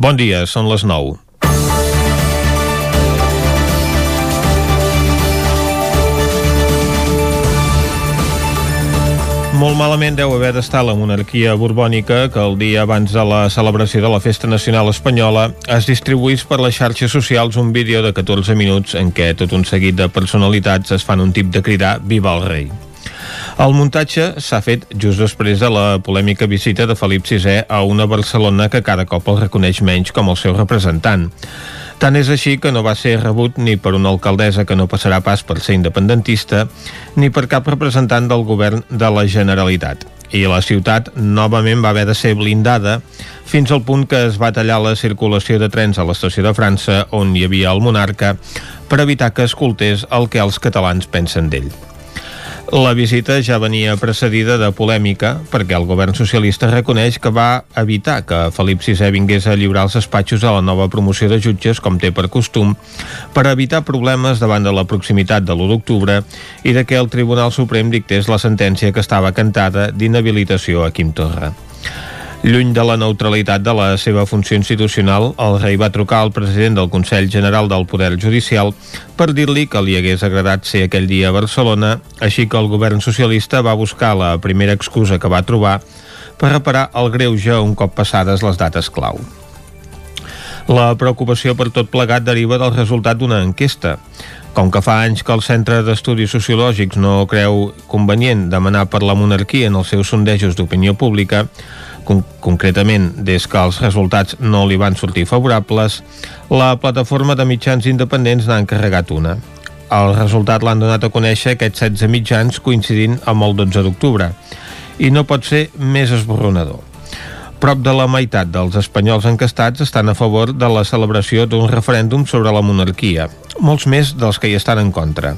Bon dia, són les 9. Molt malament deu haver d'estar la monarquia borbònica que el dia abans de la celebració de la Festa Nacional Espanyola es distribuís per les xarxes socials un vídeo de 14 minuts en què tot un seguit de personalitats es fan un tip de cridar Viva el rei. El muntatge s'ha fet just després de la polèmica visita de Felip VI a una Barcelona que cada cop el reconeix menys com el seu representant. Tant és així que no va ser rebut ni per una alcaldessa que no passarà pas per ser independentista, ni per cap representant del govern de la Generalitat. I la ciutat novament va haver de ser blindada fins al punt que es va tallar la circulació de trens a l'estació de França on hi havia el monarca per evitar que escoltés el que els catalans pensen d'ell. La visita ja venia precedida de polèmica perquè el govern socialista reconeix que va evitar que Felip VI vingués a lliurar els despatxos a la nova promoció de jutges, com té per costum, per evitar problemes davant de la proximitat de l'1 d'octubre i de que el Tribunal Suprem dictés la sentència que estava cantada d'inhabilitació a Quim Torra. Lluny de la neutralitat de la seva funció institucional, el rei va trucar al president del Consell General del Poder Judicial per dir-li que li hagués agradat ser aquell dia a Barcelona, així que el govern socialista va buscar la primera excusa que va trobar per reparar el greuge un cop passades les dates clau. La preocupació per tot plegat deriva del resultat d'una enquesta. Com que fa anys que el Centre d'Estudis Sociològics no creu convenient demanar per la monarquia en els seus sondejos d'opinió pública, Con concretament, des que els resultats no li van sortir favorables, la plataforma de mitjans independents n'ha encarregat una. El resultat l'han donat a conèixer aquests 16 mitjans coincidint amb el 12 d'octubre i no pot ser més esborronador. Prop de la meitat dels espanyols encastats estan a favor de la celebració d'un referèndum sobre la monarquia, molts més dels que hi estan en contra.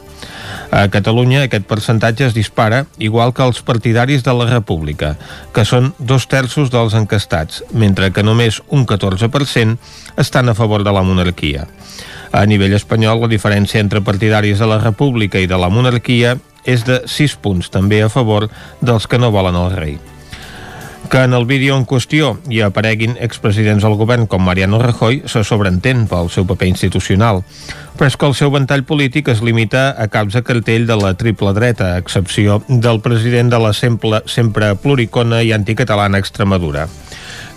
A Catalunya aquest percentatge es dispara, igual que els partidaris de la República, que són dos terços dels encastats, mentre que només un 14% estan a favor de la monarquia. A nivell espanyol, la diferència entre partidaris de la República i de la monarquia és de 6 punts, també a favor dels que no volen el rei que en el vídeo en qüestió hi apareguin expresidents del govern com Mariano Rajoy se sobreentén pel seu paper institucional, però és que el seu ventall polític es limita a caps de cartell de la triple dreta, a excepció del president de la sempre, sempre pluricona i anticatalana Extremadura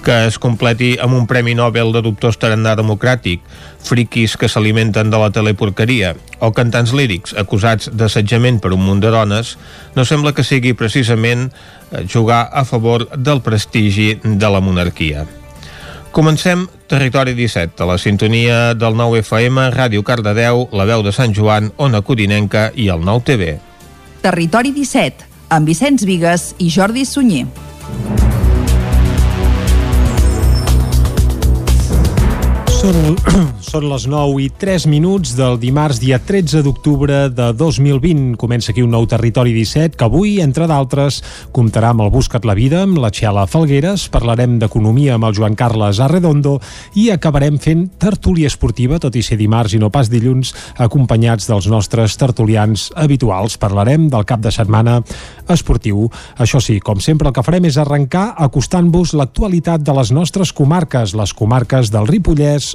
que es completi amb un Premi Nobel de dubtós tarannà democràtic, friquis que s'alimenten de la teleporqueria o cantants lírics acusats d'assetjament per un munt de dones, no sembla que sigui precisament eh, jugar a favor del prestigi de la monarquia. Comencem Territori 17, a la sintonia del 9 FM, Ràdio Cardedeu, la veu de Sant Joan, Ona Codinenca i el 9 TV. Territori 17, amb Vicenç Vigues i Jordi Sunyer. Són, són les 9 i 3 minuts del dimarts, dia 13 d'octubre de 2020. Comença aquí un nou Territori 17 que avui, entre d'altres, comptarà amb el Buscat la Vida, amb la Txela Falgueres, parlarem d'economia amb el Joan Carles Arredondo i acabarem fent tertúlia esportiva, tot i ser dimarts i no pas dilluns, acompanyats dels nostres tertulians habituals. Parlarem del cap de setmana esportiu. Això sí, com sempre, el que farem és arrencar acostant-vos l'actualitat de les nostres comarques, les comarques del Ripollès,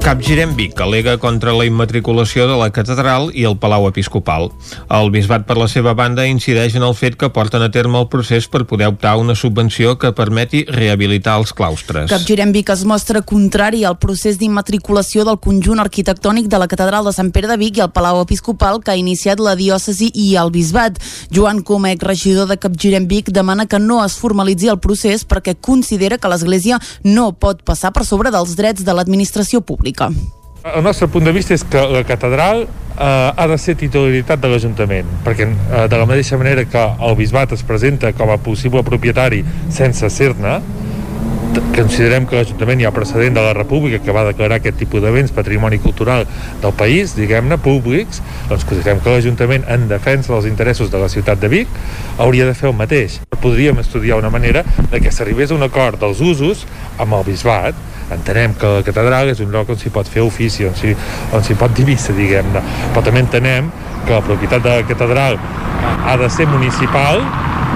Capgirem Vic al·lega contra la immatriculació de la catedral i el Palau Episcopal. El bisbat, per la seva banda, incideix en el fet que porten a terme el procés per poder optar una subvenció que permeti rehabilitar els claustres. Capgirem Vic es mostra contrari al procés d'immatriculació del conjunt arquitectònic de la catedral de Sant Pere de Vic i el Palau Episcopal que ha iniciat la diòcesi i el bisbat. Joan Comec, regidor de Capgirem Vic, demana que no es formalitzi el procés perquè considera que l'Església no pot passar per sobre dels drets de l'administració pública pública. El nostre punt de vista és que la catedral eh, ha de ser titularitat de l'Ajuntament, perquè eh, de la mateixa manera que el bisbat es presenta com a possible propietari sense ser-ne, considerem que l'Ajuntament hi ha precedent de la República que va declarar aquest tipus d'events patrimoni cultural del país, diguem-ne, públics, doncs considerem que l'Ajuntament, en defensa dels interessos de la ciutat de Vic, hauria de fer el mateix. Podríem estudiar una manera de que s'arribés a un acord dels usos amb el bisbat entenem que la catedral és un lloc on s'hi pot fer ofici, on s'hi, pot dir missa, diguem-ne, però també entenem que la propietat de la catedral ha de ser municipal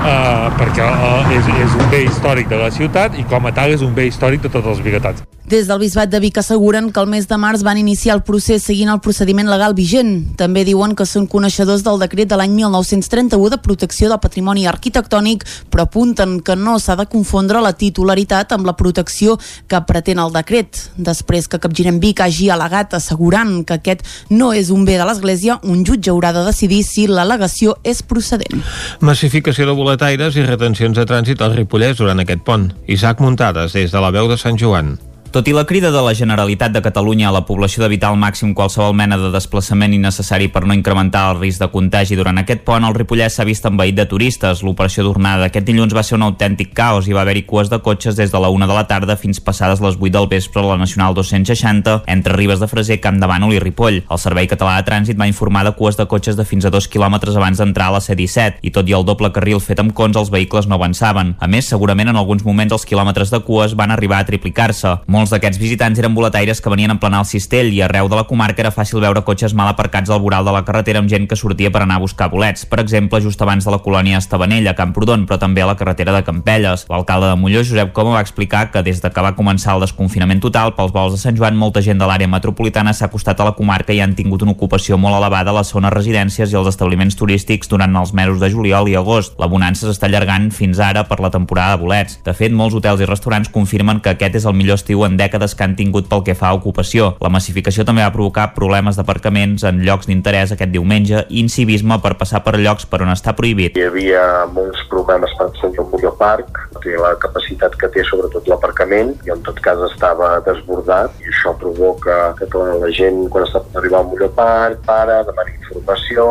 eh, perquè eh, és, és un bé històric de la ciutat i com a tal és un bé històric de tots els biguetats. Des del Bisbat de Vic asseguren que el mes de març van iniciar el procés seguint el procediment legal vigent. També diuen que són coneixedors del decret de l'any 1931 de protecció del patrimoni arquitectònic, però apunten que no s'ha de confondre la titularitat amb la protecció que pretén el decret. Després que Capgirem Vic hagi al·legat assegurant que aquest no és un bé de l'Església, un jutge haurà de decidir si l'al·legació és procedent. Massificació de boletaires i retencions de trànsit al Ripollès durant aquest pont. Isaac Muntades, des de la veu de Sant Joan. Tot i la crida de la Generalitat de Catalunya a la població d'evitar al màxim qualsevol mena de desplaçament innecessari per no incrementar el risc de contagi durant aquest pont, el Ripollès s'ha vist envaït de turistes. L'operació d'ornada d'aquest dilluns va ser un autèntic caos i va haver-hi cues de cotxes des de la 1 de la tarda fins passades les 8 del vespre a la Nacional 260 entre Ribes de Freser, Camp de Bànol i Ripoll. El Servei Català de Trànsit va informar de cues de cotxes de fins a 2 quilòmetres abans d'entrar a la C-17 i tot i el doble carril fet amb cons els vehicles no avançaven. A més, segurament en alguns moments els quilòmetres de cues van arribar a triplicar-se. D'aquests visitants eren boletaires que venien a emplenar el cistell i arreu de la comarca era fàcil veure cotxes mal aparcats al voral de la carretera amb gent que sortia per anar a buscar bolets, per exemple, just abans de la colònia Estabanell, a Camprodon, però també a la carretera de Campelles. L'alcalde de Molló, Josep Coma, va explicar que des de que va començar el desconfinament total pels vols de Sant Joan, molta gent de l'àrea metropolitana s'ha acostat a la comarca i han tingut una ocupació molt elevada a les zones residències i els establiments turístics durant els mesos de juliol i agost. La bonança s'està allargant fins ara per la temporada de bolets. De fet, molts hotels i restaurants confirmen que aquest és el millor estiu en dècades que han tingut pel que fa a ocupació. La massificació també va provocar problemes d'aparcaments en llocs d'interès aquest diumenge i incivisme per passar per llocs per on està prohibit. Hi havia molts problemes per accedir al Molló Park, té la capacitat que té sobretot l'aparcament i en tot cas estava desbordat i això provoca que tota la gent quan està per arribar al Molló Park para, demana informació,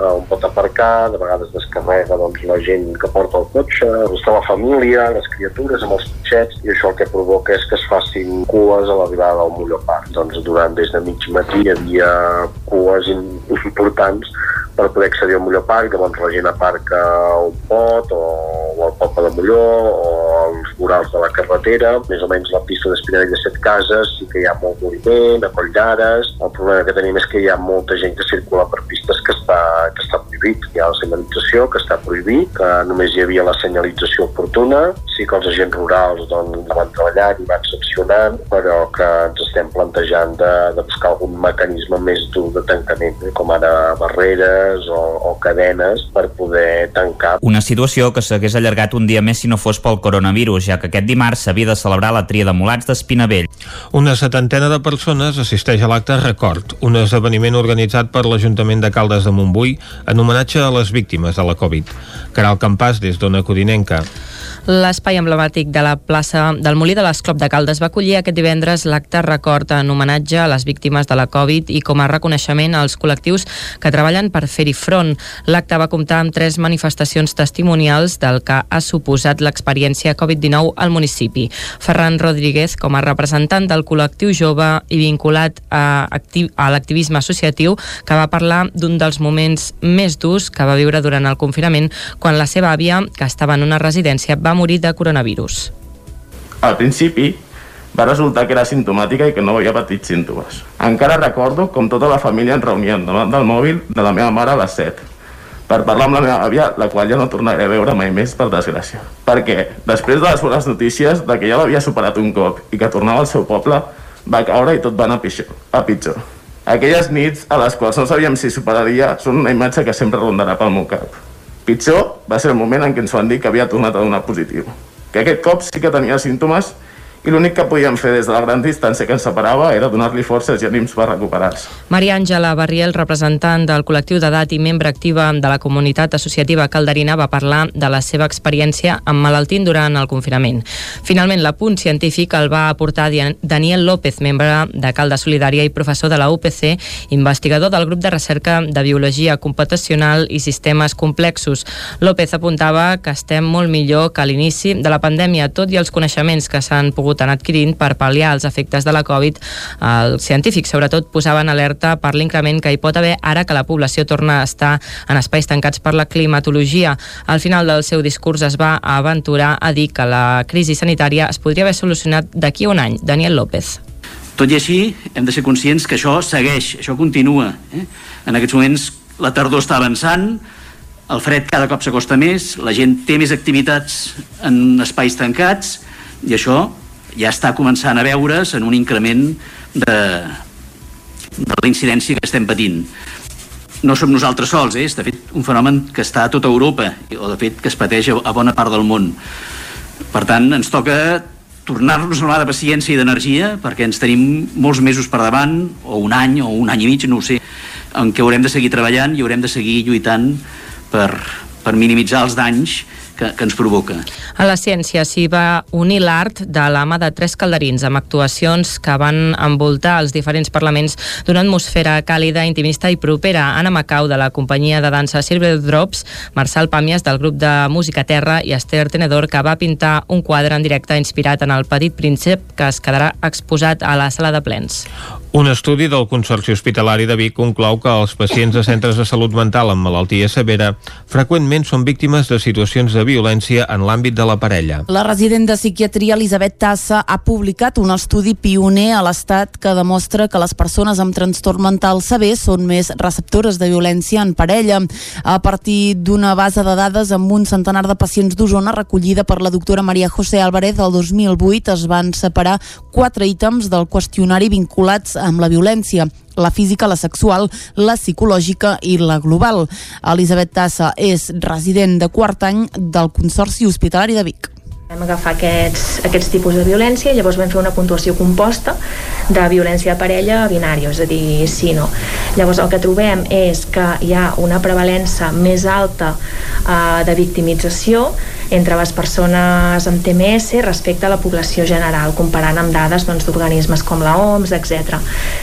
on pot aparcar, de vegades descarrega doncs, la gent que porta el cotxe, està la família, les criatures amb els cotxets, i això el que provoca és que es facin cues a l'arribada del Molló Park. Doncs durant des de mig matí hi havia cues importants per poder accedir al Molló Park, llavors la gent aparca on pot, o, o al poble de Molló, o als vorals de la carretera, més o menys la pista d'Espinarell de Set Cases, sí que hi ha molt moviment, a Coll d'Ares, el problema que tenim és que hi ha molta gent que circula per pistes que està, que està prohibit. Hi ha la senyalització que està prohibit, que només hi havia la senyalització oportuna, sí que els agents rurals doncs, van treballant i van sancionant, però que ens estem plantejant de, de buscar algun mecanisme més dur de tancament, eh, com ara barreres o, o cadenes per poder tancar. Una situació que s'hagués allargat un dia més si no fos pel coronavirus, ja que aquest dimarts s'havia de celebrar la tria de mulats d'Espinavell. Una setantena de persones assisteix a l'acte Record, un esdeveniment organitzat per l'Ajuntament de Caldes de Montbui en homenatge a les víctimes de la Covid. Caral Campàs, des d'Ona Codinenca. L'espai emblemàtic de la plaça del Molí de l'Esclop de Caldes va acollir aquest divendres l'acte record en homenatge a les víctimes de la Covid i com a reconeixement als col·lectius que treballen per fer-hi front. L'acte va comptar amb tres manifestacions testimonials del que ha suposat l'experiència Covid-19 al municipi. Ferran Rodríguez, com a representant del col·lectiu jove i vinculat a, a l'activisme associatiu, que va parlar d'un dels moments més durs que va viure durant el confinament quan la seva àvia, que estava en una residència, va morir de coronavirus. Al principi va resultar que era simptomàtica i que no havia patit símptomes. Encara recordo com tota la família ens reuníem davant del mòbil de la meva mare a les 7 per parlar amb la meva àvia, la qual ja no tornaré a veure mai més, per desgràcia. Perquè, després de les bones notícies de que ja l'havia superat un cop i que tornava al seu poble, va caure i tot va anar pitjor. A pitjor. Aquelles nits a les quals no sabíem si superaria són una imatge que sempre rondarà pel meu cap. Pitjor va ser el moment en què ens van dir que havia tornat a donar positiu. Que aquest cop sí que tenia símptomes i l'únic que podíem fer des de la gran distància que ens separava era donar-li forces i ànims per recuperar-se. Maria Àngela Barriel, representant del col·lectiu d'edat i membre activa de la comunitat associativa calderina, va parlar de la seva experiència amb malaltint durant el confinament. Finalment, l'apunt científic el va aportar Daniel López, membre de Calda Solidària i professor de la UPC, investigador del grup de recerca de Biologia Computacional i Sistemes Complexos. López apuntava que estem molt millor que a l'inici de la pandèmia, tot i els coneixements que s'han pogut pogut anar adquirint per pal·liar els efectes de la Covid. Els científics, sobretot, posaven alerta per l'increment que hi pot haver ara que la població torna a estar en espais tancats per la climatologia. Al final del seu discurs es va aventurar a dir que la crisi sanitària es podria haver solucionat d'aquí a un any. Daniel López. Tot i així, hem de ser conscients que això segueix, això continua. Eh? En aquests moments la tardor està avançant, el fred cada cop s'acosta més, la gent té més activitats en espais tancats i això ja està començant a veure's en un increment de, de la incidència que estem patint. No som nosaltres sols, eh? és de fet un fenomen que està a tota Europa o de fet que es pateix a bona part del món. Per tant, ens toca tornar-nos a de paciència i d'energia perquè ens tenim molts mesos per davant o un any o un any i mig, no ho sé en què haurem de seguir treballant i haurem de seguir lluitant per, per minimitzar els danys que, que ens provoca. A la ciència s'hi va unir l'art de la mà de tres calderins amb actuacions que van envoltar els diferents parlaments d'una atmosfera càlida, intimista i propera. Anna Macau, de la companyia de dansa Silver Drops, Marçal Pàmies, del grup de música Terra i Esther Tenedor, que va pintar un quadre en directe inspirat en el Petit Príncep que es quedarà exposat a la sala de plens. Un estudi del Consorci Hospitalari de Vic conclou que els pacients de centres de salut mental amb malaltia severa freqüentment són víctimes de situacions de violència en l'àmbit de la parella. La resident de psiquiatria Elisabet Tassa ha publicat un estudi pioner a l'Estat que demostra que les persones amb trastorn mental sever són més receptores de violència en parella. A partir d'una base de dades amb un centenar de pacients d'Osona recollida per la doctora Maria José Álvarez el 2008 es van separar quatre ítems del qüestionari vinculats amb la violència la física, la sexual, la psicològica i la global. Elisabet Tassa és resident de quart any del Consorci Hospitalari de Vic. Vam agafar aquests, aquests tipus de violència i llavors vam fer una puntuació composta de violència de parella a és a dir, sí, no. Llavors el que trobem és que hi ha una prevalença més alta eh, de victimització entre les persones amb TMS respecte a la població general, comparant amb dades doncs, d'organismes doncs, com la OMS, etc.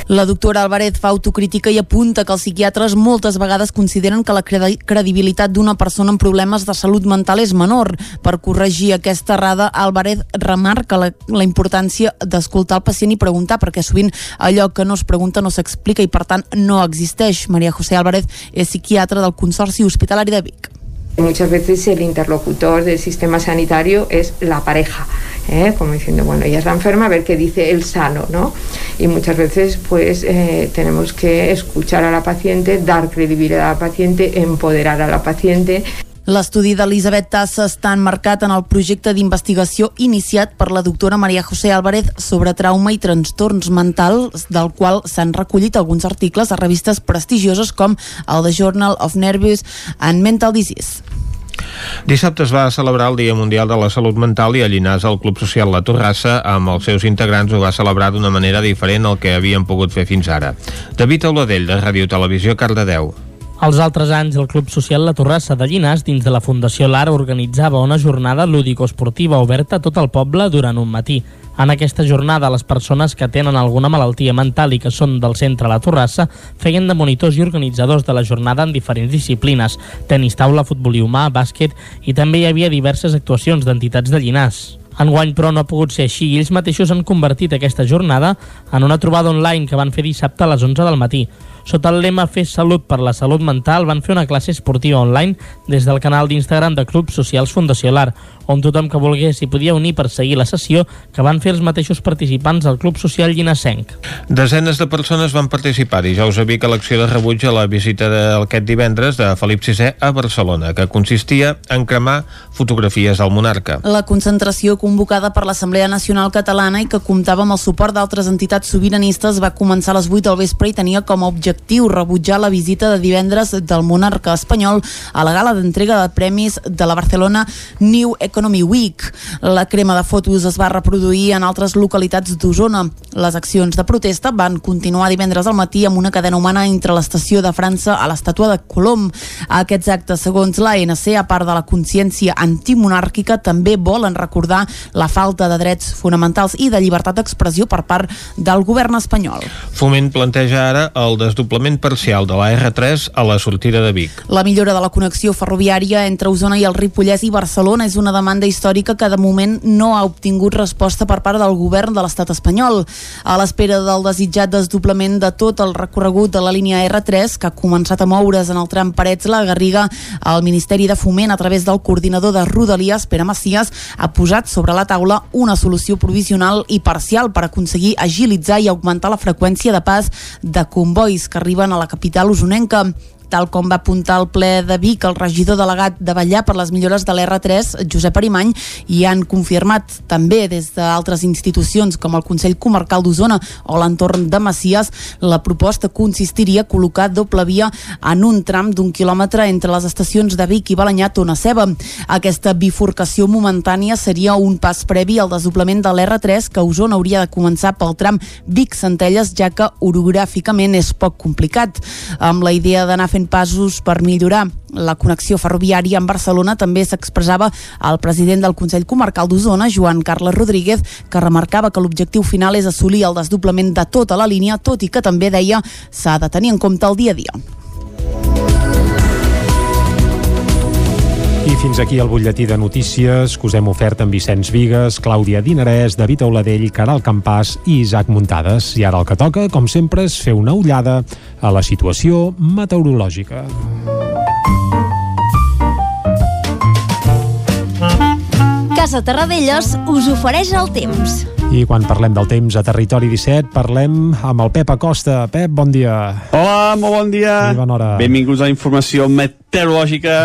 La doctora Álvarez fa autocrítica i apunta que els psiquiatres moltes vegades consideren que la credibilitat d'una persona amb problemes de salut mental és menor. Per corregir aquesta Terrada, Álvarez remarca la, la importància d'escoltar el pacient i preguntar, perquè sovint allò que no es pregunta no s'explica i per tant no existeix. María José Álvarez és psiquiatra del Consorci Hospitalari de Vic. Muchas veces el interlocutor del sistema sanitario es la pareja, ¿eh? como diciendo, bueno, ella es la enferma, a ver qué dice el sano, ¿no? Y muchas veces, pues, eh, tenemos que escuchar a la paciente, dar credibilidad a la paciente, empoderar a la paciente. L'estudi d'Elisabet Tassa està enmarcat en el projecte d'investigació iniciat per la doctora Maria José Álvarez sobre trauma i trastorns mentals, del qual s'han recollit alguns articles a revistes prestigioses com el The Journal of Nervous and Mental Disease. Dissabte es va celebrar el Dia Mundial de la Salut Mental i a Llinars el Club Social La Torrassa amb els seus integrants ho va celebrar d'una manera diferent al que havien pogut fer fins ara. David Auladell, de Ràdio Televisió, Cardedeu. Els altres anys, el Club Social La Torrassa de Llinars, dins de la Fundació LAR, organitzava una jornada lúdico-esportiva oberta a tot el poble durant un matí. En aquesta jornada, les persones que tenen alguna malaltia mental i que són del centre La Torrassa feien de monitors i organitzadors de la jornada en diferents disciplines, tenis taula, futbol i humà, bàsquet i també hi havia diverses actuacions d'entitats de Llinars. Enguany, però, no ha pogut ser així i ells mateixos han convertit aquesta jornada en una trobada online que van fer dissabte a les 11 del matí. Sota el lema Fes Salut per la Salut Mental van fer una classe esportiva online des del canal d'Instagram de Clubs Socials Fundació Lar, on tothom que volgués s'hi podia unir per seguir la sessió que van fer els mateixos participants del Club Social Llinasenc. Desenes de persones van participar dijous a Vic a l'acció de rebuig a la visita d'aquest divendres de Felip VI a Barcelona, que consistia en cremar fotografies del monarca. La concentració convocada per l'Assemblea Nacional Catalana i que comptava amb el suport d'altres entitats sobiranistes va començar a les 8 del vespre i tenia com a objectiu rebutjar la visita de divendres del monarca espanyol a la gala d'entrega de premis de la Barcelona New Economy Week. La crema de fotos es va reproduir en altres localitats d'Osona. Les accions de protesta van continuar divendres al matí amb una cadena humana entre l'estació de França a l'estàtua de Colom. Aquests actes, segons l'ANC, a part de la consciència antimonàrquica, també volen recordar la falta de drets fonamentals i de llibertat d'expressió per part del govern espanyol. Foment planteja ara el desdoblament desdoblament parcial de la R3 a la sortida de Vic. La millora de la connexió ferroviària entre Osona i el Ripollès i Barcelona és una demanda històrica que de moment no ha obtingut resposta per part del govern de l'estat espanyol. A l'espera del desitjat desdoblament de tot el recorregut de la línia R3, que ha començat a moure's en el tram Parets-La Garriga, el Ministeri de Foment, a través del coordinador de Rodalies, Pere Macias, ha posat sobre la taula una solució provisional i parcial per aconseguir agilitzar i augmentar la freqüència de pas de convois que arriben a la capital usonenca tal com va apuntar el ple de Vic el regidor delegat de Vallà per les millores de l'R3, Josep Arimany, i han confirmat també des d'altres institucions com el Consell Comarcal d'Osona o l'entorn de Macias, la proposta consistiria a col·locar doble via en un tram d'un quilòmetre entre les estacions de Vic i Balanyà Tona Ceba. Aquesta bifurcació momentània seria un pas previ al desdoblament de l'R3 que Osona hauria de començar pel tram Vic-Centelles, ja que orogràficament és poc complicat. Amb la idea d'anar fent passos per millorar la connexió ferroviària amb Barcelona també s'expressava el president del Consell Comarcal d'Osona, Joan Carles Rodríguez, que remarcava que l'objectiu final és assolir el desdoblament de tota la línia, tot i que també deia s'ha de tenir en compte el dia a dia. I fins aquí el butlletí de notícies que us hem ofert amb Vicenç Vigues, Clàudia Dinarès, David Auladell, Caral Campàs i Isaac Muntades. I ara el que toca, com sempre, és fer una ullada a la situació meteorològica. Casa Terradellos us ofereix el temps. I quan parlem del temps a Territori 17, parlem amb el Pep Acosta. Pep, bon dia. Hola, molt bon dia. I bona hora. Benvinguts a la informació meteorològica.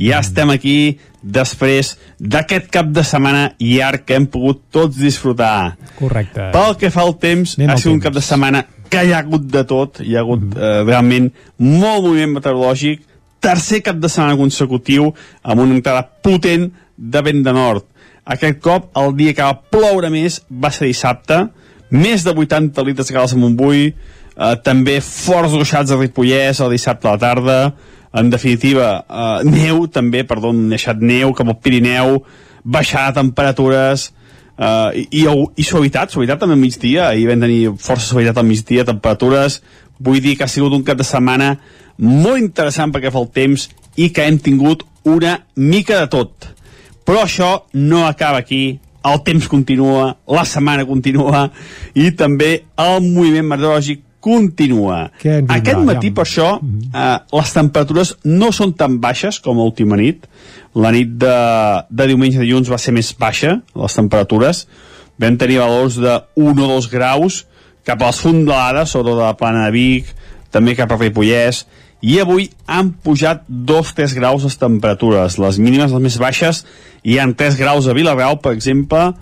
Ja estem aquí després d'aquest cap de setmana llarg que hem pogut tots disfrutar. Correcte. Pel que fa al temps, Anem ha sigut un temps. cap de setmana que hi ha hagut de tot, hi ha hagut mm. eh, realment molt moviment meteorològic, tercer cap de setmana consecutiu amb una entrada potent de vent de nord. Aquest cop, el dia que va ploure més va ser dissabte, més de 80 litres de calç a Montbui, eh, també forts ruixats a Ripollès el dissabte a la tarda, en definitiva, eh, neu també, perdó, deixat neu cap al Pirineu, baixar temperatures, eh, i, i, i suavitat, suavitat també al migdia, ahir vam tenir força suavitat al migdia, temperatures, vull dir que ha sigut un cap de setmana molt interessant perquè fa el temps i que hem tingut una mica de tot. Però això no acaba aquí, el temps continua, la setmana continua i també el moviment meteorològic continua. Aquest matí, per això, eh, les temperatures no són tan baixes com l'última nit. La nit de, de diumenge i dilluns va ser més baixa, les temperatures. Vam tenir valors de 1 o 2 graus cap a les fondalades, sobretot de la plana de Vic, també cap a Ripollès, i avui han pujat 2-3 graus les temperatures. Les mínimes, les més baixes, hi han 3 graus a Vilareal, per exemple,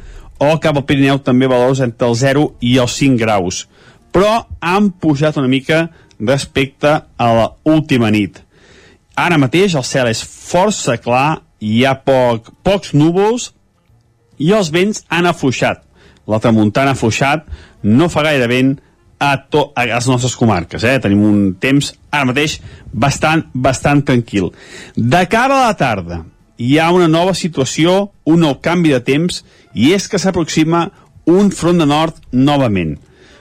o cap al Pirineu també valors entre el 0 i els 5 graus. Però han pujat una mica respecte a la última nit. Ara mateix el cel és força clar, hi ha poc, pocs núvols i els vents han afluixat. La tramuntana ha afluixat, no fa gaire vent a, to, a les nostres comarques. Eh? Tenim un temps ara mateix bastant, bastant tranquil. De cara a la tarda, hi ha una nova situació, un nou canvi de temps, i és que s'aproxima un front de nord novament.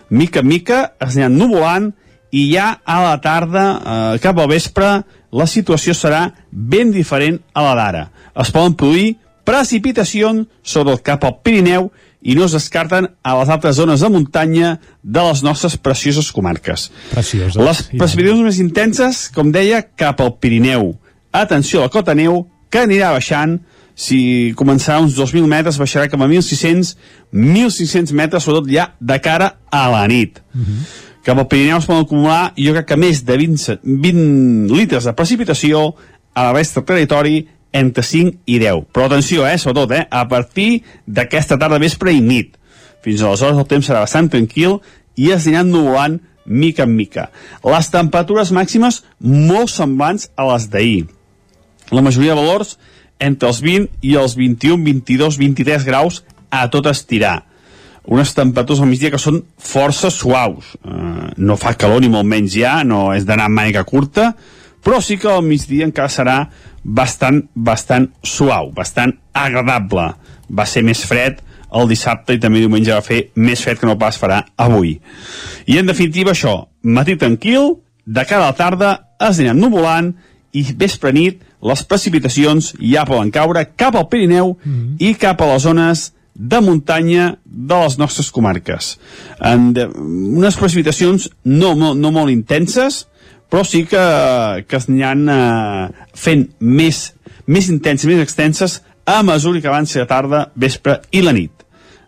Mica en mica es aniran nuvolant i ja a la tarda, eh, cap al vespre, la situació serà ben diferent a la d'ara. Es poden produir precipitacions sobre el cap al Pirineu i no es descarten a les altres zones de muntanya de les nostres precioses comarques. Precioses. Les precipitacions més intenses, com deia, cap al Pirineu. Atenció a la cota neu, que anirà baixant, si començarà uns 2.000 metres, baixarà cap a 1.600, 1.500 metres, sobretot ja de cara a la nit. Cap al Pirineu es poden acumular, jo crec que més de 20, 20 litres de precipitació a la resta del territori entre 5 i 10. Però atenció, eh, sobretot, eh, a partir d'aquesta tarda, vespre i nit. Fins aleshores el temps serà bastant tranquil i es aniran nuvolant mica en mica. Les temperatures màximes molt semblants a les d'ahir. La majoria de valors entre els 20 i els 21, 22, 23 graus a tot estirar. Unes temperatures al migdia que són força suaus. Uh, no fa calor ni molt menys ja, no és d'anar amb màniga curta, però sí que al migdia encara serà bastant, bastant suau, bastant agradable. Va ser més fred el dissabte i també diumenge va fer més fred que no pas farà avui. I en definitiva això, matí tranquil de cara a la tarda es anirà nuvolant i vespre nit les precipitacions ja poden caure cap al Pirineu mm. i cap a les zones de muntanya de les nostres comarques. En de, unes precipitacions no, no, no molt intenses, però sí que, que es aniran eh, fent més, més intenses, més extenses a mesura que avanci la tarda, vespre i la nit.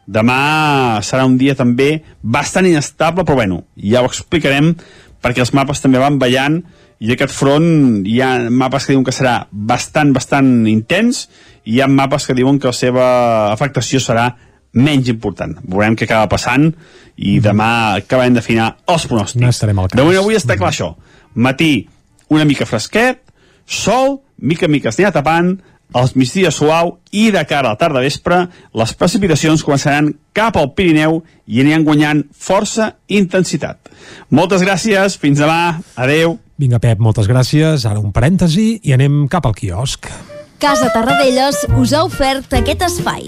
Demà serà un dia també bastant inestable, però bueno, ja ho explicarem perquè els mapes també van ballant i aquest front hi ha mapes que diuen que serà bastant, bastant intens i hi ha mapes que diuen que la seva afectació serà menys important. Veurem què acaba passant i mhm. demà acabarem d'afinar els pronòstics. No estarem al cas. De moment avui està clar això. Matí una mica fresquet, sol, mica mica es anirà tapant, els migdies suau i de cara a la tarda vespre les precipitacions començaran cap al Pirineu i aniran guanyant força intensitat. Moltes gràcies, fins demà, adeu. Vinga, Pep, moltes gràcies. Ara un parèntesi i anem cap al quiosc. Casa Tarradellas us ha ofert aquest espai.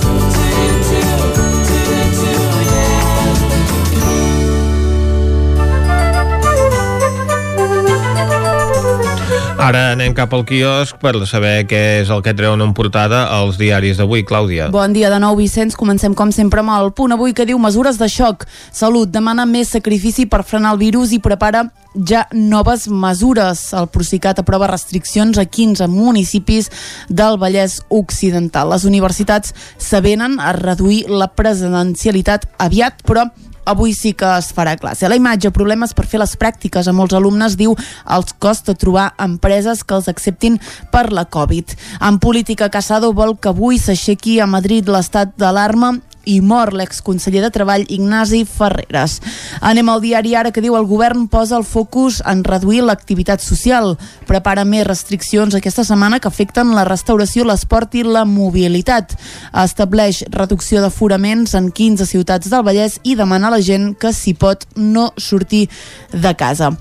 Ara anem cap al quiosc per saber què és el que treuen en portada als diaris d'avui. Clàudia. Bon dia de nou, Vicenç. Comencem, com sempre, amb el punt avui que diu mesures de xoc. Salut demana més sacrifici per frenar el virus i prepara ja noves mesures. El Procicat aprova restriccions a 15 municipis del Vallès Occidental. Les universitats s'avenen a reduir la presencialitat aviat, però avui sí que es farà classe. La imatge, problemes per fer les pràctiques. A molts alumnes diu els costa trobar empreses que els acceptin per la Covid. En política, Casado vol que avui s'aixequi a Madrid l'estat d'alarma i mor l'exconseller de Treball Ignasi Ferreres. Anem al diari ara que diu el govern posa el focus en reduir l'activitat social. Prepara més restriccions aquesta setmana que afecten la restauració, l'esport i la mobilitat. Estableix reducció d'aforaments en 15 ciutats del Vallès i demana a la gent que s'hi pot no sortir de casa.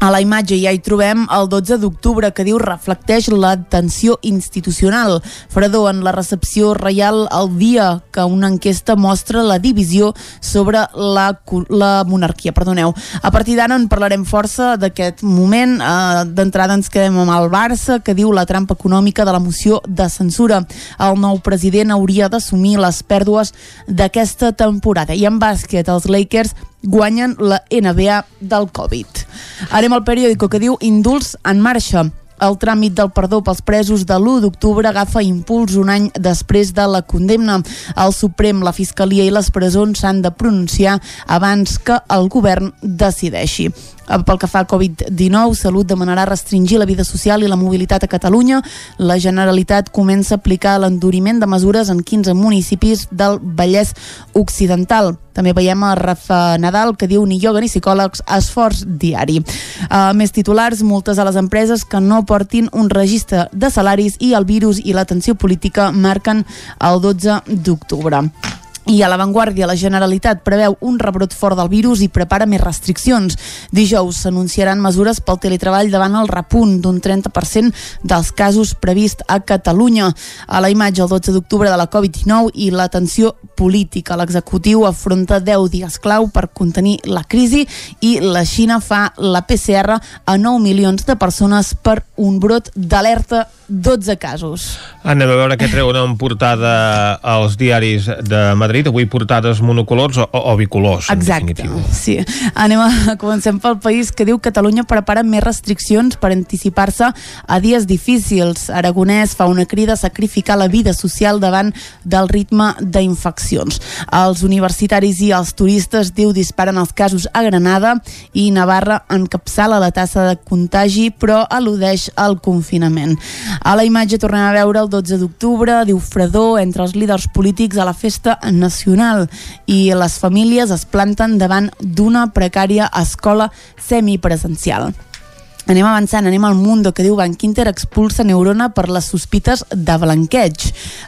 A la imatge ja hi trobem el 12 d'octubre que diu reflecteix la tensió institucional. Fredó en la recepció reial el dia que una enquesta mostra la divisió sobre la, la monarquia. Perdoneu. A partir d'ara en parlarem força d'aquest moment. Uh, D'entrada ens quedem amb el Barça que diu la trampa econòmica de la moció de censura. El nou president hauria d'assumir les pèrdues d'aquesta temporada. I en bàsquet els Lakers guanyen la NBA del Covid. Anem al periòdico que diu indults en marxa. El tràmit del perdó pels presos de l'1 d'octubre agafa impuls un any després de la condemna. El Suprem, la Fiscalia i les presons s'han de pronunciar abans que el govern decideixi. Eh, pel que fa al Covid-19, Salut demanarà restringir la vida social i la mobilitat a Catalunya. La Generalitat comença a aplicar l'enduriment de mesures en 15 municipis del Vallès Occidental. També veiem a Rafa Nadal que diu ni ioga ni psicòlegs, esforç diari. Uh, més titulars, multes a les empreses que no portin un registre de salaris i el virus i l'atenció política marquen el 12 d'octubre. I a l'avantguàrdia, la Generalitat preveu un rebrot fort del virus i prepara més restriccions. Dijous s'anunciaran mesures pel teletreball davant el repunt d'un 30% dels casos previst a Catalunya. A la imatge el 12 d'octubre de la Covid-19 i l'atenció política. L'executiu afronta 10 dies clau per contenir la crisi i la Xina fa la PCR a 9 milions de persones per un brot d'alerta 12 casos. Anem a veure què treuen en portada als diaris de Madrid. Avui portades monocolors o, o bicolors, Exacte, sí. Anem a comencem pel país que diu Catalunya prepara més restriccions per anticipar-se a dies difícils. Aragonès fa una crida a sacrificar la vida social davant del ritme d'infeccions. Els universitaris i els turistes, diu, disparen els casos a Granada i Navarra encapçala la tassa de contagi però al·ludeix al confinament. A la imatge tornem a veure el 12 d'octubre, diu fredor entre els líders polítics a la festa nacional i les famílies es planten davant d'una precària escola semipresencial. Anem avançant, anem al Mundo, que diu Banc Inter expulsa Neurona per les sospites de blanqueig.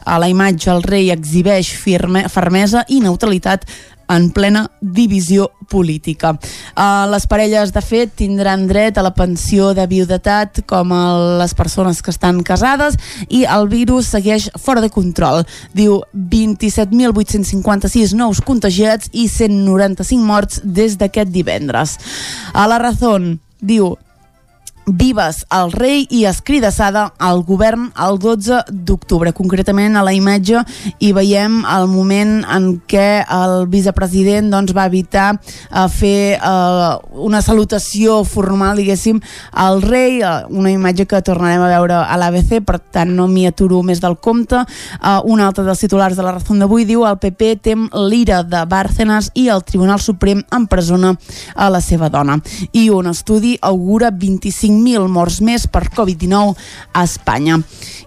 A la imatge el rei exhibeix firme, fermesa i neutralitat en plena divisió política. Uh, les parelles, de fet, tindran dret a la pensió de viudetat com a les persones que estan casades i el virus segueix fora de control. Diu 27.856 nous contagiats i 195 morts des d'aquest divendres. A la Razón diu Vives el rei i escridassada al govern el 12 d'octubre. Concretament a la imatge hi veiem el moment en què el vicepresident doncs, va evitar uh, fer uh, una salutació formal, diguéssim, al rei, uh, una imatge que tornarem a veure a l'ABC, per tant no m'hi aturo més del compte. Uh, un altre dels titulars de la raó d'avui diu el PP tem l'ira de Bárcenas i el Tribunal Suprem empresona a la seva dona. I un estudi augura 25 5.000 morts més per Covid-19 a Espanya.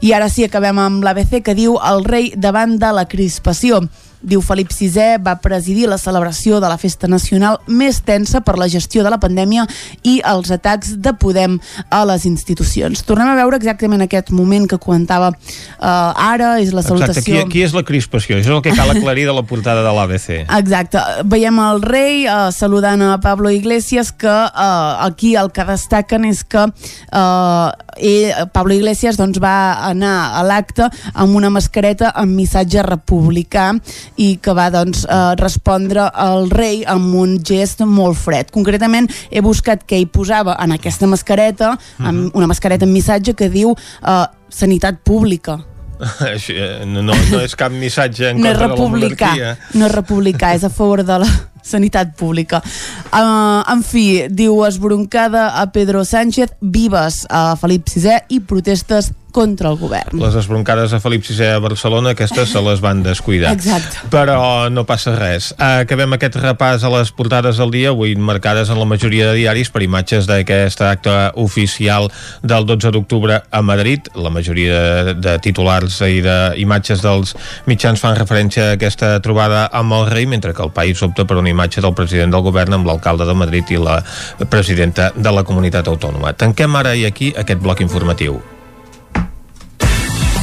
I ara sí, acabem amb l'ABC que diu el rei davant de la crispació. Diu Felip VI va presidir la celebració de la festa nacional més tensa per la gestió de la pandèmia i els atacs de Podem a les institucions. Tornem a veure exactament aquest moment que comentava uh, ara, és la salutació... Exacte, qui, qui és la crispació? Això és el que cal aclarir de la portada de l'ABC. Exacte, veiem el rei uh, saludant a Pablo Iglesias que uh, aquí el que destaquen és que uh, ell, Pablo Iglesias doncs, va anar a l'acte amb una mascareta amb missatge republicà i que va doncs, eh, respondre al rei amb un gest molt fred. Concretament he buscat què hi posava en aquesta mascareta, amb mhm. una mascareta amb missatge que diu eh, sanitat pública. Eh, no, no, és cap missatge en no contra de la monarquia. No és republicà, és a favor de la sanitat pública. Uh, en fi, diu esbroncada a Pedro Sánchez, vives a Felip VI i protestes contra el govern. Les esbroncades a Felip VI a Barcelona, aquestes se les van descuidar. Exacte. Però no passa res. Acabem aquest repàs a les portades del dia, avui marcades en la majoria de diaris per imatges d'aquest acte oficial del 12 d'octubre a Madrid. La majoria de, de titulars i d'imatges dels mitjans fan referència a aquesta trobada amb el rei, mentre que el país opta per una imatge del president del govern amb l'alcalde de Madrid i la presidenta de la comunitat autònoma. Tanquem ara i aquí aquest bloc informatiu.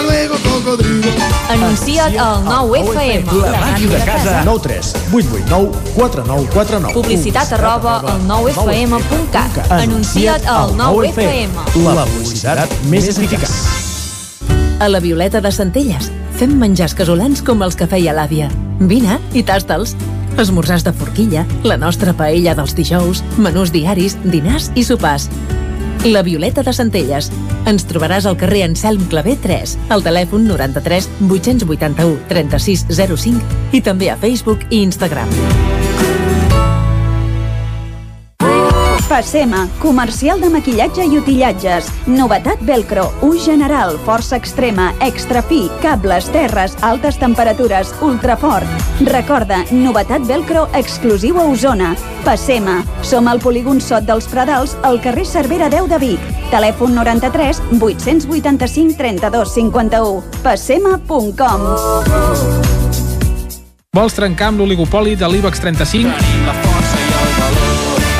luego, cocodrilo. Anuncia't al 9FM. La màquina de casa. 9 3 8 8 9 4 9 4 9. Publicitat arroba al 9FM.cat. Anuncia't al 9FM. La publicitat més eficaç. A la Violeta de Centelles fem menjars casolans com els que feia l'àvia. Vine i tasta'ls. Esmorzars de forquilla, la nostra paella dels dijous, menús diaris, dinars i sopars. La Violeta de Centelles. Ens trobaràs al carrer Anselm Clavé 3, al telèfon 93 881 36 05 i també a Facebook i Instagram. Passema, comercial de maquillatge i utillatges. Novetat Velcro, ús general, força extrema, extra fi, cables, terres, altes temperatures, ultrafort. Recorda, novetat Velcro exclusiu a Osona. Passema, som al polígon Sot dels Pradals, al carrer Cervera 10 de Vic. Telèfon 93 885 32 51. Passema.com Vols trencar amb l'oligopoli de l'IBEX 35?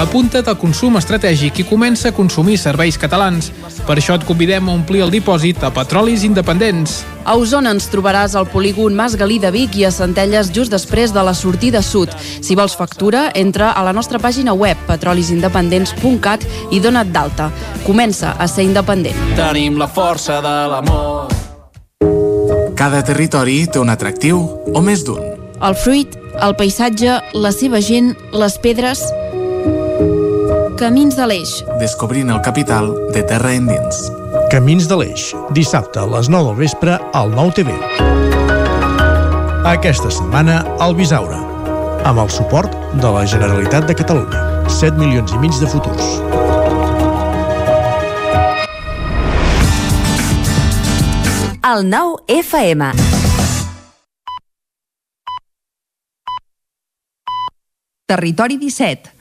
Apunta't al consum estratègic i comença a consumir serveis catalans. Per això et convidem a omplir el dipòsit a Petrolis Independents. A Osona ens trobaràs al polígon Mas Galí de Vic i a Centelles just després de la sortida sud. Si vols factura, entra a la nostra pàgina web petrolisindependents.cat i dona't d'alta. Comença a ser independent. Tenim la força de l'amor. cada territori té un atractiu, o més d'un. El fruit, el paisatge, la seva gent, les pedres... Camins de l'Eix. Descobrint el capital de terra endins. Camins de l'Eix, dissabte a les 9 del vespre al 9 TV. Aquesta setmana al Bisaure, amb el suport de la Generalitat de Catalunya. 7 milions i mig de futurs. El nou FM. Territori 17,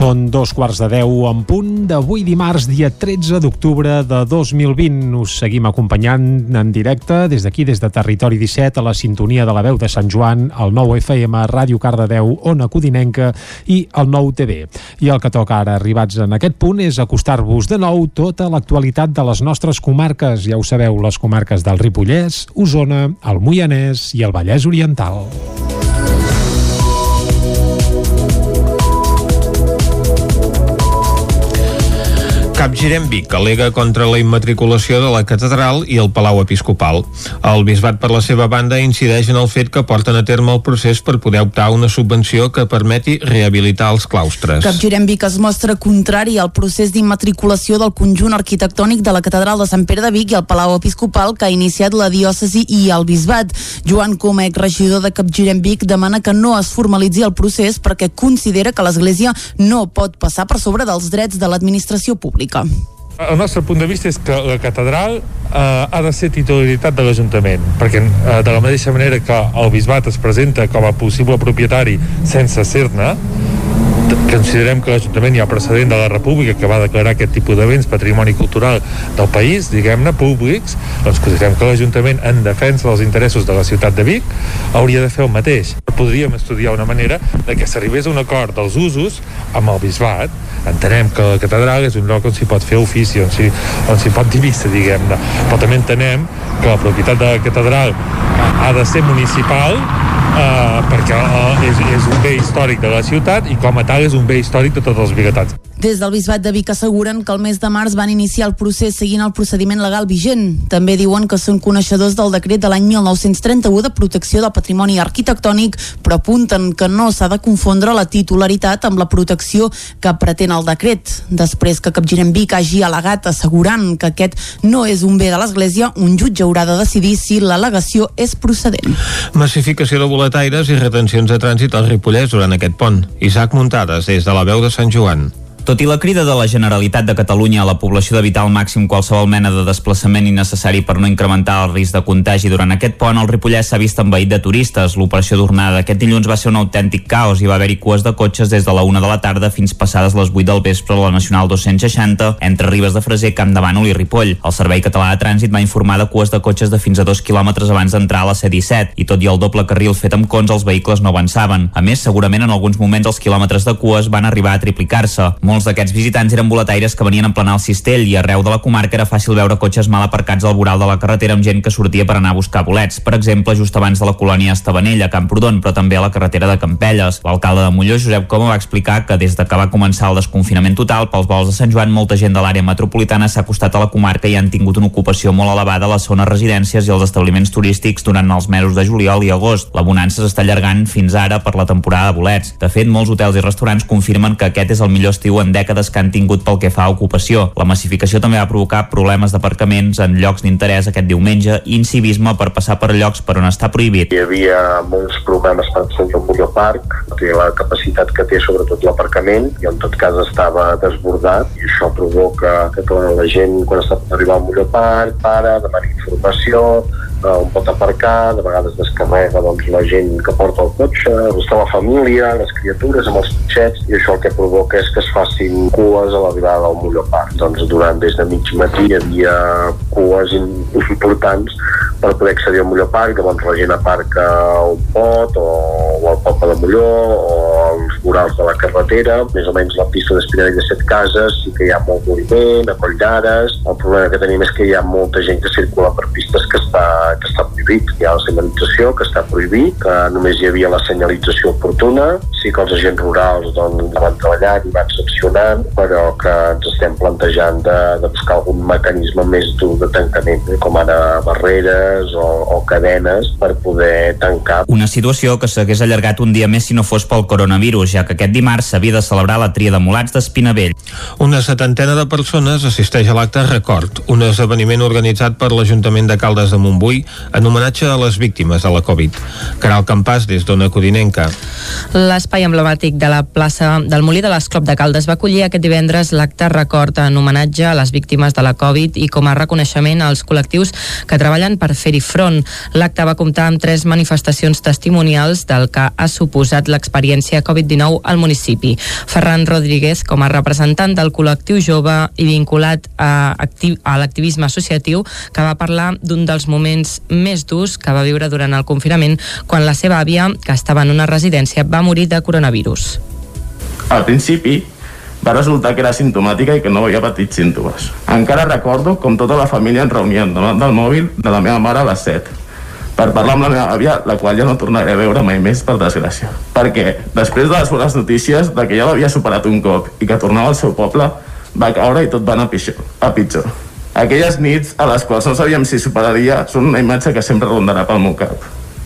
Són dos quarts de deu en punt d'avui dimarts, dia 13 d'octubre de 2020. Us seguim acompanyant en directe des d'aquí, des de Territori 17, a la sintonia de la veu de Sant Joan, el 9 FM, Ràdio Cardedeu, Ona Codinenca i el 9 TV. I el que toca ara, arribats en aquest punt, és acostar-vos de nou tota l'actualitat de les nostres comarques. Ja ho sabeu, les comarques del Ripollès, Osona, el Moianès i el Vallès Oriental. Capgirem Vic al·lega contra la immatriculació de la catedral i el Palau Episcopal. El bisbat, per la seva banda, incideix en el fet que porten a terme el procés per poder optar a una subvenció que permeti rehabilitar els claustres. Capgirem Vic es mostra contrari al procés d'immatriculació del conjunt arquitectònic de la catedral de Sant Pere de Vic i el Palau Episcopal que ha iniciat la diòcesi i el bisbat. Joan Comec, regidor de Capgirem Vic, demana que no es formalitzi el procés perquè considera que l'Església no pot passar per sobre dels drets de l'administració pública. El nostre punt de vista és que la catedral eh, ha de ser titularitat de l'Ajuntament, perquè eh, de la mateixa manera que el bisbat es presenta com a possible propietari sense ser-ne, considerem que l'Ajuntament hi ha precedent de la República que va declarar aquest tipus de béns patrimoni cultural del país, diguem-ne, públics, doncs considerem que l'Ajuntament, en defensa dels interessos de la ciutat de Vic, hauria de fer el mateix. Podríem estudiar una manera de que s'arribés a un acord dels usos amb el bisbat. Entenem que la catedral és un lloc on s'hi pot fer ofici, on s'hi pot dir missa, diguem-ne. Però també entenem que la propietat de la catedral ha de ser municipal eh, perquè eh, és, és un bé històric de la ciutat i com a tal és un bé històric de tots els biguetats. Des del Bisbat de Vic asseguren que el mes de març van iniciar el procés seguint el procediment legal vigent. També diuen que són coneixedors del decret de l'any 1931 de protecció del patrimoni arquitectònic, però apunten que no s'ha de confondre la titularitat amb la protecció que pretén el decret. Després que Capgirem Vic hagi al·legat assegurant que aquest no és un bé de l'Església, un jutge haurà de decidir si l'al·legació és procedent. Massificació de boletaires i retencions de trànsit al Ripollès durant aquest pont. Isaac Muntades, des de la veu de Sant Joan. Tot i la crida de la Generalitat de Catalunya a la població d'evitar al màxim qualsevol mena de desplaçament innecessari per no incrementar el risc de contagi durant aquest pont, el Ripollès s'ha vist envaït de turistes. L'operació d'ornada d'aquest dilluns va ser un autèntic caos i va haver-hi cues de cotxes des de la 1 de la tarda fins passades les 8 del vespre a la Nacional 260 entre Ribes de Freser, Camp de Bànol i Ripoll. El Servei Català de Trànsit va informar de cues de cotxes de fins a 2 quilòmetres abans d'entrar a la C-17 i tot i el doble carril fet amb cons, els vehicles no avançaven. A més, segurament en alguns moments els quilòmetres de cues van arribar a triplicar-se. Molts d'aquests visitants eren boletaires que venien a emplenar el cistell i arreu de la comarca era fàcil veure cotxes mal aparcats al voral de la carretera amb gent que sortia per anar a buscar bolets. Per exemple, just abans de la colònia Estavanella, a Camprodon, però també a la carretera de Campelles. L'alcalde de Molló, Josep Coma, va explicar que des de que va començar el desconfinament total pels vols de Sant Joan, molta gent de l'àrea metropolitana s'ha acostat a la comarca i han tingut una ocupació molt elevada a les zones residències i els establiments turístics durant els mesos de juliol i agost. La bonança s'està allargant fins ara per la temporada de bolets. De fet, molts hotels i restaurants confirmen que aquest és el millor estiu en dècades que han tingut pel que fa a ocupació. La massificació també va provocar problemes d'aparcaments en llocs d'interès aquest diumenge i incivisme per passar per llocs per on està prohibit. Hi havia molts problemes per accedir al Molló Parc, té la capacitat que té sobretot l'aparcament i en tot cas estava desbordat i això provoca que la gent quan està per arribar al Molló Parc para, demana informació, eh, on pot aparcar, de vegades descarrega doncs, la gent que porta el cotxe, està la família, les criatures amb els cotxets i això el que provoca és que es facin cues a l'arribada del Molló Parc. Doncs durant des de mig matí hi havia cues importants per poder accedir al Molló Parc, llavors la gent aparca on pot o, o al poble de Molló o vorals de la carretera, més o menys la pista d'Espinell de Set Cases, sí que hi ha molt moviment, a Coll d'Ares. El problema que tenim és que hi ha molta gent que circula per pistes que està, que està prohibit. Hi ha la senyalització que està prohibit, que només hi havia la senyalització oportuna. Sí que els agents rurals doncs, van treballant i van sancionant, però que ens estem plantejant de, de buscar algun mecanisme més dur de tancament, com ara barreres o, o cadenes per poder tancar. Una situació que s'hagués allargat un dia més si no fos pel coronavirus, ja que aquest dimarts s'havia de celebrar la tria de mulats d'Espinavell. Una setantena de persones assisteix a l'acte Record, un esdeveniment organitzat per l'Ajuntament de Caldes de Montbui en homenatge a les víctimes de la Covid. Caral Campàs, des d'Ona Codinenca. L'espai emblemàtic de la plaça del Molí de l'Esclop de Caldes va acollir aquest divendres l'acte Record en homenatge a les víctimes de la Covid i com a reconeixement als col·lectius que treballen per fer-hi front. L'acte va comptar amb tres manifestacions testimonials del que ha suposat l'experiència Covid-19 al municipi. Ferran Rodríguez, com a representant del col·lectiu jove i vinculat a, a l'activisme associatiu, que va parlar d'un dels moments més durs que va viure durant el confinament quan la seva àvia, que estava en una residència, va morir de coronavirus. Al principi va resultar que era simptomàtica i que no havia patit símptomes. Encara recordo com tota la família ens reuníem davant del mòbil de la meva mare a les 7 per parlar amb la meva àvia, la qual ja no tornaré a veure mai més, per desgràcia. Perquè, després de les bones notícies de que ja l'havia superat un cop i que tornava al seu poble, va caure i tot va anar pitjor. A pitjor. Aquelles nits a les quals no sabíem si superaria són una imatge que sempre rondarà pel meu cap.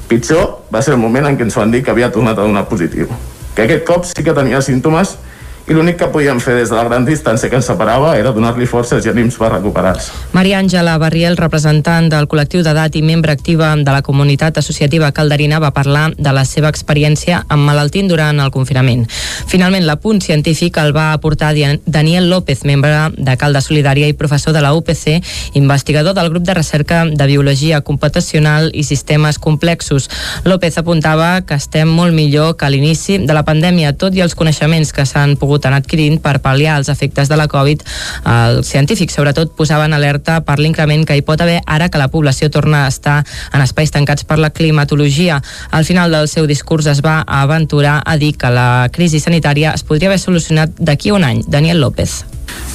Pitjor va ser el moment en què ens van dir que havia tornat a donar positiu. Que aquest cop sí que tenia símptomes i l'únic que podíem fer des de la gran distància que ens separava era donar-li forces i ànims per recuperar-se. Maria Àngela Barriel, representant del col·lectiu d'edat i membre activa de la comunitat associativa calderina, va parlar de la seva experiència amb malaltint durant el confinament. Finalment, l'apunt científic el va aportar Daniel López, membre de Calda Solidària i professor de la UPC, investigador del grup de recerca de Biologia Computacional i Sistemes Complexos. López apuntava que estem molt millor que a l'inici de la pandèmia, tot i els coneixements que s'han pogut pogut anar adquirint per pal·liar els efectes de la Covid. Els científics, sobretot, posaven alerta per l'increment que hi pot haver ara que la població torna a estar en espais tancats per la climatologia. Al final del seu discurs es va aventurar a dir que la crisi sanitària es podria haver solucionat d'aquí un any. Daniel López.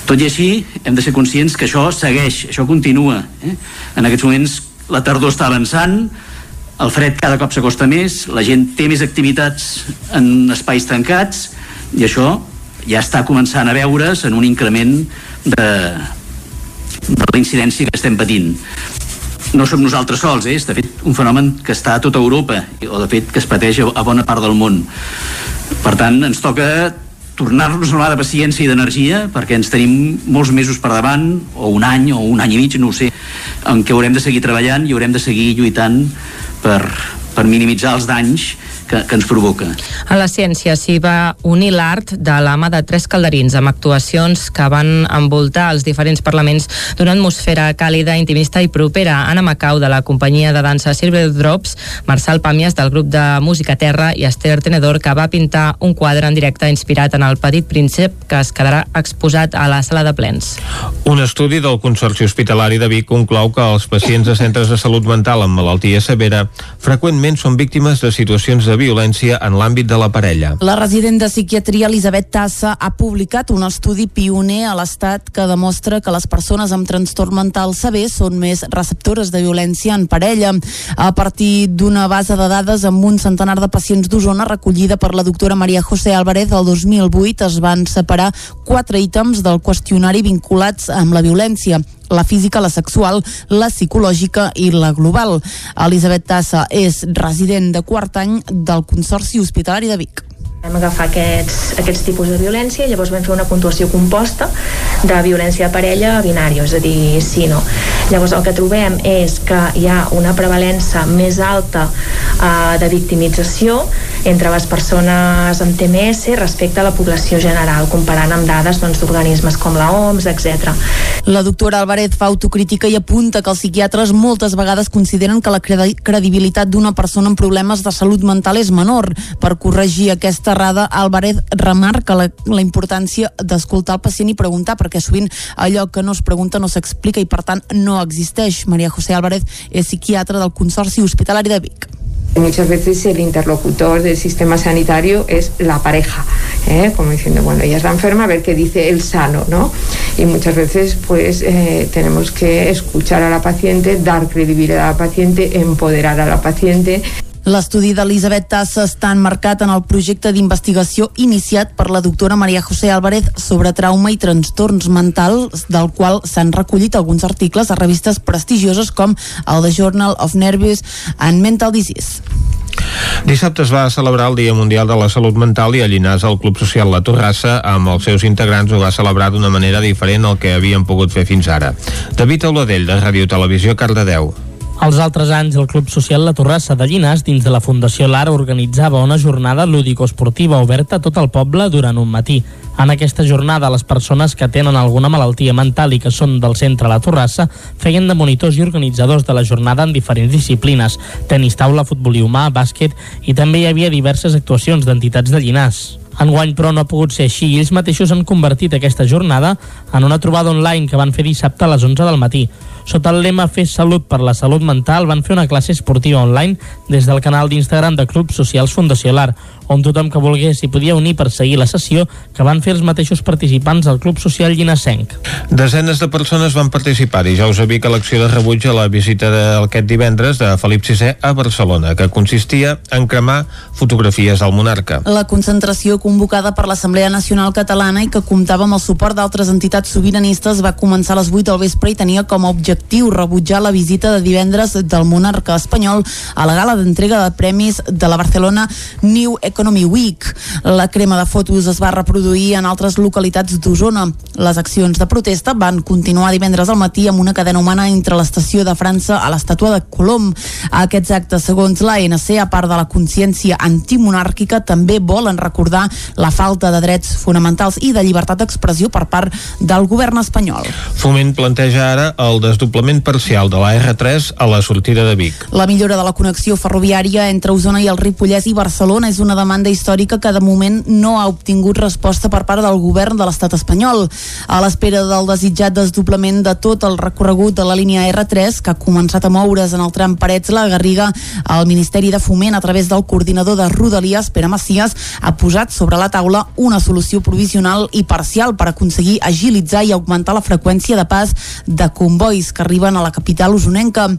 Tot i així, hem de ser conscients que això segueix, això continua. Eh? En aquests moments la tardor està avançant, el fred cada cop s'acosta més, la gent té més activitats en espais tancats i això ja està començant a veure's en un increment de, de la incidència que estem patint no som nosaltres sols, eh? és de fet un fenomen que està a tota Europa o de fet que es pateix a bona part del món per tant ens toca tornar-nos a de paciència i d'energia perquè ens tenim molts mesos per davant o un any o un any i mig, no ho sé en què haurem de seguir treballant i haurem de seguir lluitant per, per minimitzar els danys que, que ens provoca. A la ciència s'hi va unir l'art de la mà de tres calderins amb actuacions que van envoltar els diferents parlaments d'una atmosfera càlida, intimista i propera. Anna Macau, de la companyia de dansa Silver Drops, Marçal Pàmies, del grup de música Terra i Esther Tenedor, que va pintar un quadre en directe inspirat en el Petit Príncep que es quedarà exposat a la sala de plens. Un estudi del Consorci Hospitalari de Vic conclou que els pacients de centres de salut mental amb malaltia severa freqüentment són víctimes de situacions de violència en l'àmbit de la parella. La resident de psiquiatria Elisabet Tassa ha publicat un estudi pioner a l'Estat que demostra que les persones amb trastorn mental sever són més receptores de violència en parella. A partir d'una base de dades amb un centenar de pacients d'Osona recollida per la doctora Maria José Álvarez el 2008 es van separar quatre ítems del qüestionari vinculats amb la violència la física, la sexual, la psicològica i la global. Elisabet Tassa és resident de quart any del Consorci Hospitalari de Vic. Vam agafar aquests, aquests tipus de violència i llavors vam fer una puntuació composta de violència de parella a binàrio, és a dir, sí no. Llavors el que trobem és que hi ha una prevalença més alta uh, de victimització entre les persones amb TMS respecte a la població general, comparant amb dades doncs, d'organismes doncs, com la OMS, etc. La doctora Álvarez fa autocrítica i apunta que els psiquiatres moltes vegades consideren que la credibilitat d'una persona amb problemes de salut mental és menor. Per corregir aquesta Terrada, Álvarez remarca la, la importància d'escoltar el pacient i preguntar, perquè sovint allò que no es pregunta no s'explica i per tant no existeix. Maria José Álvarez és psiquiatra del Consorci Hospitalari de Vic. Muchas veces el interlocutor del sistema sanitario es la pareja, ¿eh? como diciendo, bueno, ella es la enferma, a ver qué dice el sano, ¿no? Y muchas veces pues eh, tenemos que escuchar a la paciente, dar credibilidad a la paciente, empoderar a la paciente. L'estudi d'Elisabet Tassa està enmarcat en el projecte d'investigació iniciat per la doctora Maria José Álvarez sobre trauma i trastorns mentals, del qual s'han recollit alguns articles a revistes prestigioses com el The Journal of Nervous and Mental Disease. Dissabte es va celebrar el Dia Mundial de la Salut Mental i a Llinars el Club Social La Torrassa amb els seus integrants ho va celebrar d'una manera diferent al que havien pogut fer fins ara. David Auladell, de Ràdio Televisió, Cardedeu. Els altres anys, el Club Social La Torrassa de Llinars, dins de la Fundació Lar, organitzava una jornada lúdico-esportiva oberta a tot el poble durant un matí. En aquesta jornada, les persones que tenen alguna malaltia mental i que són del centre La Torrassa feien de monitors i organitzadors de la jornada en diferents disciplines, tenis taula, futbol i humà, bàsquet, i també hi havia diverses actuacions d'entitats de Llinars. Enguany, però, no ha pogut ser així i ells mateixos han convertit aquesta jornada en una trobada online que van fer dissabte a les 11 del matí. Sota el lema Fes Salut per la Salut Mental van fer una classe esportiva online des del canal d'Instagram de Clubs Socials Fundació Lar, on tothom que volgués s'hi podia unir per seguir la sessió que van fer els mateixos participants del Club Social Llinassenc. Desenes de persones van participar i ja us havia que l'acció de rebuig a la visita d'aquest divendres de Felip VI a Barcelona, que consistia en cremar fotografies del monarca. La concentració convocada per l'Assemblea Nacional Catalana i que comptava amb el suport d'altres entitats sobiranistes va començar a les 8 del vespre i tenia com a objectiu rebutjar la visita de divendres del monarca espanyol a la gala d'entrega de premis de la Barcelona New Economy Week. La crema de fotos es va reproduir en altres localitats d'Osona. Les accions de protesta van continuar divendres al matí amb una cadena humana entre l'estació de França a l'estàtua de Colom. Aquests actes, segons l'ANC, a part de la consciència antimonàrquica, també volen recordar la falta de drets fonamentals i de llibertat d'expressió per part del govern espanyol. Foment planteja ara el desdoblament parcial de la R3 a la sortida de Vic. La millora de la connexió ferroviària entre Osona i el Ripollès i Barcelona és una demanda històrica que de moment no ha obtingut resposta per part del govern de l'estat espanyol. A l'espera del desitjat desdoblament de tot el recorregut de la línia R3, que ha començat a moure's en el tram Parets-la Garriga, el Ministeri de Foment, a través del coordinador de Rodalies, Pere Macias, ha posat sobre la taula una solució provisional i parcial per aconseguir agilitzar i augmentar la freqüència de pas de convois que arriben a la capital usonenca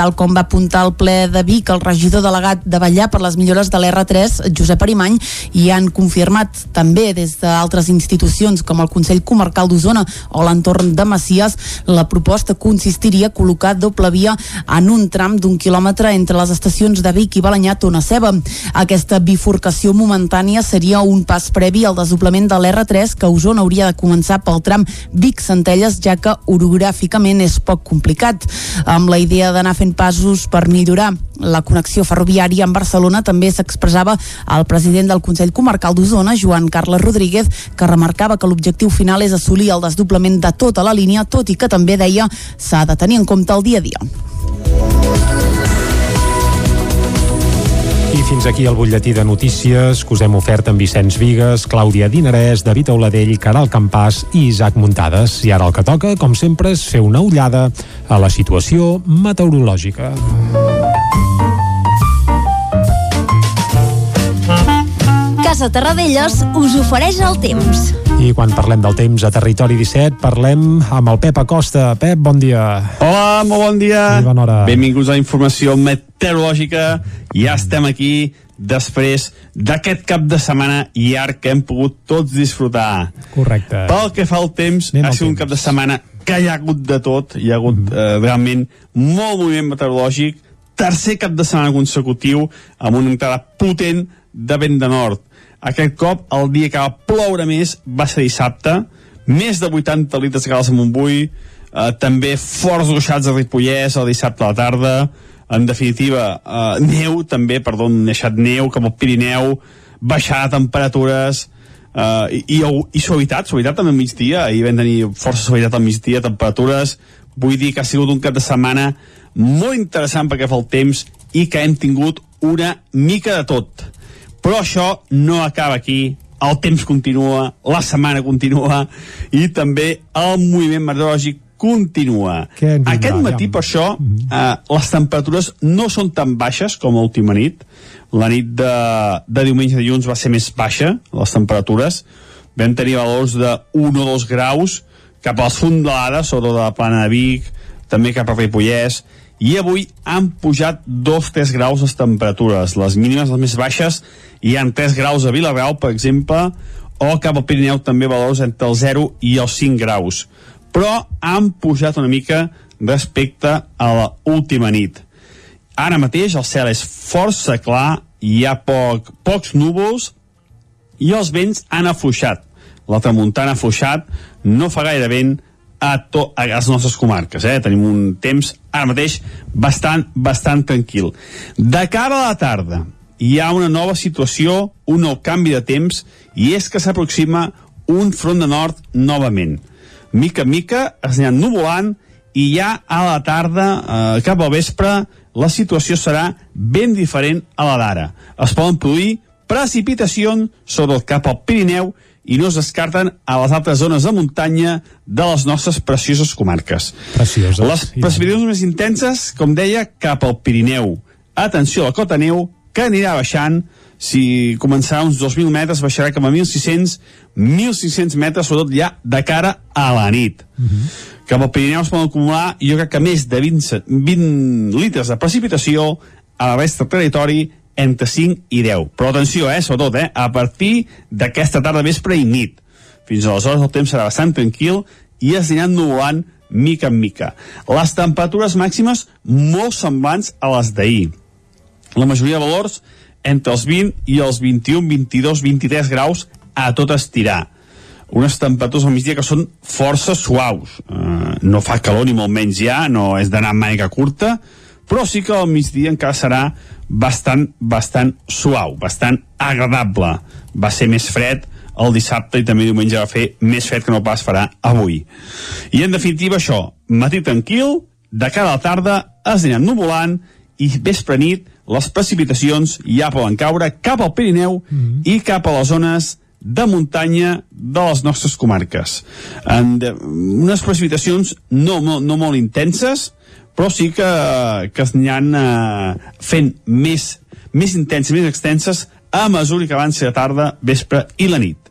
tal com va apuntar el ple de Vic el regidor delegat de Vallà per les millores de l'R3, Josep Arimany, i han confirmat també des d'altres institucions com el Consell Comarcal d'Osona o l'entorn de Macias, la proposta consistiria a col·locar doble via en un tram d'un quilòmetre entre les estacions de Vic i Balanyà Tona Ceba. Aquesta bifurcació momentània seria un pas previ al desdoblament de l'R3 que Osona hauria de començar pel tram Vic-Centelles, ja que orogràficament és poc complicat. Amb la idea d'anar fent passos per millorar la connexió ferroviària amb Barcelona també s'expressava el president del Consell Comarcal d'Osona, Joan Carles Rodríguez, que remarcava que l'objectiu final és assolir el desdoblament de tota la línia, tot i que també deia s'ha de tenir en compte el dia a dia. I fins aquí el butlletí de notícies que us hem ofert amb Vicenç Vigues, Clàudia Dinarès, David Auladell, Caral Campàs i Isaac Muntades. I ara el que toca, com sempre, és fer una ullada a la situació meteorològica. Casa Terradellos us ofereix el temps. I quan parlem del temps a Territori 17, parlem amb el Pep Acosta. Pep, bon dia. Hola, molt bon dia. I bona hora. Benvinguts a la informació meteorològica. Ja estem aquí després d'aquest cap de setmana llarg que hem pogut tots disfrutar. Correcte. Pel que fa al temps, Anem ha sigut un temps. cap de setmana que hi ha hagut de tot, hi ha hagut mm eh, realment molt moviment meteorològic, tercer cap de setmana consecutiu amb una entrada potent de vent de nord. Aquest cop, el dia que va ploure més va ser dissabte, més de 80 litres de calç a Montbui, eh, també forts ruixats a Ripollès el dissabte a la tarda, en definitiva, eh, neu també, perdó, han deixat neu com el Pirineu, baixar temperatures, uh, i, i, i suavitat, suavitat també al migdia, ahir vam tenir força suavitat al migdia, temperatures, vull dir que ha sigut un cap de setmana molt interessant perquè fa el temps i que hem tingut una mica de tot. Però això no acaba aquí, el temps continua, la setmana continua i també el moviment meteorològic continua. Aquest matí, aviam? per això, eh, les temperatures no són tan baixes com a última nit. La nit de, de diumenge i dilluns va ser més baixa, les temperatures. Vam tenir valors de 1 o 2 graus cap a les fondalades, sobre de la plana de Vic, també cap a Ripollès, i avui han pujat 2-3 graus les temperatures. Les mínimes, les més baixes, hi han 3 graus a Vilareal, per exemple, o cap al Pirineu també valors entre el 0 i els 5 graus. Però han pujat una mica respecte a la última nit. Ara mateix el cel és força clar, hi ha poc, pocs núvols i els vents han afluixat. La tramuntana ha afluixat, no fa gaire vent a, to, a les nostres comarques. Eh? Tenim un temps ara mateix bastant, bastant tranquil. De cara a la tarda hi ha una nova situació, un nou canvi de temps, i és que s'aproxima un front de nord novament. Mica en mica es aniran nuvolant i ja a la tarda, eh, cap al vespre, la situació serà ben diferent a la d'ara. Es poden produir precipitacions sobre el cap al Pirineu i no es descarten a les altres zones de muntanya de les nostres precioses comarques. Precioses. Les precipitacions més intenses, com deia, cap al Pirineu. Atenció a la cota neu, que anirà baixant, si començarà uns 2.000 metres, baixarà cap a 1.600, 1.600 metres, sobretot ja de cara a la nit. Uh -huh. Cap al Pirineu es poden acumular, jo crec que més de 20, 20 litres de precipitació a la resta del territori entre 5 i 10. Però atenció, eh, sobretot, eh, a partir d'aquesta tarda vespre i nit. Fins aleshores el temps serà bastant tranquil i es aniran nuvolant mica en mica. Les temperatures màximes molt semblants a les d'ahir. La majoria de valors entre els 20 i els 21, 22, 23 graus a tot estirar. Unes temperatures al migdia que són força suaus. Uh, no fa calor ni molt menys ja, no és d'anar amb màniga curta, però sí que al migdia encara serà bastant, bastant suau, bastant agradable. Va ser més fred el dissabte i també diumenge va fer més fred que no pas farà avui. I en definitiva això, matí tranquil, de cara a la tarda es aniran nuvolant i vespre nit les precipitacions ja poden caure cap al Pirineu mm -hmm. i cap a les zones de muntanya de les nostres comarques. En de, unes precipitacions no, no, no molt intenses, però sí que, que es aniran eh, fent més, més intenses, més extenses a mesura que avanci la tarda, vespre i la nit.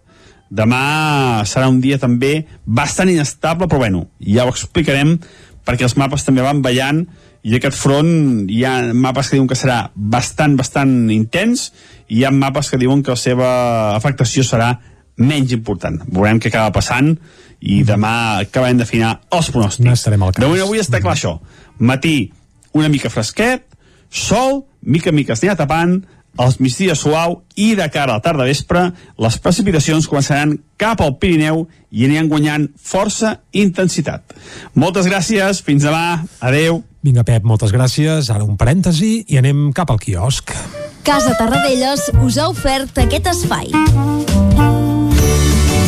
Demà serà un dia també bastant inestable, però bueno, ja ho explicarem perquè els mapes també van ballant i aquest front hi ha mapes que diuen que serà bastant, bastant intens i hi ha mapes que diuen que la seva afectació serà menys important. Veurem què acaba passant i demà acabarem d'afinar els pronòstics. N'estarem al cas. De moment avui està clar això. Matí una mica fresquet, sol, mica en mica es anirà tapant, els migdies suau i de cara a la tarda vespre les precipitacions començaran cap al Pirineu i aniran guanyant força intensitat. Moltes gràcies, fins demà, adeu. Vinga, Pep, moltes gràcies. Ara un parèntesi i anem cap al quiosc. Casa Tarradellas us ha ofert aquest espai.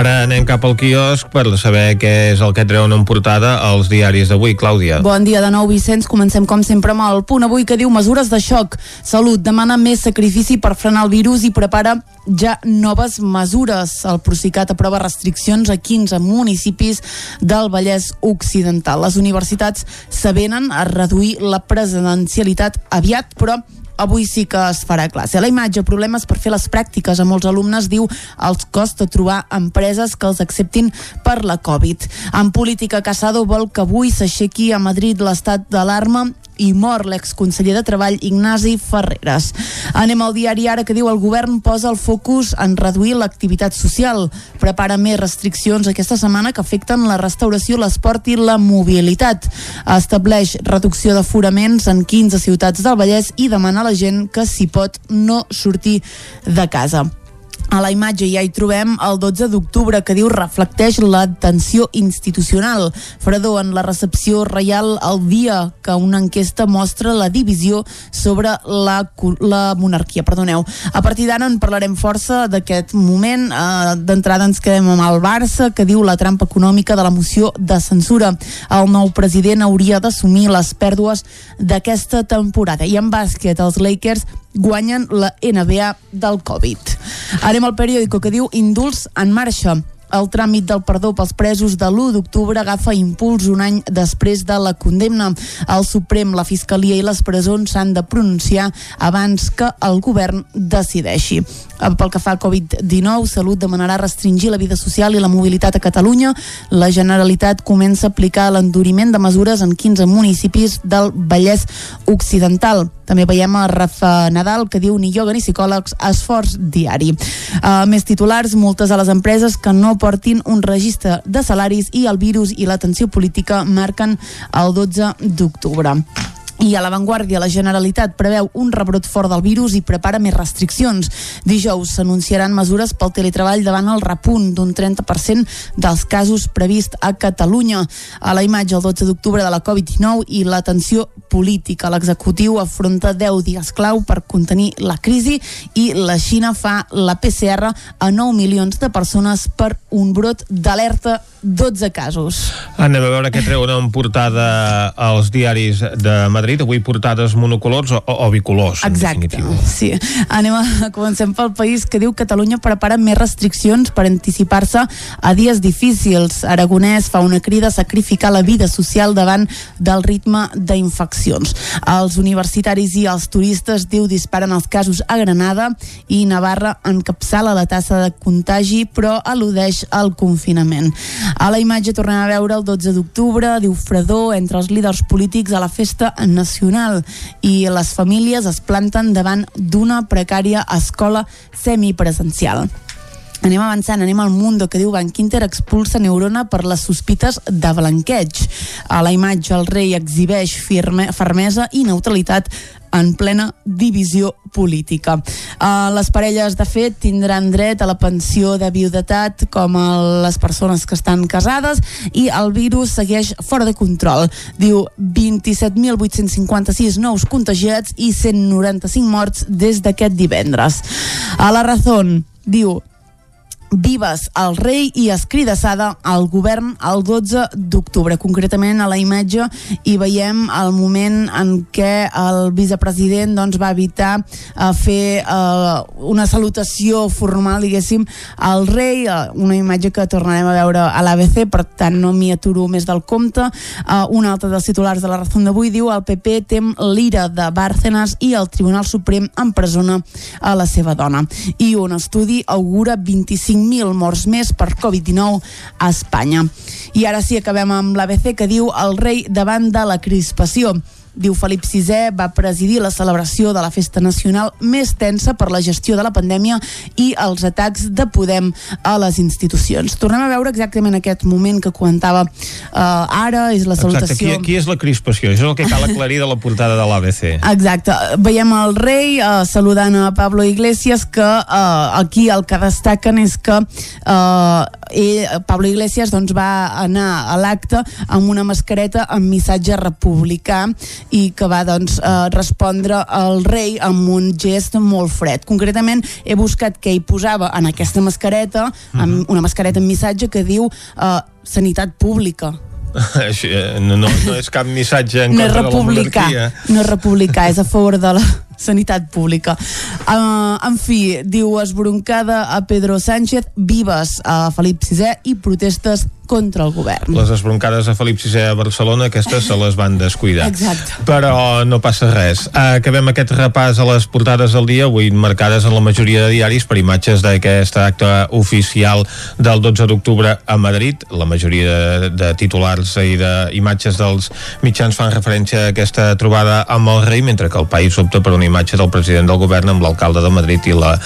Ara anem cap al quiosc per saber què és el que treuen en portada als diaris d'avui. Clàudia. Bon dia de nou, Vicenç. Comencem, com sempre, amb el punt avui que diu mesures de xoc. Salut demana més sacrifici per frenar el virus i prepara ja noves mesures. El Procicat aprova restriccions a 15 municipis del Vallès Occidental. Les universitats s'avenen a reduir la presencialitat aviat, però avui sí que es farà classe. La imatge, problemes per fer les pràctiques. A molts alumnes, diu, els costa trobar empreses que els acceptin per la Covid. En política, Casado vol que avui s'aixequi a Madrid l'estat d'alarma i mor l'exconseller de Treball Ignasi Ferreres. Anem al diari ara que diu el govern posa el focus en reduir l'activitat social. Prepara més restriccions aquesta setmana que afecten la restauració, l'esport i la mobilitat. Estableix reducció d'aforaments en 15 ciutats del Vallès i demana a la gent que s'hi pot no sortir de casa. A la imatge ja hi trobem el 12 d'octubre que diu reflecteix la tensió institucional. Fredó en la recepció reial el dia que una enquesta mostra la divisió sobre la, la monarquia. Perdoneu. A partir d'ara en parlarem força d'aquest moment. Uh, D'entrada ens quedem amb el Barça que diu la trampa econòmica de la moció de censura. El nou president hauria d'assumir les pèrdues d'aquesta temporada. I en bàsquet els Lakers guanyen la NBA del Covid. Anem al periòdico que diu indults en marxa. El tràmit del perdó pels presos de l'1 d'octubre agafa impuls un any després de la condemna. El Suprem, la Fiscalia i les presons s'han de pronunciar abans que el govern decideixi. Pel que fa al Covid-19, Salut demanarà restringir la vida social i la mobilitat a Catalunya. La Generalitat comença a aplicar l'enduriment de mesures en 15 municipis del Vallès Occidental. També veiem a Rafa Nadal que diu ni ioga ni psicòlegs, esforç diari. Uh, més titulars, multes a les empreses que no portin un registre de salaris i el virus i l'atenció política marquen el 12 d'octubre. I a l'avantguàrdia, la Generalitat preveu un rebrot fort del virus i prepara més restriccions. Dijous s'anunciaran mesures pel teletreball davant el repunt d'un 30% dels casos previst a Catalunya. A la imatge el 12 d'octubre de la Covid-19 i l'atenció política. L'executiu afronta 10 dies clau per contenir la crisi i la Xina fa la PCR a 9 milions de persones per un brot d'alerta 12 casos. Anem a veure què treuen en portada als diaris de Madrid. Avui portades monocolors o, o bicolors, Exacte, en sí. Anem a, comencem pel país que diu Catalunya prepara més restriccions per anticipar-se a dies difícils. Aragonès fa una crida a sacrificar la vida social davant del ritme d'infeccions. Els universitaris i els turistes, diu, disparen els casos a Granada i Navarra encapçala la tassa de contagi però al·ludeix al confinament. A la imatge tornem a veure el 12 d'octubre, diu Fredó, entre els líders polítics a la festa nacional i les famílies es planten davant d'una precària escola semipresencial. Anem avançant, anem al Mundo, que diu Banc Inter expulsa Neurona per les sospites de blanqueig. A la imatge el rei exhibeix firme, fermesa i neutralitat en plena divisió política. Uh, les parelles, de fet, tindran dret a la pensió de viudetat com a les persones que estan casades i el virus segueix fora de control. Diu 27.856 nous contagiats i 195 morts des d'aquest divendres. A la Razón, diu Vives al rei i escridassada al govern el 12 d'octubre. Concretament a la imatge hi veiem el moment en què el vicepresident doncs, va evitar uh, fer uh, una salutació formal, diguéssim, al rei, uh, una imatge que tornarem a veure a l'ABC, per tant no m'hi aturo més del compte. Uh, un altre dels titulars de la raó d'avui diu el PP tem l'ira de Bárcenas i el Tribunal Suprem empresona a la seva dona. I un estudi augura 25 5.000 morts més per Covid-19 a Espanya. I ara sí, acabem amb l'ABC que diu el rei davant de la crispació. Diu Felip VI va presidir la celebració de la festa nacional més tensa per la gestió de la pandèmia i els atacs de Podem a les institucions. Tornem a veure exactament aquest moment que comentava uh, ara, és la salutació... Exacte, qui, qui és la crispació? Això és el que cal aclarir de la portada de l'ABC. Exacte. Veiem el rei uh, saludant a Pablo Iglesias que uh, aquí el que destaquen és que uh, ell, Pablo Iglesias doncs, va anar a l'acte amb una mascareta amb missatge republicà i que va doncs, eh, respondre al rei amb un gest molt fred. Concretament he buscat què hi posava en aquesta mascareta, amb una mascareta amb missatge que diu eh, sanitat pública. Eh, no, no, no és cap missatge en no contra de la republicà, monarquia. no és republicà, és a favor de la sanitat pública. Uh, en fi, diu esbroncada a Pedro Sánchez, vives a Felip VI i protestes contra el govern. Les esbroncades a Felip VI a Barcelona, aquestes se les van descuidar. Exacte. Però no passa res. Acabem aquest repàs a les portades del dia, avui marcades en la majoria de diaris per imatges d'aquest acte oficial del 12 d'octubre a Madrid. La majoria de, de titulars i d'imatges dels mitjans fan referència a aquesta trobada amb el rei, mentre que el país opta per una imatge del president del govern amb l'alcalde de Madrid i la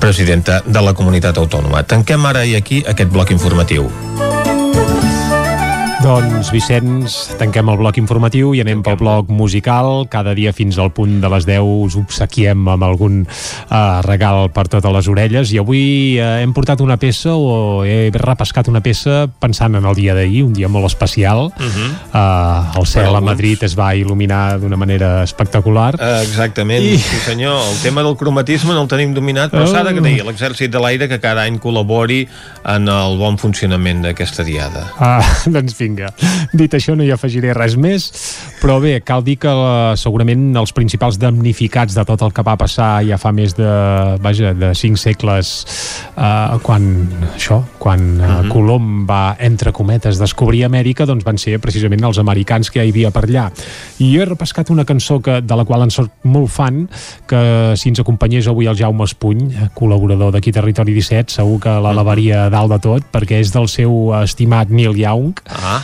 presidenta de la comunitat autònoma. Tanquem ara i aquí aquest bloc informatiu. Doncs, Vicenç, tanquem el bloc informatiu i anem pel bloc musical. Cada dia fins al punt de les 10 us obsequiem amb algun uh, regal per totes les orelles i avui uh, hem portat una peça o he repescat una peça pensant en el dia d'ahir, un dia molt especial. Uh -huh. uh, el cel a Madrid es va il·luminar d'una manera espectacular. Uh, exactament, I... sí senyor. El tema del cromatisme no el tenim dominat, però uh... s'ha d'agrair a l'exèrcit de l'aire que cada any col·labori en el bon funcionament d'aquesta diada. Ah, doncs fins vinga. Dit això, no hi afegiré res més, però bé, cal dir que la, segurament els principals damnificats de tot el que va passar ja fa més de, vaja, de cinc segles eh, quan això, quan uh -huh. Mhm. Colom va, entre cometes, descobrir Amèrica, doncs van ser precisament els americans que hi havia per allà. I jo he repescat una cançó que, de la qual en soc molt fan, que si ens acompanyés avui el Jaume Espuny, col·laborador d'aquí Territori 17, segur que l'elevaria dalt de tot, perquè és del seu estimat Neil Young. Ah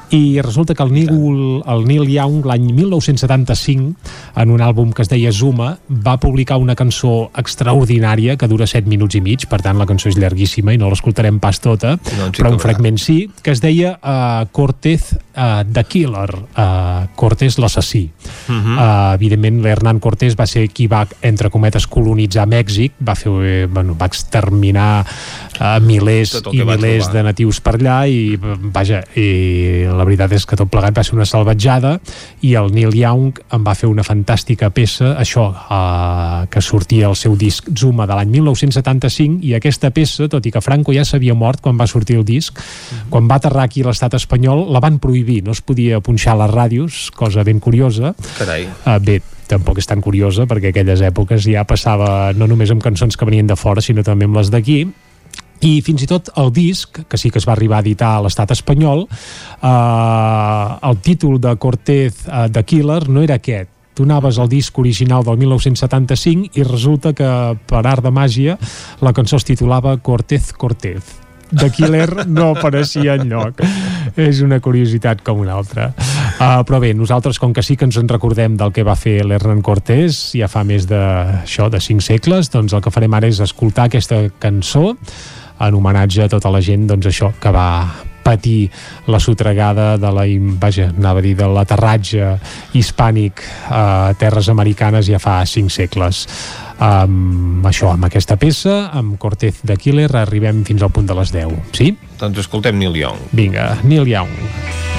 i resulta que el Neil, el Neil Young l'any 1975 en un àlbum que es deia Zuma va publicar una cançó extraordinària que dura 7 minuts i mig, per tant la cançó és llarguíssima i no l'escoltarem pas tota no però un fragment sí, que es deia uh, Cortez uh, The Killer uh, Cortés l'assassí. Uh -huh. uh, evidentment l'Hernán Cortés va ser qui va, entre cometes, colonitzar Mèxic va fer, eh, bueno, va exterminar uh, milers i milers de natius per allà i vaja, i la veritat és que tot plegat va ser una salvatjada i el Neil Young en va fer una fantàstica peça, això eh, que sortia al seu disc Zuma de l'any 1975 i aquesta peça, tot i que Franco ja s'havia mort quan va sortir el disc, mm -hmm. quan va aterrar aquí l'estat espanyol, la van prohibir no es podia punxar a les ràdios, cosa ben curiosa Carai. Uh, bé, tampoc és tan curiosa perquè aquelles èpoques ja passava no només amb cançons que venien de fora sinó també amb les d'aquí i fins i tot el disc, que sí que es va arribar a editar a l'estat espanyol, eh, el títol de Cortez eh, de Killer no era aquest, tu anaves al disc original del 1975 i resulta que per art de màgia la cançó es titulava Cortez Cortez. De Killer no apareixia en lloc és una curiositat com una altra. Uh, però bé, nosaltres com que sí que ens en recordem del que va fer l'Hernán Cortés ja fa més de, això, de 5 segles doncs el que farem ara és escoltar aquesta cançó en homenatge a tota la gent doncs això que va patir la sotregada de la, vaja, anava a dir, de l'aterratge hispànic a terres americanes ja fa cinc segles. Amb això, amb aquesta peça, amb Cortez de Killer, arribem fins al punt de les 10. Sí? Doncs escoltem Neil Young. Vinga, Neil Young. 10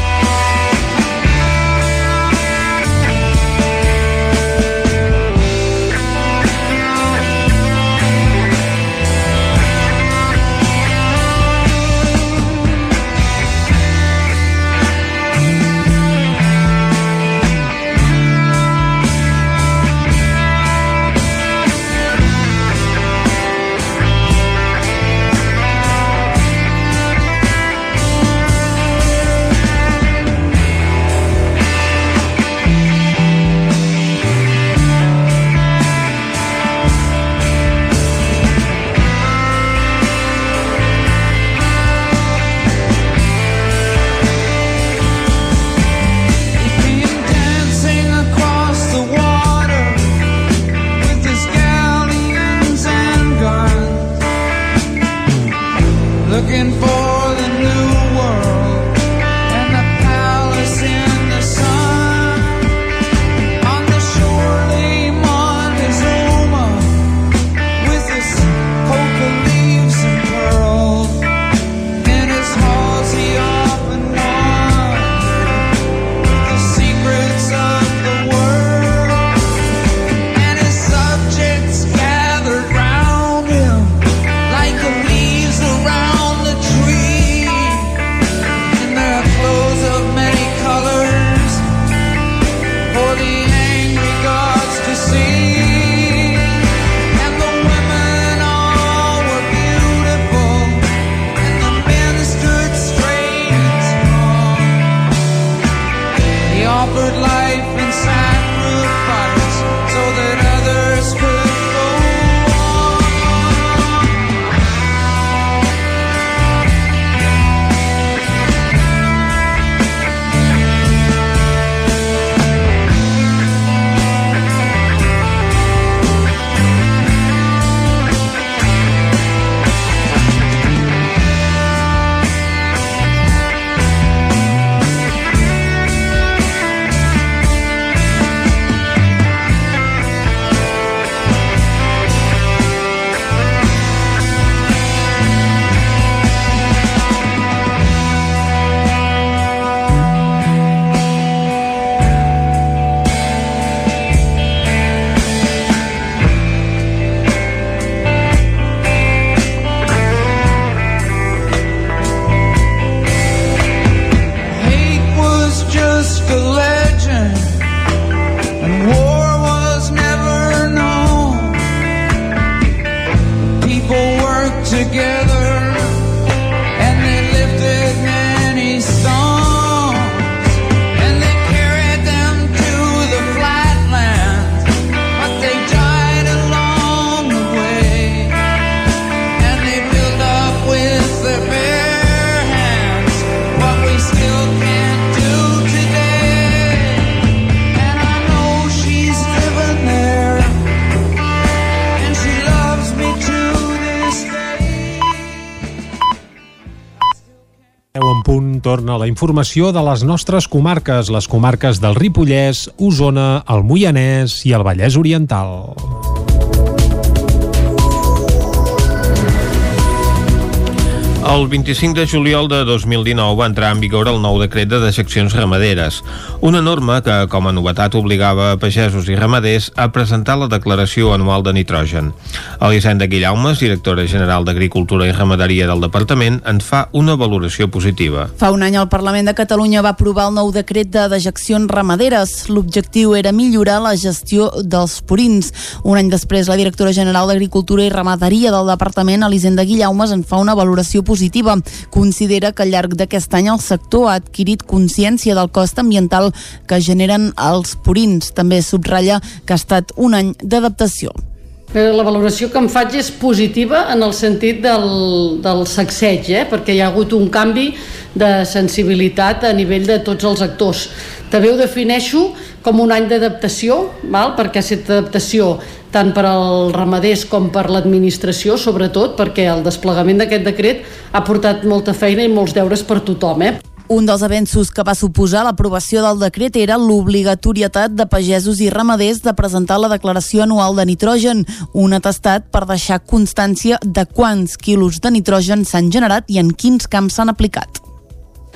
informació de les nostres comarques, les comarques del Ripollès, Osona, el Moianès i el Vallès Oriental. El 25 de juliol de 2019 va entrar en vigor el nou decret de dejeccions ramaderes, una norma que, com a novetat, obligava a pagesos i ramaders a presentar la declaració anual de nitrogen. Elisenda Guillaumes, directora general d'Agricultura i Ramaderia del Departament, en fa una valoració positiva. Fa un any el Parlament de Catalunya va aprovar el nou decret de dejeccions ramaderes. L'objectiu era millorar la gestió dels purins. Un any després, la directora general d'Agricultura i Ramaderia del Departament, Elisenda Guillaumes, en fa una valoració positiva. Considera que al llarg d'aquest any el sector ha adquirit consciència del cost ambiental que generen els purins. També subratlla que ha estat un any d'adaptació. La valoració que em faig és positiva en el sentit del, del sacseig, eh? perquè hi ha hagut un canvi de sensibilitat a nivell de tots els actors. També ho defineixo com un any d'adaptació, perquè ha estat adaptació tant per als ramaders com per l'administració, sobretot perquè el desplegament d'aquest decret ha portat molta feina i molts deures per tothom. Eh? Un dels avenços que va suposar l'aprovació del decret era l'obligatorietat de pagesos i ramaders de presentar la declaració anual de nitrogen, un atestat per deixar constància de quants quilos de nitrogen s'han generat i en quins camps s'han aplicat.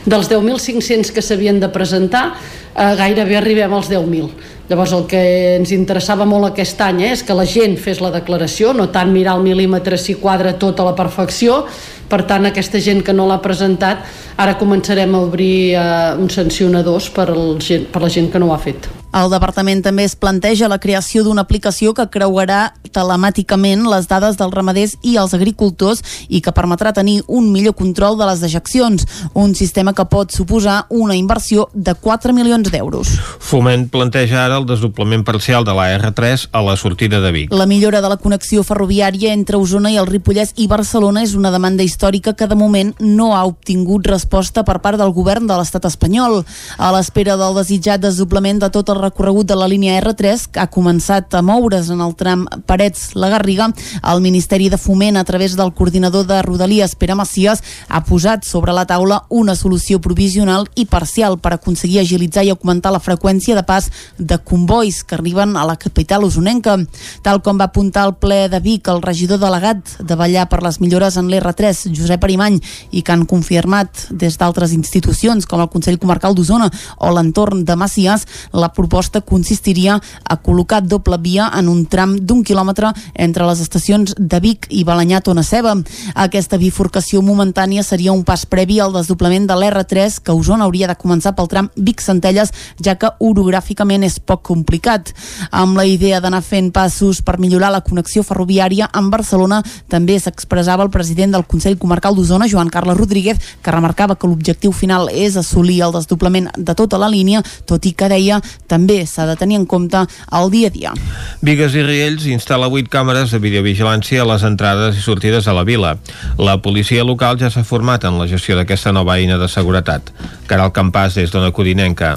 Dels 10.500 que s'havien de presentar, eh, gairebé arribem als 10.000. Llavors el que ens interessava molt aquest any eh, és que la gent fes la declaració, no tant mirar el mil·límetre si quadra tota la perfecció, per tant aquesta gent que no l'ha presentat ara començarem a obrir eh, uns sancionadors per, el, per la gent que no ho ha fet. El departament també es planteja la creació d'una aplicació que creuarà telemàticament les dades dels ramaders i els agricultors i que permetrà tenir un millor control de les dejeccions, un sistema que pot suposar una inversió de 4 milions d'euros. Foment planteja ara el desdoblament parcial de la R3 a la sortida de Vic. La millora de la connexió ferroviària entre Osona i el Ripollès i Barcelona és una demanda històrica que de moment no ha obtingut resposta per part del govern de l'estat espanyol. A l'espera del desitjat desdoblament de tot el recorregut de la línia R3 que ha començat a moure's en el tram Parets-La Garriga, el Ministeri de Foment, a través del coordinador de Rodalies, Pere Macias, ha posat sobre la taula una solució provisional i parcial per aconseguir agilitzar i augmentar la freqüència de pas de convois que arriben a la capital usonenca. Tal com va apuntar al ple de Vic el regidor delegat de ballar per les millores en l'R3, Josep Arimany, i que han confirmat des d'altres institucions com el Consell Comarcal d'Osona o l'entorn de Macias, la proposta consistiria a col·locar doble via en un tram d'un quilòmetre entre les estacions de Vic i Balanyà Tona Ceba. Aquesta bifurcació momentània seria un pas previ al desdoblament de l'R3 que Osona hauria de començar pel tram Vic-Centelles, ja que orogràficament és poc complicat. Amb la idea d'anar fent passos per millorar la connexió ferroviària amb Barcelona, també s'expressava el president del Consell Comarcal d'Osona, Joan Carles Rodríguez, que remarcava que l'objectiu final és assolir el desdoblament de tota la línia, tot i que deia també s'ha de tenir en compte el dia a dia. Vigues i Riells instal·la 8 càmeres de videovigilància a les entrades i sortides a la vila. La policia local ja s'ha format en la gestió d'aquesta nova eina de seguretat. Caral Campàs, des d'Ona Codinenca.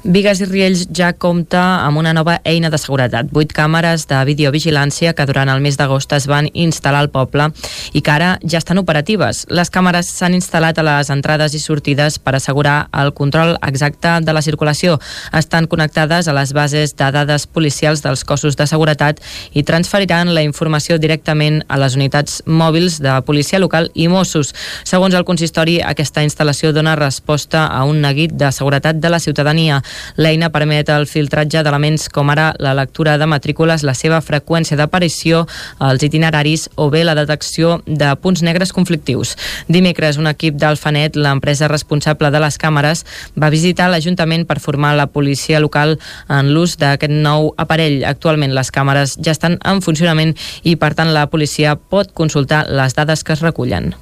Vigues i Riells ja compta amb una nova eina de seguretat, vuit càmeres de videovigilància que durant el mes d'agost es van instal·lar al poble i que ara ja estan operatives. Les càmeres s'han instal·lat a les entrades i sortides per assegurar el control exacte de la circulació. Estan connectades a les bases de dades policials dels cossos de seguretat i transferiran la informació directament a les unitats mòbils de policia local i Mossos. Segons el consistori, aquesta instal·lació dona resposta a un neguit de seguretat de la ciutadania. L'eina permet el filtratge d'elements com ara la lectura de matrícules, la seva freqüència d'aparició, els itineraris o bé la detecció de punts negres conflictius. Dimecres, un equip d'Alfanet, l'empresa responsable de les càmeres, va visitar l'Ajuntament per formar la policia local en l'ús d'aquest nou aparell. Actualment les càmeres ja estan en funcionament i, per tant, la policia pot consultar les dades que es recullen.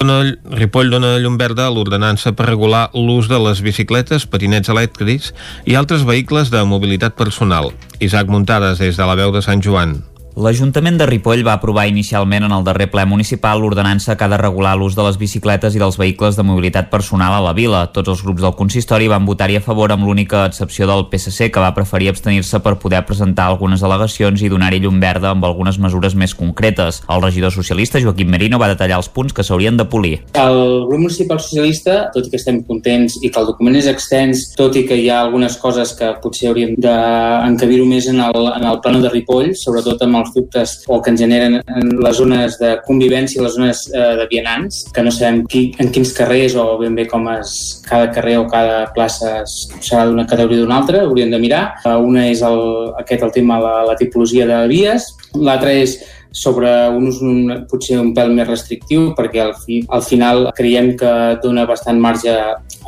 Ripoll dona llum verda a l'ordenança per regular l'ús de les bicicletes, patinets elèctrics i altres vehicles de mobilitat personal. Isaac Muntades, des de la veu de Sant Joan. L'Ajuntament de Ripoll va aprovar inicialment en el darrer ple municipal l'ordenança que ha de regular l'ús de les bicicletes i dels vehicles de mobilitat personal a la vila. Tots els grups del consistori van votar-hi a favor amb l'única excepció del PSC que va preferir abstenir-se per poder presentar algunes al·legacions i donar-hi llum verda amb algunes mesures més concretes. El regidor socialista Joaquim Merino va detallar els punts que s'haurien de polir. El grup municipal socialista, tot i que estem contents i que el document és extens, tot i que hi ha algunes coses que potser hauríem d'encabir-ho més en el, en el plano de Ripoll, sobretot amb els dubtes o que ens generen en les zones de convivència, les zones eh, de vianants, que no sabem qui, en quins carrers o ben bé com es, cada carrer o cada plaça serà d'una categoria d'una altra, hauríem de mirar. Eh, una és el, aquest el tema, la, la tipologia de vies, l'altra és sobre un ús un, potser un pèl més restrictiu perquè al, fi, al final creiem que dona bastant marge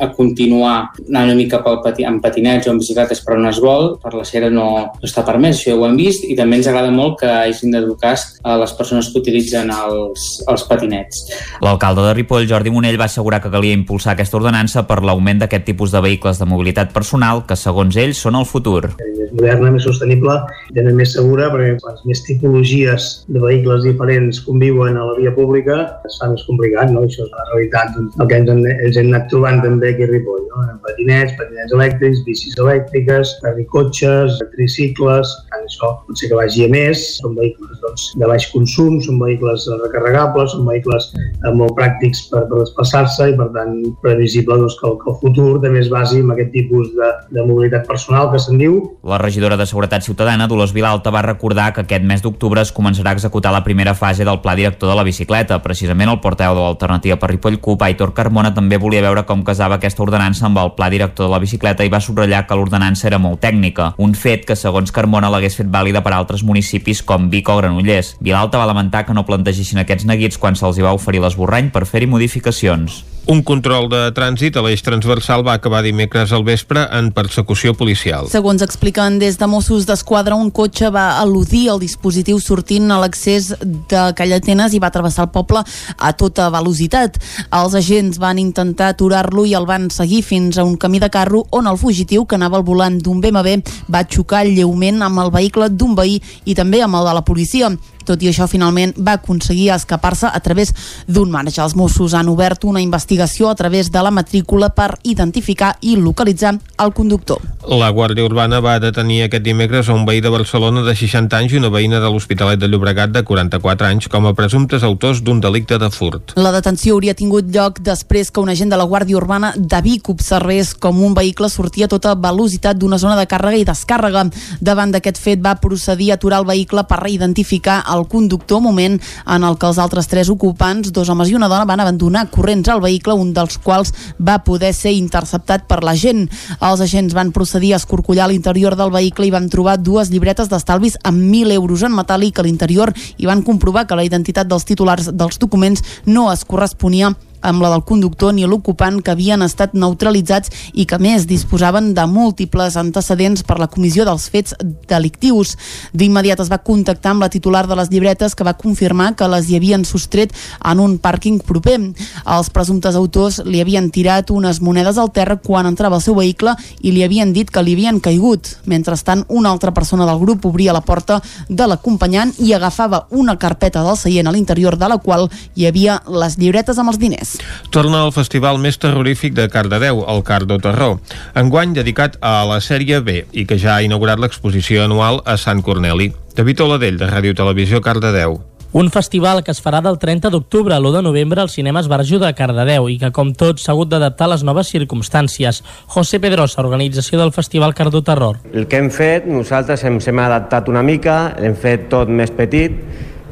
a continuar anant una mica pel pati, amb patinets o amb bicicletes per on es vol, per la cera no, no està permès, això ja ho hem vist, i també ens agrada molt que hagin d'educar a les persones que utilitzen els, els patinets. L'alcalde de Ripoll, Jordi Monell, va assegurar que calia impulsar aquesta ordenança per l'augment d'aquest tipus de vehicles de mobilitat personal que, segons ell, són el futur. Més moderna, més sostenible, i més segura, perquè quants més tipologies de vehicles diferents conviuen a la via pública, es fa més complicat, no? Això és la realitat, doncs, el que ens, ens hem anat trobant també aquí a Ripoll, no? Patinets, patinets elèctrics, bicis elèctriques, tricotxes, tricicles, això potser que vagi a més, són vehicles doncs, de baix consum, són vehicles recarregables, són vehicles eh, molt pràctics per, per desplaçar-se i per tant previsible doncs, que, el, que el futur també es basi en aquest tipus de, de mobilitat personal que se'n diu. La regidora de Seguretat Ciutadana, Dolors Vilalta, va recordar que aquest mes d'octubre es començarà a executar la primera fase del pla director de la bicicleta. Precisament el porteu de l'alternativa per Ripoll CUP, Aitor Carmona, també volia veure com casava aquesta ordenança amb el pla director de la bicicleta i va subratllar que l'ordenança era molt tècnica, un fet que segons Carmona l'hagués fet vàlida per altres municipis com Vic o Granollers. Vilalta va lamentar que no plantegessin aquests neguits quan se'ls hi va oferir l'esborrany per fer-hi modificacions. Un control de trànsit a l'eix transversal va acabar dimecres al vespre en persecució policial. Segons expliquen des de Mossos d'Esquadra, un cotxe va al·ludir el dispositiu sortint a l'accés de Callatenes i va travessar el poble a tota velocitat. Els agents van intentar aturar-lo i el van seguir fins a un camí de carro on el fugitiu, que anava al volant d'un BMW, va xocar lleument amb el vehicle d'un veí i també amb el de la policia. Tot i això, finalment va aconseguir escapar-se a través d'un marge. Els Mossos han obert una investigació a través de la matrícula per identificar i localitzar el conductor. La Guàrdia Urbana va detenir aquest dimecres a un veí de Barcelona de 60 anys i una veïna de l'Hospitalet de Llobregat de 44 anys com a presumptes autors d'un delicte de furt. La detenció hauria tingut lloc després que un agent de la Guàrdia Urbana de Vic observés com un vehicle sortia a tota velocitat d'una zona de càrrega i descàrrega. Davant d'aquest fet va procedir a aturar el vehicle per identificar el conductor, moment en el que els altres tres ocupants, dos homes i una dona, van abandonar corrents al vehicle, un dels quals va poder ser interceptat per la gent. Els agents van procedir a escorcollar l'interior del vehicle i van trobar dues llibretes d'estalvis amb 1.000 euros en metàl·lic a l'interior i van comprovar que la identitat dels titulars dels documents no es corresponia amb la del conductor ni l'ocupant que havien estat neutralitzats i que més disposaven de múltiples antecedents per la comissió dels fets delictius. D'immediat es va contactar amb la titular de les llibretes que va confirmar que les hi havien sostret en un pàrquing proper. Els presumptes autors li havien tirat unes monedes al terra quan entrava al seu vehicle i li havien dit que li havien caigut. Mentrestant, una altra persona del grup obria la porta de l'acompanyant i agafava una carpeta del seient a l'interior de la qual hi havia les llibretes amb els diners. Torna al festival més terrorífic de Cardedeu, el Cardo Terror, enguany dedicat a la sèrie B i que ja ha inaugurat l'exposició anual a Sant Corneli. David Oladell, de Ràdio Televisió Cardedeu. Un festival que es farà del 30 d'octubre a l'1 de novembre al cinema Esbarjo de Cardedeu i que, com tots, s'ha hagut d'adaptar a les noves circumstàncies. José Pedrosa, organització del Festival Cardo Terror. El que hem fet, nosaltres ens hem adaptat una mica, l'hem fet tot més petit,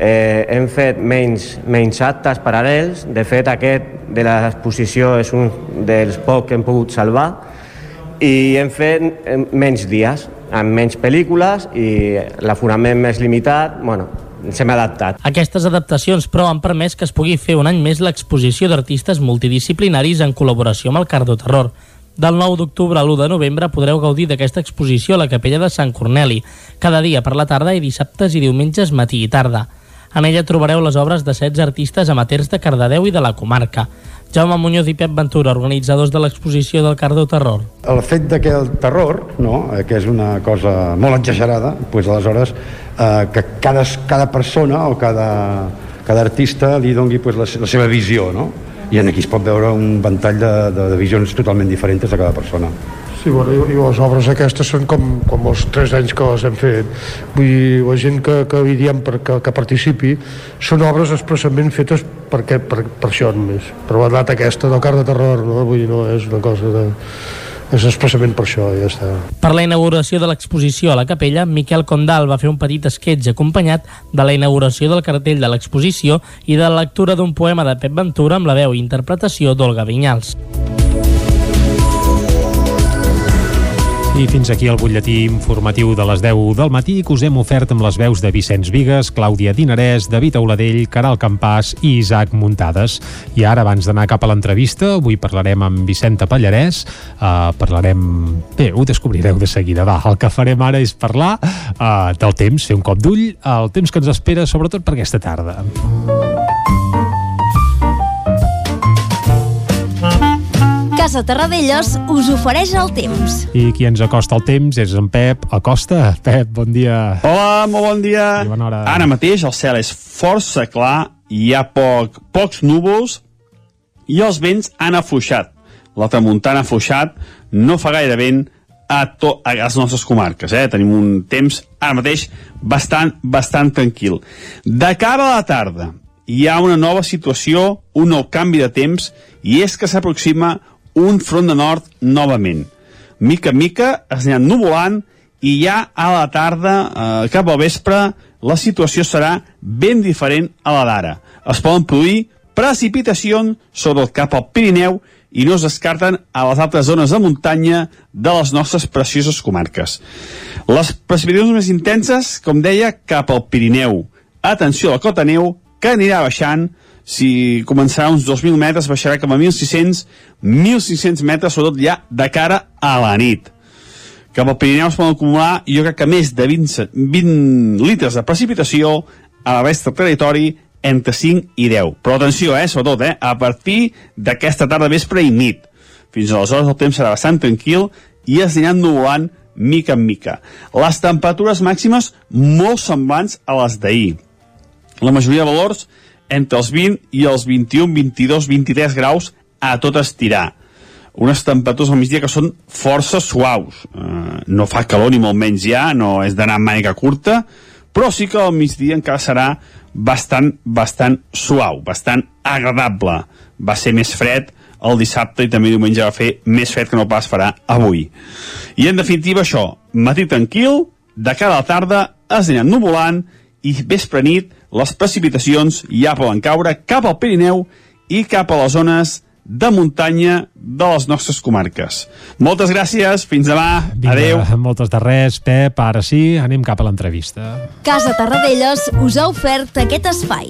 eh, hem fet menys, menys actes paral·lels. De fet, aquest de l'exposició és un dels pocs que hem pogut salvar i hem fet eh, menys dies, amb menys pel·lícules i l'aforament més limitat. Bueno, ens hem adaptat. Aquestes adaptacions, però, han permès que es pugui fer un any més l'exposició d'artistes multidisciplinaris en col·laboració amb el Cardo Terror. Del 9 d'octubre a l'1 de novembre podreu gaudir d'aquesta exposició a la capella de Sant Corneli, cada dia per la tarda i dissabtes i diumenges matí i tarda. En ella trobareu les obres de 16 artistes amateurs de Cardedeu i de la comarca. Jaume Muñoz i Pep Ventura, organitzadors de l'exposició del Cardo Terror. El fet de que el terror, no, eh, que és una cosa molt exagerada, doncs aleshores eh, que cada, cada persona o cada, cada artista li dongui pues, la, la seva visió, no? I aquí es pot veure un ventall de, de, de visions totalment diferents de cada persona. Sí, bueno, i, i les obres aquestes són com, com els tres anys que les hem fet. Vull dir, la gent que, que li diem per, que, que participi són obres expressament fetes per, aquest, per, per això només, per la data aquesta del car de terror, no? Vull dir, no és una cosa de és expressament per això, ja està. Per la inauguració de l'exposició a la capella, Miquel Condal va fer un petit esquetx acompanyat de la inauguració del cartell de l'exposició i de la lectura d'un poema de Pep Ventura amb la veu i interpretació d'Olga Vinyals. I fins aquí el butlletí informatiu de les 10 del matí que us hem ofert amb les veus de Vicenç Vigues, Clàudia Dinarès, David Auladell, Caral Campàs i Isaac Muntades. I ara, abans d'anar cap a l'entrevista, avui parlarem amb Vicenta Pallarès, uh, parlarem... Bé, ho descobrireu de seguida, va. El que farem ara és parlar uh, del temps, fer un cop d'ull, el temps que ens espera, sobretot per aquesta tarda. Casa Terradellos us ofereix el temps. I qui ens acosta el temps és en Pep Acosta. Pep, bon dia. Hola, molt bon dia. I bona hora. Ara mateix el cel és força clar, hi ha poc, pocs núvols i els vents han afluixat. La tramuntana ha afluixat, no fa gaire vent a, to, a les nostres comarques. Eh? Tenim un temps ara mateix bastant, bastant tranquil. De cara a la tarda, hi ha una nova situació, un nou canvi de temps, i és que s'aproxima un front de nord novament. Mica en mica es aniran nuvolant i ja a la tarda, eh, cap al vespre, la situació serà ben diferent a la d'ara. Es poden produir precipitacions sobre el cap al Pirineu i no es descarten a les altres zones de muntanya de les nostres precioses comarques. Les precipitacions més intenses, com deia, cap al Pirineu. Atenció a la cota neu, que anirà baixant, si començarà uns 2.000 metres, baixarà cap a 1.600, 1.500 metres, sobretot ja de cara a la nit. Cap al Pirineu es poden acumular, jo crec que més de 20, 20 litres de precipitació a la resta del territori entre 5 i 10. Però atenció, eh, sobretot, eh, a partir d'aquesta tarda, vespre i nit. Fins aleshores el temps serà bastant tranquil i es aniran nuvolant mica en mica. Les temperatures màximes molt semblants a les d'ahir. La majoria de valors entre els 20 i els 21, 22, 23 graus a tot estirar. Unes temperatures al migdia que són força suaus. Uh, no fa calor ni molt menys ja, no és d'anar amb màniga curta, però sí que al migdia encara serà bastant, bastant suau, bastant agradable. Va ser més fred el dissabte i també diumenge va fer més fred que no pas farà avui. I en definitiva això, matí tranquil, de cara a la tarda es aniran nuvolant i vespre nit les precipitacions ja poden caure cap al Pirineu i cap a les zones de muntanya de les nostres comarques. Moltes gràcies, fins demà, Vinga, adeu. Moltes de res, Pep. Ara sí, anem cap a l'entrevista. Casa Terradellos us ha ofert aquest espai.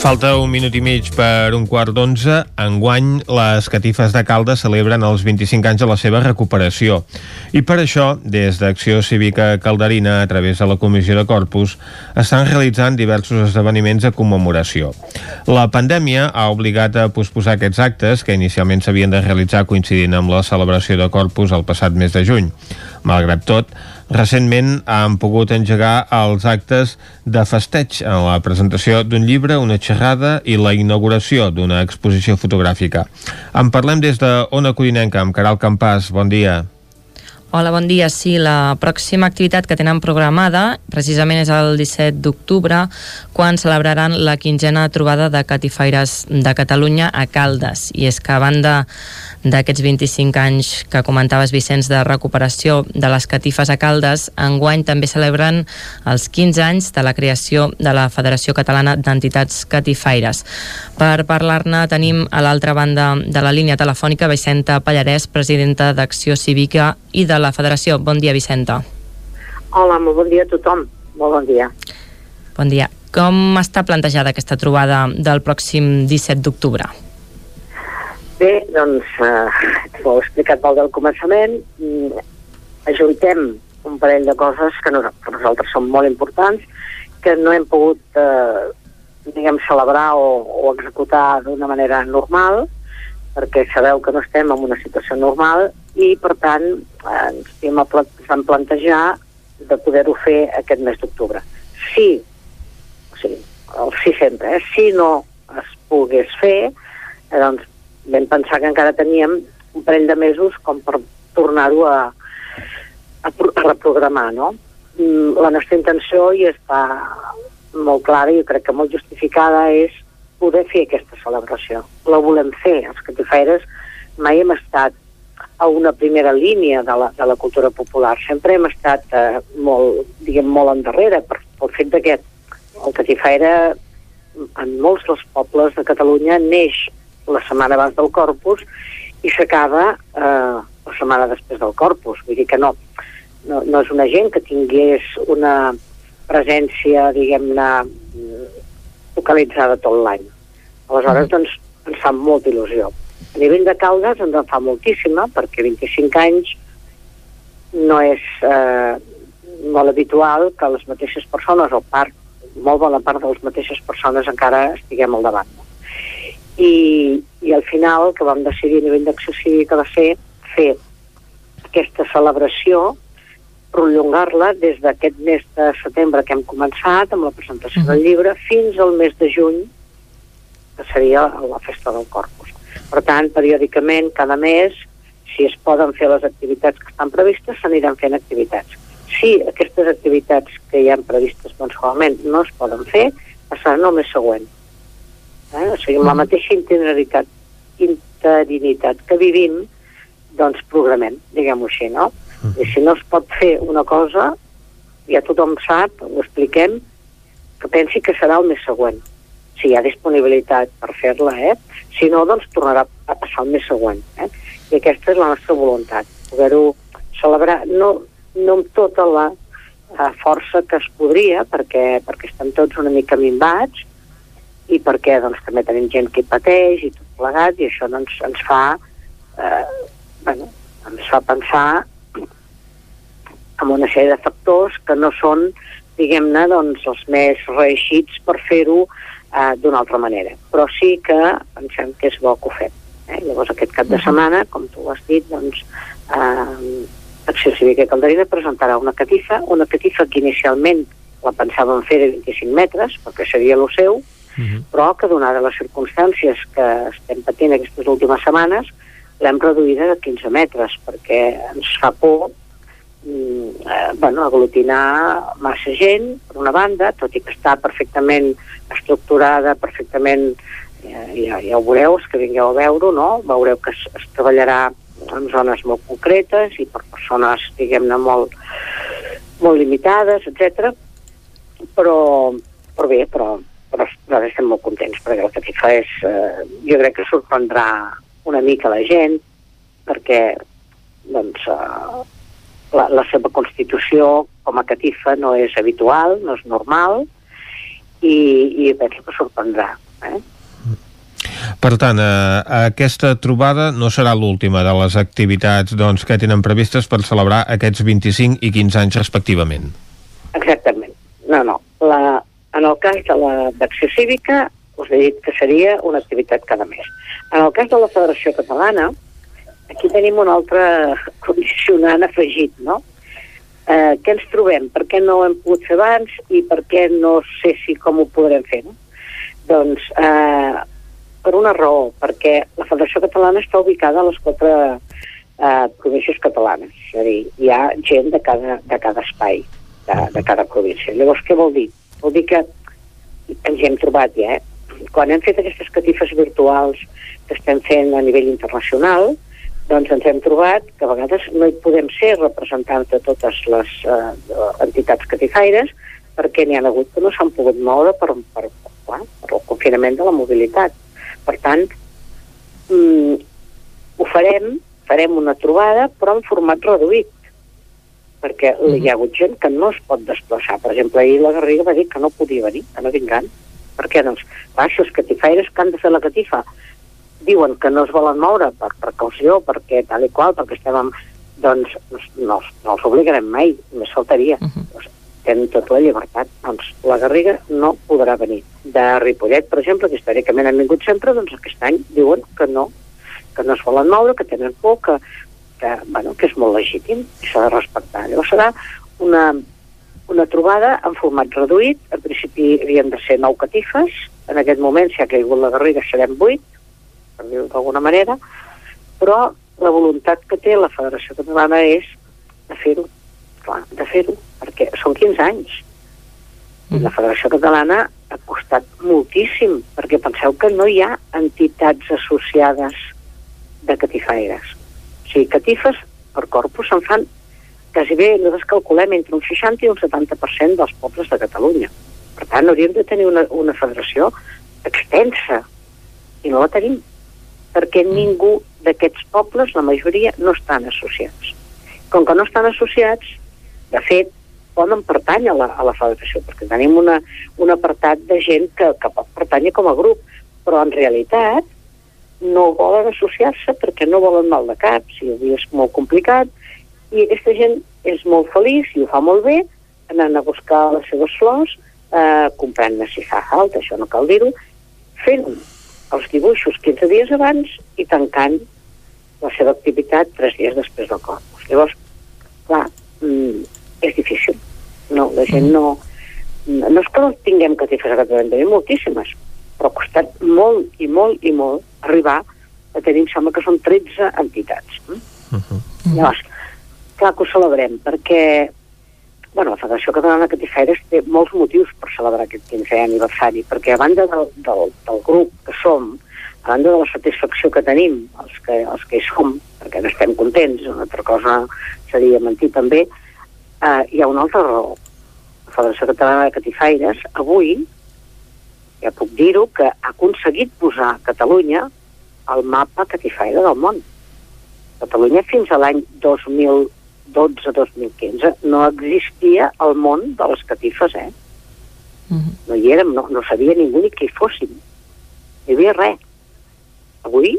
Falta un minut i mig per un quart d'onze. Enguany, les catifes de Caldes celebren els 25 anys de la seva recuperació. I per això, des d'Acció Cívica Calderina, a través de la Comissió de Corpus, estan realitzant diversos esdeveniments de commemoració. La pandèmia ha obligat a posposar aquests actes, que inicialment s'havien de realitzar coincidint amb la celebració de Corpus el passat mes de juny. Malgrat tot, recentment han pogut engegar els actes de festeig en la presentació d'un llibre, una xerrada i la inauguració d'una exposició fotogràfica. En parlem des de Ona amb Caral Campàs. Bon dia. Hola, bon dia. Sí, la pròxima activitat que tenen programada precisament és el 17 d'octubre, quan celebraran la quinzena trobada de catifaires de Catalunya a Caldes. I és que a banda d'aquests 25 anys que comentaves, Vicenç, de recuperació de les catifes a Caldes, enguany també celebren els 15 anys de la creació de la Federació Catalana d'Entitats Catifaires. Per parlar-ne tenim a l'altra banda de la línia telefònica Vicenta Pallarès, presidenta d'Acció Cívica i de la Federació. Bon dia, Vicenta. Hola, molt bon dia a tothom. Molt bon dia. Bon dia. Com està plantejada aquesta trobada del pròxim 17 d'octubre? Bé, doncs, eh, ho he explicat molt del començament. Mm, ajuntem un parell de coses que, no, per nosaltres són molt importants, que no hem pogut, eh, diguem, celebrar o, o executar d'una manera normal, perquè sabeu que no estem en una situació normal i, per tant, ens vam plantejar de poder-ho fer aquest mes d'octubre. Si, o sigui, el sí sempre, eh, si no es pogués fer, eh, doncs vam pensar que encara teníem un parell de mesos com per tornar-ho a, a, a reprogramar, no? Mm, la nostra intenció i està molt clara i crec que molt justificada és poder fer aquesta celebració. La volem fer. Els catifaires mai hem estat a una primera línia de la, de la cultura popular. Sempre hem estat eh, molt, diguem, molt endarrere per, pel fet que el catifaire en molts dels pobles de Catalunya neix la setmana abans del Corpus i s'acaba eh, la setmana després del Corpus. Vull dir que no, no, no és una gent que tingués una presència, diguem-ne, focalitzada tot l'any. Aleshores, mm. doncs, ens fa molta il·lusió. A nivell de Caldes ens en fa moltíssima, perquè 25 anys no és eh, molt habitual que les mateixes persones, o part, molt bona part de les mateixes persones encara estiguem al davant. I, i al final que vam decidir a nivell d'acció cívica va ser fer aquesta celebració prolongar-la des d'aquest mes de setembre que hem començat amb la presentació uh -huh. del llibre fins al mes de juny que seria la festa del Corpus. Per tant, periòdicament, cada mes, si es poden fer les activitats que estan previstes, s'aniran fent activitats. Si aquestes activitats que hi han previstes mensualment no es poden fer, passaran al mes següent eh? o sigui, amb la mateixa interinitat, interinitat que vivim, doncs programem, diguem-ho així, no? I si no es pot fer una cosa, ja tothom sap, ho expliquem, que pensi que serà el mes següent, si hi ha disponibilitat per fer-la, eh? Si no, doncs tornarà a passar el mes següent, eh? I aquesta és la nostra voluntat, poder-ho celebrar, no, no amb tota la eh, força que es podria, perquè, perquè estem tots una mica minvats, i perquè doncs, també tenim gent que pateix i tot plegat i això doncs, ens fa eh, bueno, ens fa pensar en una sèrie de factors que no són diguem-ne doncs, els més reeixits per fer-ho eh, d'una altra manera però sí que pensem que és bo que ho fem eh? llavors aquest cap de setmana com tu has dit doncs eh, Acció Cívica Calderina presentarà una catifa una catifa que inicialment la pensàvem fer de 25 metres perquè seria el seu -huh. Mhm. però que donada les circumstàncies que estem patint aquestes últimes setmanes l'hem reduïda a 15 metres perquè ens fa por eh, bueno, aglutinar massa gent per una banda, tot i que està perfectament estructurada, perfectament eh, ja, ja ho veureu, els que vingueu a veure no? veureu que es, es treballarà en zones molt concretes i per persones, diguem-ne, molt, molt limitades, etc. Però, però bé, però però nosaltres estem molt contents perquè el Catifa és, eh, jo crec que sorprendrà una mica la gent perquè doncs, eh, la, la seva constitució com a catifa no és habitual, no és normal i, i penso que sorprendrà. Eh? Per tant, eh, aquesta trobada no serà l'última de les activitats doncs, que tenen previstes per celebrar aquests 25 i 15 anys respectivament. Exactament. No, no. La, en el cas de l'acció cívica, us he dit que seria una activitat cada mes. En el cas de la Federació Catalana, aquí tenim un altre condicionant afegit, no? Eh, què ens trobem? Per què no ho hem pogut fer abans i per què no sé si com ho podrem fer, no? Doncs, eh, per una raó, perquè la Federació Catalana està ubicada a les quatre eh, províncies catalanes, és a dir, hi ha gent de cada, de cada espai, de, de cada província. Llavors, què vol dir? Vol dir que ens hi hem trobat ja, eh? Quan hem fet aquestes catifes virtuals que estem fent a nivell internacional, doncs ens hem trobat que a vegades no hi podem ser representants de totes les eh, entitats catifaires perquè n'hi ha hagut que no s'han pogut moure per, per, per, per el confinament de la mobilitat. Per tant, mm, ho farem, farem una trobada, però en format reduït, perquè mm -hmm. hi ha hagut gent que no es pot desplaçar. Per exemple, ahir la Garriga va dir que no podia venir, que no vindran. Per què? Doncs, clar, els catifaires que han de fer la catifa diuen que no es volen moure per precaució, perquè tal i qual, perquè estem amb... doncs no, no els obligarem mai, més faltaria. Uh -huh. doncs, tenen tota la llibertat. Doncs la Garriga no podrà venir. De Ripollet, per exemple, que històricament han vingut sempre, doncs aquest any diuen que no, que no es volen moure, que tenen por, que, que, bueno, que és molt legítim i s'ha de respectar. Llavors serà una, una trobada en format reduït. En principi havien de ser nou catifes. En aquest moment, si ha caigut la Garriga, serem vuit per dir-ho d'alguna manera, però la voluntat que té la Federació Catalana és de fer-ho, clar, de fer-ho, perquè són 15 anys. I la Federació Catalana ha costat moltíssim, perquè penseu que no hi ha entitats associades de catifaires. O sigui, catifes per corpus se'n fan quasi bé, nosaltres calculem entre un 60 i un 70% dels pobles de Catalunya. Per tant, hauríem de tenir una, una federació extensa, i no la tenim perquè ningú d'aquests pobles, la majoria, no estan associats. Com que no estan associats, de fet, poden pertànyer a la, a la federació, perquè tenim una, un apartat de gent que, que pot pertànyer com a grup, però en realitat no volen associar-se perquè no volen mal de cap, si dia és molt complicat, i aquesta gent és molt feliç i ho fa molt bé, anant a buscar les seves flors, eh, comprant-ne si fa falta, això no cal dir-ho, fent els dibuixos 15 dies abans i tancant la seva activitat 3 dies després del corpus. Llavors, clar, mm, és difícil. No, la gent no... No és que no tinguem catifes a Catalunya, tenim moltíssimes, però ha costat molt i molt i molt arribar a tenir, em sembla que són 13 entitats. Uh -huh. Llavors, clar que ho celebrem, perquè bueno, la Federació Catalana de Catifaires té molts motius per celebrar aquest 15è aniversari, perquè a banda del, del, del grup que som, a banda de la satisfacció que tenim, els que, els que hi som, perquè n'estem contents, una altra cosa seria mentir també, eh, hi ha una altra raó. La Federació Catalana de Catifaires avui, ja puc dir-ho, que ha aconseguit posar Catalunya al mapa catifaire del món. Catalunya fins a l'any 2000 2012-2015 no existia el món de les catifes, eh? Uh -huh. No hi érem, no, no sabia ningú ni qui fóssim. No hi havia res. Avui,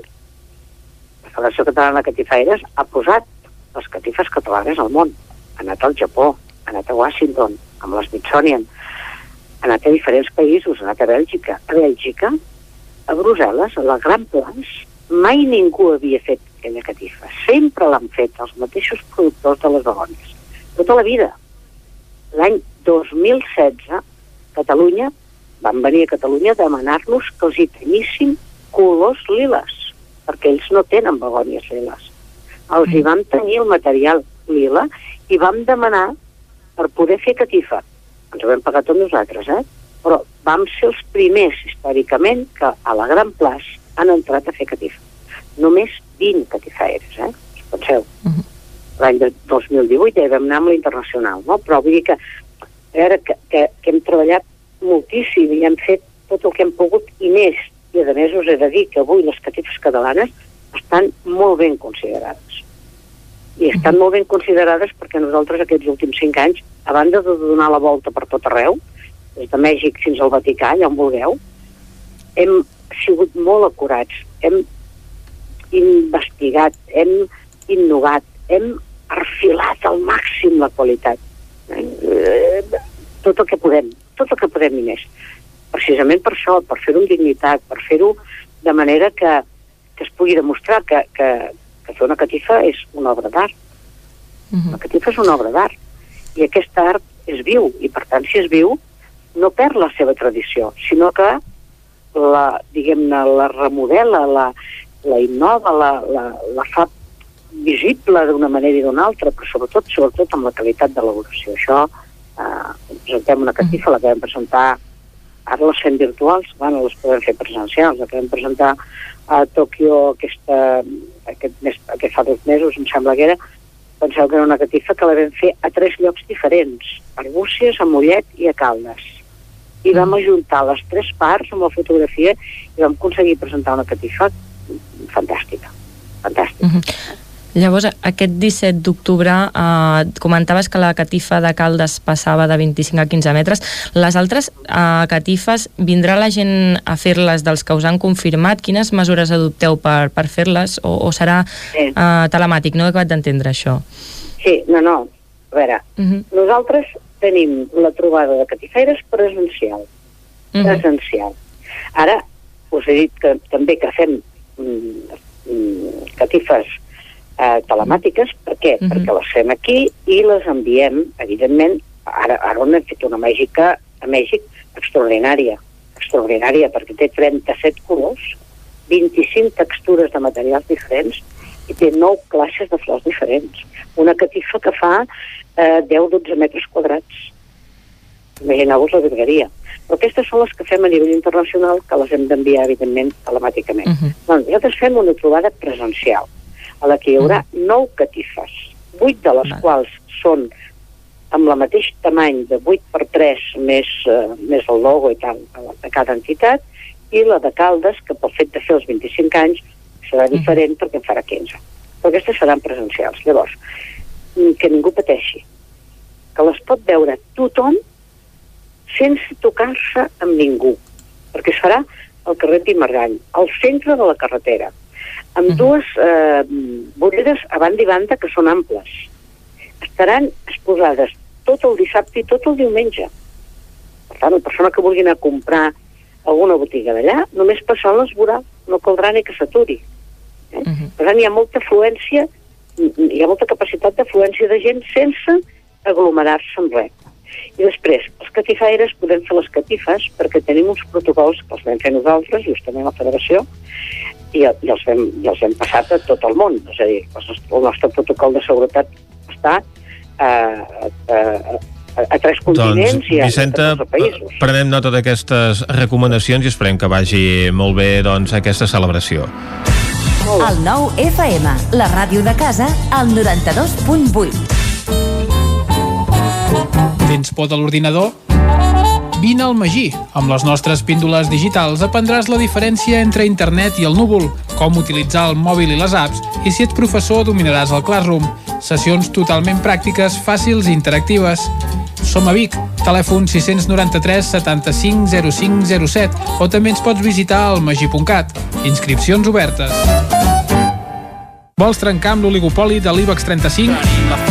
la Federació Catalana de Catifaires ha posat les catifes catalanes al món. Ha anat al Japó, ha anat a Washington, amb l'Smithsonian, ha anat a diferents països, ha anat a Bèlgica. A Bèlgica, a Brussel·les, a la Gran Place, mai ningú havia fet aquella catifa. Sempre l'han fet els mateixos productors de les begònies. Tota la vida. L'any 2016, Catalunya, van venir a Catalunya a demanar-nos que els hi teníssim colors liles, perquè ells no tenen begònies liles. Els hi vam tenir el material lila i vam demanar per poder fer catifa. Ens ho vam pagar tots nosaltres, eh? Però vam ser els primers, històricament, que a la Gran Plaç han entrat a fer catifa. Només 20 catifaires, eh? Us penseu? Uh -huh. L'any 2018 ja vam anar amb l'internacional, no? Però vull dir que, a veure, que, que, que hem treballat moltíssim i hem fet tot el que hem pogut i més. I a més us he de dir que avui les catifes catalanes estan molt ben considerades. I estan uh -huh. molt ben considerades perquè nosaltres aquests últims cinc anys, a banda de donar la volta per tot arreu, des de Mèxic fins al Vaticà, ja on vulgueu, hem sigut molt acurats, hem investigat, hem innovat, hem perfilat al màxim la qualitat. Eh, tot el que podem, tot el que podem i més. Precisament per això, per fer-ho amb dignitat, per fer-ho de manera que, que es pugui demostrar que, que, que fer una catifa és una obra d'art. Uh -huh. La catifa és una obra d'art. I aquest art és viu, i per tant, si és viu, no perd la seva tradició, sinó que la, diguem-ne, la remodela, la, la innova, la, la, la fa visible d'una manera i d'una altra, però sobretot, sobretot amb la qualitat d'elaboració. Això, eh, presentem una catifa, la que vam presentar, ara les fem virtuals, bueno, les podem fer presencials, la que vam presentar a Tòquio aquesta, aquest mes, aquest fa dos mesos, em sembla que era, penseu que era una catifa que la vam fer a tres llocs diferents, a Arbúcies, a Mollet i a Caldes. I vam ajuntar les tres parts amb la fotografia i vam aconseguir presentar una catifa fantàstica. Fantàstica. Uh -huh. Llavors, aquest 17 d'octubre eh, comentaves que la catifa de Caldes passava de 25 a 15 metres. Les altres eh, catifes, vindrà la gent a fer-les dels que us han confirmat? Quines mesures adopteu per, per fer-les? O, o serà sí. eh, telemàtic? No he acabat d'entendre això. Sí, no, no. A veure, uh -huh. nosaltres tenim la trobada de catifeires presencial. Uh -huh. Presencial. Ara, us he dit que també que fem mm, mm, catifes eh, telemàtiques. Per què? Uh -huh. Perquè les fem aquí i les enviem, evidentment, ara, ara on hem fet una màgica a Mèxic extraordinària, extraordinària, perquè té 37 colors, 25 textures de materials diferents i té 9 classes de flors diferents. Una catifa que fa eh, 10-12 metres quadrats. Imagineu-vos la virgueria. Però aquestes són les que fem a nivell internacional, que les hem d'enviar, evidentment, telemàticament. Uh -huh. Doncs nosaltres fem una trobada presencial a la que hi haurà mm. nou catifes, vuit de les quals són amb la mateix tamany de 8 per 3 més, uh, més el logo i tal de cada entitat, i la de Caldes, que pel fet de fer els 25 anys serà mm. diferent perquè en farà 15. Però aquestes seran presencials. Llavors, que ningú pateixi, que les pot veure tothom sense tocar-se amb ningú, perquè es farà al carrer Pimargall, al centre de la carretera amb uh -huh. dues eh, voreres a banda i banda que són amples. Estaran exposades tot el dissabte i tot el diumenge. Per tant, la persona que vulgui anar a comprar alguna botiga d'allà, només passant les veurà, no caldrà ni que s'aturi. Eh? Uh -huh. Per tant, hi ha molta afluència, hi ha molta capacitat d'afluència de gent sense aglomerar-se amb res. I després, els catifaires podem fer les catifes perquè tenim uns protocols que els vam fer nosaltres, justament la federació, i, i, els hem, i els hem passat a tot el món. És a dir, el nostre protocol de seguretat està a, a, a, a tres doncs, continents doncs, i a, Vicenta, a països. prenem nota d'aquestes recomanacions i esperem que vagi molt bé doncs, aquesta celebració. El nou FM, la ràdio de casa, al 92.8. Tens por de l'ordinador? Vine al Magí. Amb les nostres píndoles digitals aprendràs la diferència entre internet i el núvol, com utilitzar el mòbil i les apps, i si ets professor dominaràs el Classroom. Sessions totalment pràctiques, fàcils i interactives. Som a Vic, telèfon 693 75 05 07 o també ens pots visitar al magí.cat. Inscripcions obertes. Vols trencar amb l'oligopoli de l'IBEX 35?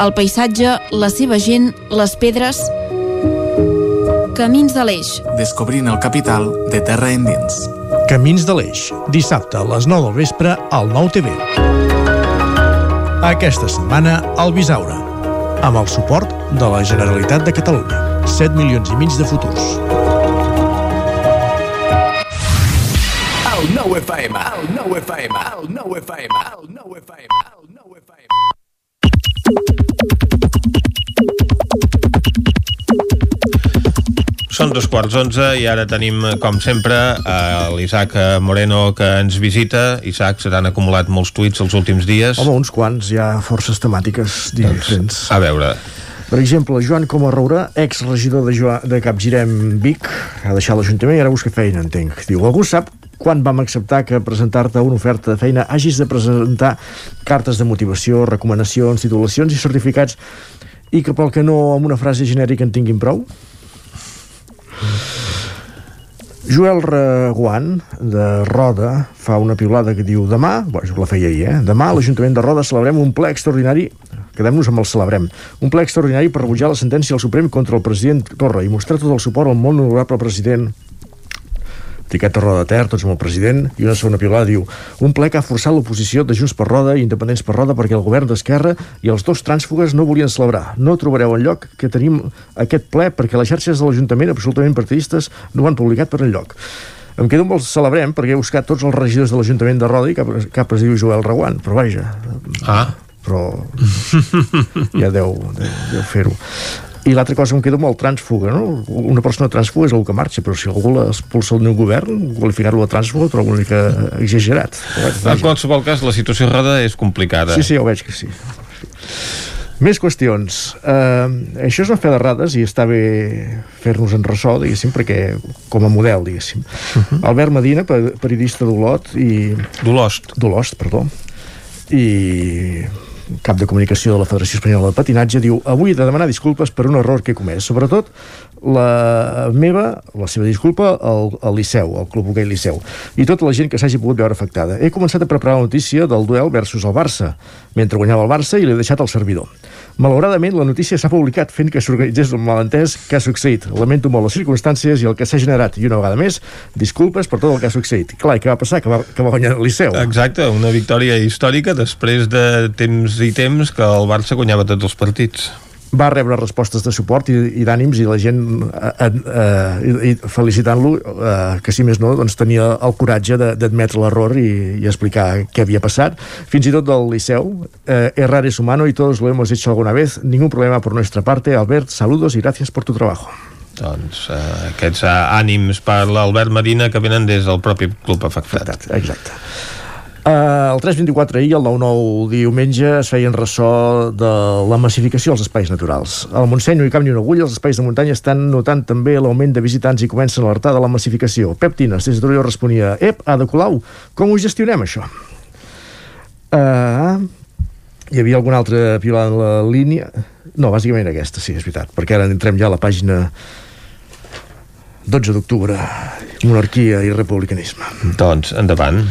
el paisatge, la seva gent, les pedres... Camins de l'Eix. Descobrint el capital de terra endins. Camins de l'Eix, dissabte a les 9 del vespre al 9 TV. Aquesta setmana al Bisaure, amb el suport de la Generalitat de Catalunya. 7 milions i mig de futurs. El nou FM, el nou FM, el nou FM, el nou FM, el nou FM. Són dos quarts onze i ara tenim, com sempre, a l'Isaac Moreno que ens visita. Isaac, se t'han acumulat molts tuits els últims dies. Home, uns quants, hi ha forces temàtiques diferents. A veure, Per exemple, Joan Coma Roura, ex-regidor de, Joan, de Capgirem Vic, ha deixat l'Ajuntament i ara busca feina, entenc. Diu, algú sap quan vam acceptar que presentar-te una oferta de feina hagis de presentar cartes de motivació, recomanacions, titulacions i certificats i que pel que no amb una frase genèrica en tinguin prou? Joel Reguant, de Roda, fa una piulada que diu demà, bueno, la feia ahir, eh? demà a l'Ajuntament de Roda celebrem un ple extraordinari quedem-nos amb el celebrem. Un ple extraordinari per rebutjar la sentència del Suprem contra el president Torra i mostrar tot el suport al molt honorable president etiqueta Roda de Ter, tots amb el president, i una segona piulada diu un ple que ha forçat l'oposició de Junts per Roda i Independents per Roda perquè el govern d'Esquerra i els dos trànsfugues no volien celebrar. No trobareu el lloc que tenim aquest ple perquè les xarxes de l'Ajuntament, absolutament partidistes, no ho han publicat per enlloc. Em quedo amb el celebrem perquè he buscat tots els regidors de l'Ajuntament de Roda i cap, cap es diu Joel Reguant, però vaja. Ah. Però ja deu, deu, deu fer-ho. I l'altra cosa em quedo amb el transfuga, no? Una persona transfuga és algú que marxa, però si algú l'expulsa del meu govern, qualificar-lo de transfuga trobo una mica exagerat. En qualsevol cas, la situació a Roda és complicada. Sí, sí, ja ho veig que sí. Més qüestions. Uh, això és una fe de rades i està bé fer-nos en ressò, diguéssim, perquè com a model, diguéssim. Uh -huh. Albert Medina, periodista d'Olot i... D'Olost. D'Olost, perdó. I cap de comunicació de la Federació Espanyola de Patinatge, diu avui he de demanar disculpes per un error que he comès. Sobretot la meva, la seva disculpa al, al Liceu, al Club Hoquei Liceu, i tota la gent que s'hagi pogut veure afectada. He començat a preparar la notícia del duel versus el Barça, mentre guanyava el Barça i l'he deixat al servidor. Malauradament, la notícia s'ha publicat fent que s'organitzés un malentès que ha succeït. Lamento molt les circumstàncies i el que s'ha generat. I una vegada més, disculpes per tot el que ha succeït. Clar, i què va passar? Que va, que va guanyar el Liceu. Exacte, una victòria històrica després de temps i temps que el Barça guanyava tots els partits va rebre respostes de suport i, i d'ànims i la gent eh, eh, felicitant-lo eh, que si més no doncs tenia el coratge d'admetre l'error i, i explicar què havia passat. Fins i tot del Liceu eh, errar es humano y todos lo hemos hecho alguna vez. Ningún problema por nuestra parte Albert, saludos y gracias por tu trabajo. Doncs eh, aquests eh, ànims per l'Albert Medina que venen des del propi club afectat. Exacte Uh, el 324 ahir, el 9-9 diumenge, es feien ressò de la massificació als espais naturals. Al Montseny hi cap ni una agulla, els espais de muntanya estan notant també l'augment de visitants i comencen a alertar de la massificació. Pep Tines, des de Torelló, responia Ep, Ada Colau, com ho gestionem, això? Uh, hi havia alguna altra pilada en la línia? No, bàsicament aquesta, sí, és veritat, perquè ara entrem ja a la pàgina 12 d'octubre, monarquia i republicanisme. Doncs, endavant.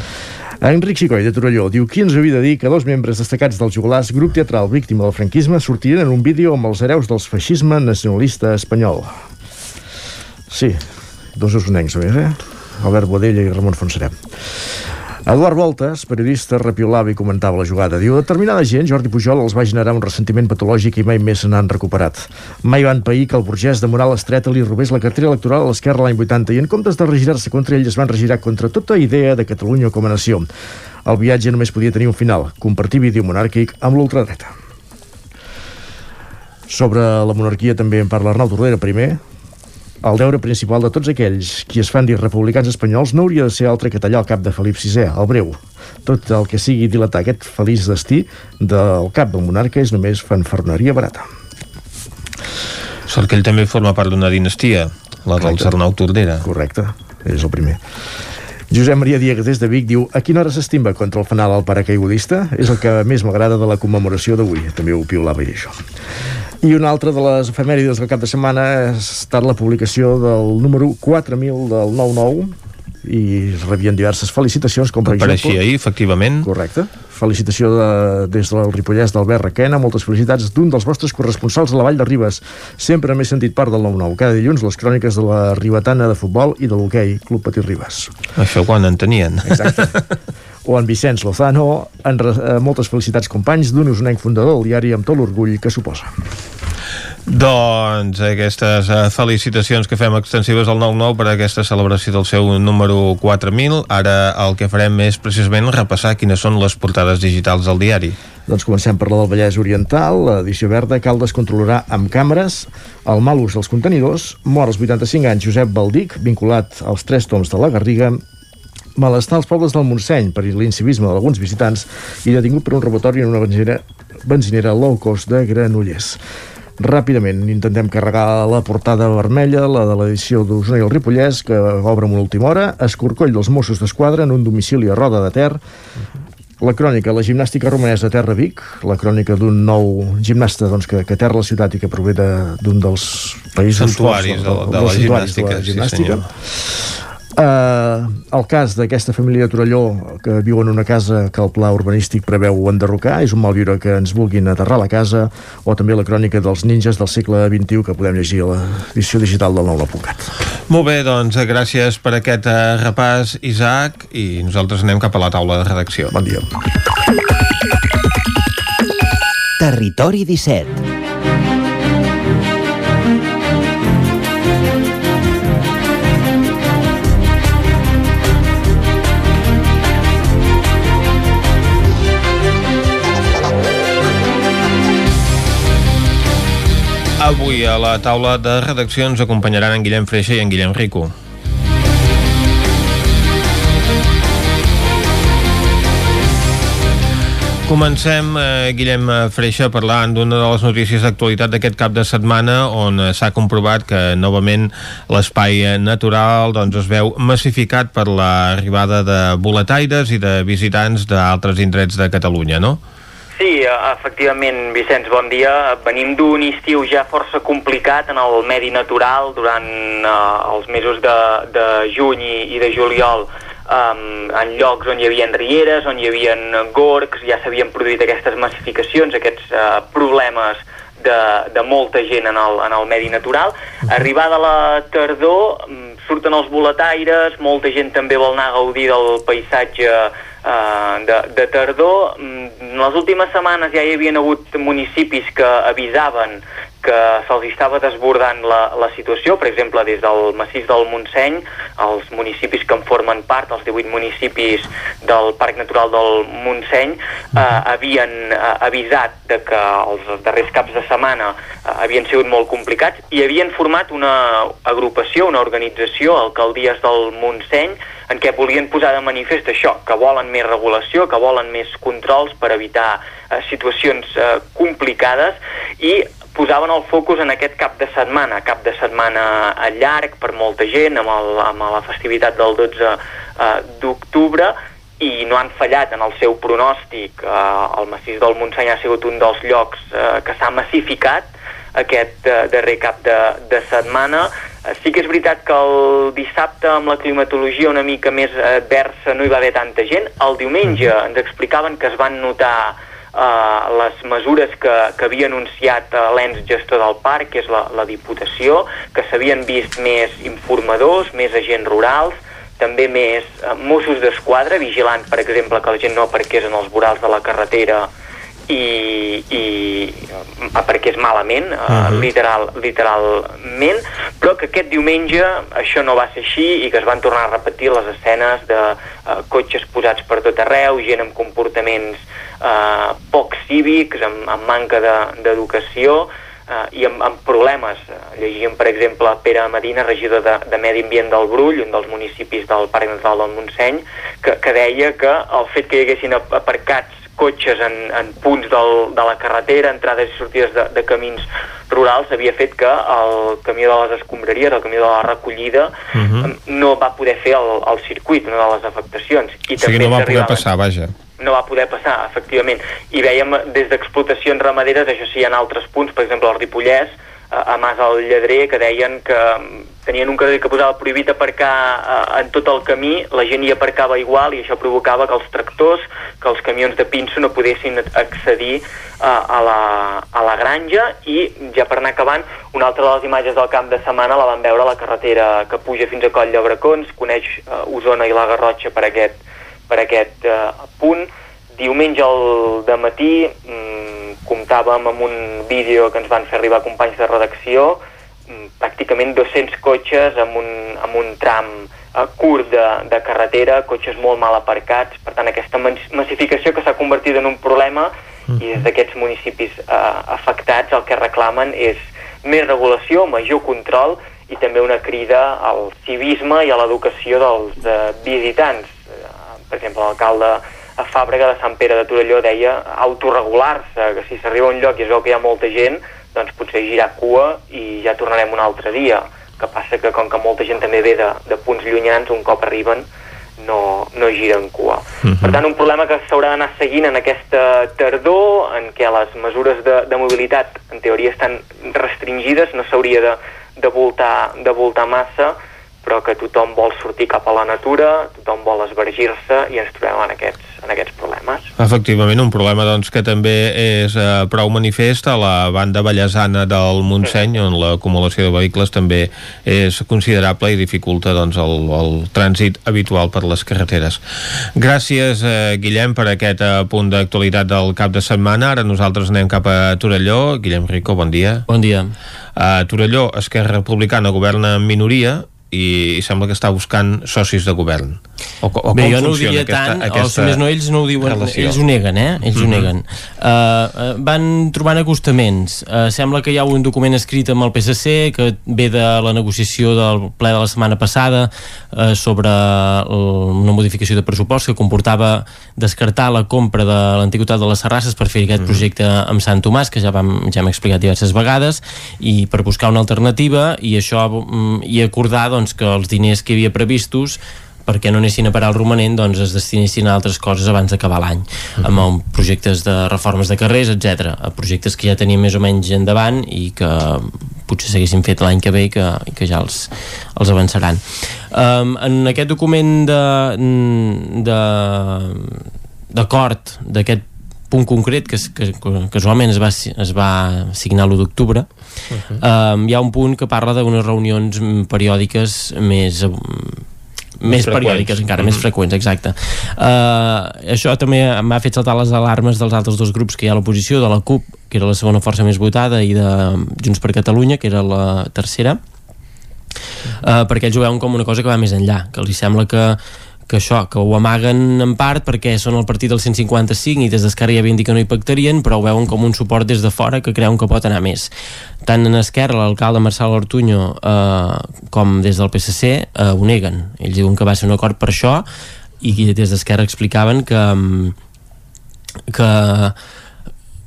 Enric Xicoi, de Torelló, diu qui ens havia de dir que dos membres destacats dels jugulars, grup teatral víctima del franquisme, sortirien en un vídeo amb els hereus del feixisme nacionalista espanyol. Sí, dos usonencs, a més, eh? Albert Bodella i Ramon Fonserem. Eduard Voltes, periodista, repiolava i comentava la jugada. Diu, determinada gent, Jordi Pujol, els va generar un ressentiment patològic i mai més se n'han recuperat. Mai van pair que el burgès de moral estreta li robés la cartera electoral a l'esquerra l'any 80 i en comptes de regirar-se contra ell es van regirar contra tota idea de Catalunya com a nació. El viatge només podia tenir un final, compartir vídeo monàrquic amb l'ultradreta. Sobre la monarquia també en parla Arnau Tordera primer, el deure principal de tots aquells qui es fan dir republicans espanyols no hauria de ser altre que tallar el cap de Felip VI, el breu. Tot el que sigui dilatar aquest feliç destí del cap del monarca és només fanfarneria barata. Sort que ell també forma part d'una dinastia, la dels Arnau Tordera. Correcte, és el primer. Josep Maria Diegues des de Vic diu a quina hora s'estimba contra el fanal al paracaigudista? És el que més m'agrada de la commemoració d'avui. També ho piolava i això. I una altra de les efemèrides del cap de setmana ha estat la publicació del número 4000 del 99 i rebien diverses felicitacions com per Apareixia exemple... ahir, efectivament. Correcte. Felicitació de, des del Ripollès d'Albert Requena, moltes felicitats d'un dels vostres corresponsals a la Vall de Ribes. Sempre m'he sentit part del 9-9. Cada dilluns les cròniques de la Ribetana de futbol i de l'hoquei Club Petit Ribes. Això quan en tenien. Exacte. o en Vicenç Lozano, en eh, moltes felicitats companys d'un usonenc fundador del diari amb tot l'orgull que suposa. Doncs aquestes uh, felicitacions que fem extensives al 9-9 per aquesta celebració del seu número 4000. Ara el que farem és precisament repassar quines són les portades digitals del diari. Doncs comencem per la del Vallès Oriental. L'edició verda Caldes controlarà amb càmeres el mal ús dels contenidors. Mor als 85 anys Josep Baldic, vinculat als tres toms de la Garriga malestar als pobles del Montseny per l'incivisme d'alguns visitants i detingut per un robatori en una benzinera, benzinera low cost de Granollers. Ràpidament intentem carregar la portada vermella, la de l'edició d'Osona i el Ripollès, que obre amb una última hora, escorcoll dels Mossos d'Esquadra en un domicili a Roda de Ter, la crònica, la gimnàstica romanesa de Terra Vic, la crònica d'un nou gimnasta doncs, que, que terra la ciutat i que prové d'un dels països santuaris de, de, de, de, la gimnàstica, de la gimnàstica. Sí, Uh, el cas d'aquesta família de Torelló que viu en una casa que el pla urbanístic preveu enderrocar, és un mal viure que ens vulguin aterrar a la casa, o també la crònica dels ninjas del segle XXI que podem llegir a l'edició digital del Nou Apucat. Molt bé, doncs gràcies per aquest uh, repàs, Isaac, i nosaltres anem cap a la taula de redacció. Bon dia. Territori 17 Avui a la taula de redacció ens acompanyaran en Guillem Freixa i en Guillem Rico. Comencem, eh, Guillem Freixa, parlant d'una de les notícies d'actualitat d'aquest cap de setmana on eh, s'ha comprovat que novament l'espai natural doncs, es veu massificat per l'arribada de boletaires i de visitants d'altres indrets de Catalunya, no? Sí, efectivament, Vicenç, bon dia. Venim d'un estiu ja força complicat en el medi natural durant uh, els mesos de, de juny i, i de juliol um, en llocs on hi havia rieres, on hi havia gorgs, ja s'havien produït aquestes massificacions, aquests uh, problemes de, de molta gent en el, en el medi natural. Arribada la tardor, mm, surten els boletaires, molta gent també vol anar a gaudir del paisatge uh, de, de tardor. Mm, en les últimes setmanes ja hi havia hagut municipis que avisaven que se'ls estava desbordant la, la situació, per exemple, des del massís del Montseny, els municipis que en formen part, els 18 municipis del Parc Natural del Montseny, eh, havien eh, avisat de que els darrers caps de setmana eh, havien sigut molt complicats i havien format una agrupació, una organització, Alcaldies del Montseny, en què volien posar de manifest això, que volen més regulació, que volen més controls per evitar eh, situacions eh, complicades i posaven el focus en aquest cap de setmana, cap de setmana llarg per molta gent, amb, el, amb la festivitat del 12 eh, d'octubre, i no han fallat en el seu pronòstic. Eh, el massís del Montseny ha sigut un dels llocs eh, que s'ha massificat aquest eh, darrer cap de, de setmana. Eh, sí que és veritat que el dissabte amb la climatologia una mica més adversa no hi va haver tanta gent. El diumenge mhm. ens explicaven que es van notar uh, les mesures que, que havia anunciat uh, l'ens gestor del parc, que és la, la Diputació, que s'havien vist més informadors, més agents rurals, també més uh, Mossos d'Esquadra, vigilant, per exemple, que la gent no aparqués en els vorals de la carretera i, i perquè és malament, uh -huh. uh, mhm. literal, literalment, però que aquest diumenge això no va ser així i que es van tornar a repetir les escenes de uh, cotxes posats per tot arreu, gent amb comportaments uh, poc cívics, amb, amb manca d'educació, de, eh, i amb, amb problemes. Eh, llegíem, per exemple, Pere Medina, regidor de, de Medi Ambient del Brull, un dels municipis del Parc Natural del Montseny, que, que deia que el fet que hi haguessin aparcats cotxes en, en punts del, de la carretera, entrades i sortides de, de camins rurals, havia fet que el camió de les escombraries, el camió de la recollida, uh mhm. -huh. no va poder fer el, el circuit, una de les afectacions. I o sigui, també no va poder passar, vaja no va poder passar, efectivament. I veiem des d'explotacions ramaderes, això sí, en altres punts, per exemple, el Ripollès, a, Mas al Lledrer, que deien que tenien un carrer que posava prohibit aparcar en tot el camí, la gent hi aparcava igual i això provocava que els tractors, que els camions de pinso no poguessin accedir a, la, a la granja i ja per anar acabant, una altra de les imatges del camp de setmana la vam veure a la carretera que puja fins a Coll Llobrecons, coneix eh, Osona i la Garrotxa per aquest, per aquest eh, punt. Diumenge al matí mmm, comptàvem amb un vídeo que ens van fer arribar companys de redacció Mm, pràcticament 200 cotxes amb un, amb un tram eh, curt de, de carretera, cotxes molt mal aparcats, per tant aquesta massificació que s'ha convertit en un problema mm. i des d'aquests municipis eh, afectats el que reclamen és més regulació, major control i també una crida al civisme i a l'educació dels eh, visitants. Eh, per exemple, l'alcalde a Fàbrega de Sant Pere de Torelló deia autorregular-se, que si s'arriba a un lloc i es veu que hi ha molta gent, doncs potser girar cua i ja tornarem un altre dia. que passa que com que molta gent també ve de, de punts llunyans, un cop arriben no, no giren cua. Uh mhm. -huh. Per tant, un problema que s'haurà d'anar seguint en aquesta tardor, en què les mesures de, de mobilitat, en teoria, estan restringides, no s'hauria de, de, voltar, de voltar massa, però que tothom vol sortir cap a la natura, tothom vol esvergir-se i ens trobem en aquests, en aquests problemes. Efectivament, un problema doncs, que també és eh, prou manifest a la banda ballesana del Montseny, sí. on l'acumulació de vehicles també és considerable i dificulta doncs, el, el trànsit habitual per les carreteres. Gràcies, eh, Guillem, per aquest eh, punt d'actualitat del cap de setmana. Ara nosaltres anem cap a Torelló. Guillem Rico, bon dia. Bon dia. A Torelló, Esquerra Republicana governa en minoria i sembla que està buscant socis de govern. O, o Bé, jo no ho diria aquesta, tant, aquesta o si més no, ells no ho diuen, relació. ells ho neguen, eh? Ells mm -hmm. ho mhm. neguen. Uh, uh, van trobant acostaments. Uh, sembla que hi ha un document escrit amb el PSC que ve de la negociació del ple de la setmana passada uh, sobre el, una modificació de pressupost que comportava descartar la compra de l'antiguitat de les Serrasses per fer aquest mm -hmm. projecte amb Sant Tomàs, que ja, vam, ja hem explicat diverses vegades, i per buscar una alternativa i això um, i acordar doncs, que els diners que hi havia previstos perquè no anessin a parar el romanent doncs es destinessin a altres coses abans d'acabar l'any uh -huh. amb projectes de reformes de carrers, etc. projectes que ja teníem més o menys endavant i que potser s'haguessin fet l'any que ve i que, i que ja els, els avançaran um, en aquest document de d'acord d'aquest punt concret que, que, que casualment es va, es va signar l'1 d'octubre uh -huh. um, hi ha un punt que parla d'unes reunions periòdiques més més freqüents. periòdiques encara, mm -hmm. més freqüents, exacte. Uh, això també m'ha fet saltar les alarmes dels altres dos grups que hi ha a l'oposició, de la CUP, que era la segona força més votada, i de Junts per Catalunya, que era la tercera, uh, perquè ells ho veuen com una cosa que va més enllà, que els sembla que que això, que ho amaguen en part perquè són el partit del 155 i des d'Esquerra ja havien dit que no hi pactarien però ho veuen com un suport des de fora que creuen que pot anar més. Tant en Esquerra l'alcalde Marçal Ortuño eh, com des del PSC eh, ho neguen, ells diuen que va ser un acord per això i des d'Esquerra explicaven que que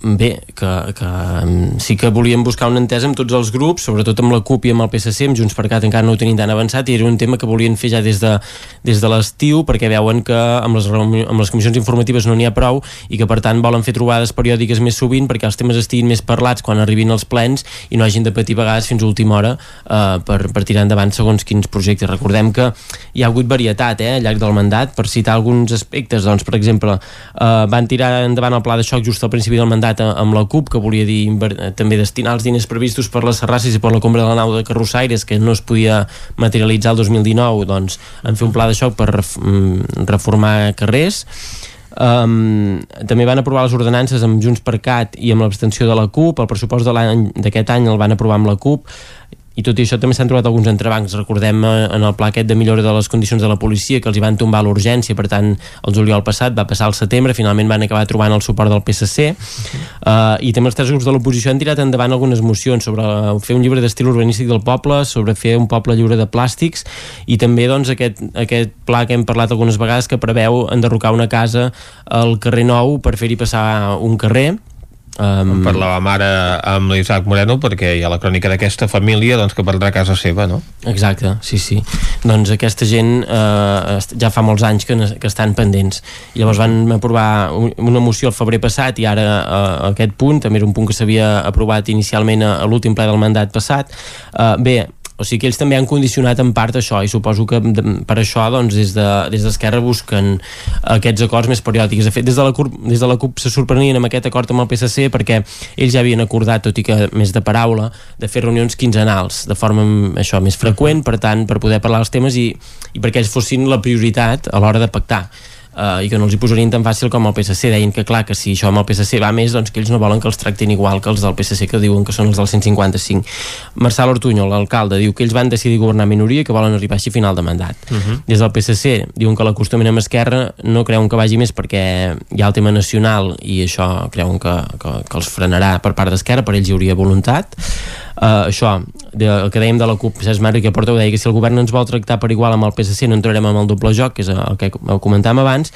Bé, que, que sí que volíem buscar una entesa amb tots els grups, sobretot amb la CUP i amb el PSC, amb Junts per Cat encara no ho tenim tan avançat i era un tema que volien fer ja des de, des de l'estiu perquè veuen que amb les, amb les comissions informatives no n'hi ha prou i que per tant volen fer trobades periòdiques més sovint perquè els temes estiguin més parlats quan arribin els plens i no hagin de patir vegades fins a última hora eh, per, per tirar endavant segons quins projectes. Recordem que hi ha hagut varietat eh, al llarg del mandat, per citar alguns aspectes, doncs per exemple eh, van tirar endavant el pla de xoc just al principi del mandat pactat amb la CUP, que volia dir també destinar els diners previstos per les serrasses i per la compra de la nau de Carrossaires, que no es podia materialitzar el 2019, doncs en fer un pla de xoc per mm, reformar carrers. Um, també van aprovar les ordenances amb Junts per Cat i amb l'abstenció de la CUP el pressupost d'aquest any el van aprovar amb la CUP i tot i això també s'han trobat alguns entrebancs. Recordem eh, en el pla aquest de millora de les condicions de la policia que els hi van tombar l'urgència. Per tant el juliol passat va passar al setembre. Finalment van acabar trobant el suport del PSC uh, i també els tres grups de l'oposició han tirat endavant algunes mocions sobre fer un llibre d'estil urbanístic del poble sobre fer un poble lliure de plàstics. I també doncs aquest, aquest pla que hem parlat algunes vegades que preveu enderrocar una casa al carrer Nou per fer-hi passar un carrer Um... Parlàvem ara amb l'Isaac Moreno perquè hi ha la crònica d'aquesta família doncs, que perdrà casa seva, no? Exacte, sí, sí. Doncs aquesta gent eh, ja fa molts anys que, que estan pendents. I llavors van aprovar una moció el febrer passat i ara eh, aquest punt, també era un punt que s'havia aprovat inicialment a, a l'últim ple del mandat passat. Eh, bé, o sigui que ells també han condicionat en part això i suposo que per això doncs, des d'Esquerra de, busquen aquests acords més periòdics. De fet, des de, la CUP, des de la CUP se sorprenien amb aquest acord amb el PSC perquè ells ja havien acordat, tot i que més de paraula, de fer reunions quinzenals de forma això més freqüent, per tant, per poder parlar els temes i, i perquè ells fossin la prioritat a l'hora de pactar eh, i que no els hi posarien tan fàcil com el PSC deien que clar, que si això amb el PSC va més doncs que ells no volen que els tractin igual que els del PSC que diuen que són els del 155 Marçal Ortuño, l'alcalde, diu que ells van decidir governar minoria i que volen arribar així a final de mandat uh mhm. -huh. des del PSC diuen que l'acostament amb Esquerra no creuen que vagi més perquè hi ha el tema nacional i això creuen que, que, que els frenarà per part d'Esquerra, per ells hi hauria voluntat uh, això, de, el que dèiem de la CUP Cesc Marri que porta ho deia que si el govern ens vol tractar per igual amb el PSC no entrarem amb el doble joc que és el que comentàvem abans.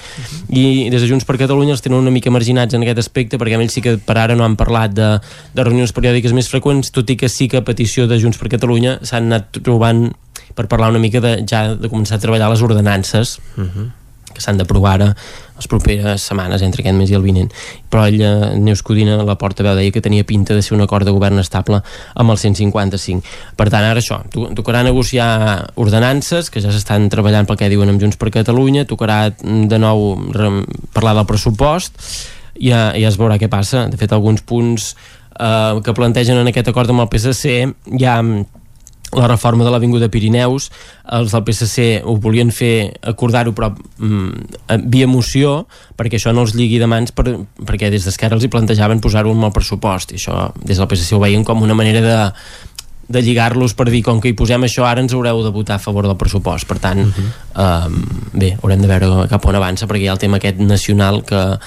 I des de Junts per Catalunya els tenen una mica marginats en aquest aspecte perquè ells sí que per ara no han parlat de, de reunions periòdiques més freqüents tot i que sí que a petició de Junts per Catalunya s'han anat trobant per parlar una mica de, ja de començar a treballar les ordenances. Uh -huh que s'han d'aprovar ara les properes setmanes entre aquest mes i el vinent. Però ella, Neus Codina, la porta veu deia que tenia pinta de ser un acord de govern estable amb el 155 per tant ara això, tocarà negociar ordenances que ja s'estan treballant pel que diuen amb Junts per Catalunya tocarà de nou parlar del pressupost ja, ja es veurà què passa. De fet alguns punts eh, que plantegen en aquest acord amb el PSC ja la reforma de l'Avinguda Pirineus els del PSC ho volien fer acordar-ho però mm, via moció perquè això no els lligui de mans per, perquè des d'Esquerra els hi plantejaven posar-ho en el pressupost i això des del PSC ho veien com una manera de, de lligar-los per dir com que hi posem això ara ens haureu de votar a favor del pressupost per tant, uh -huh. um, bé, haurem de veure cap on avança perquè hi ha el tema aquest nacional que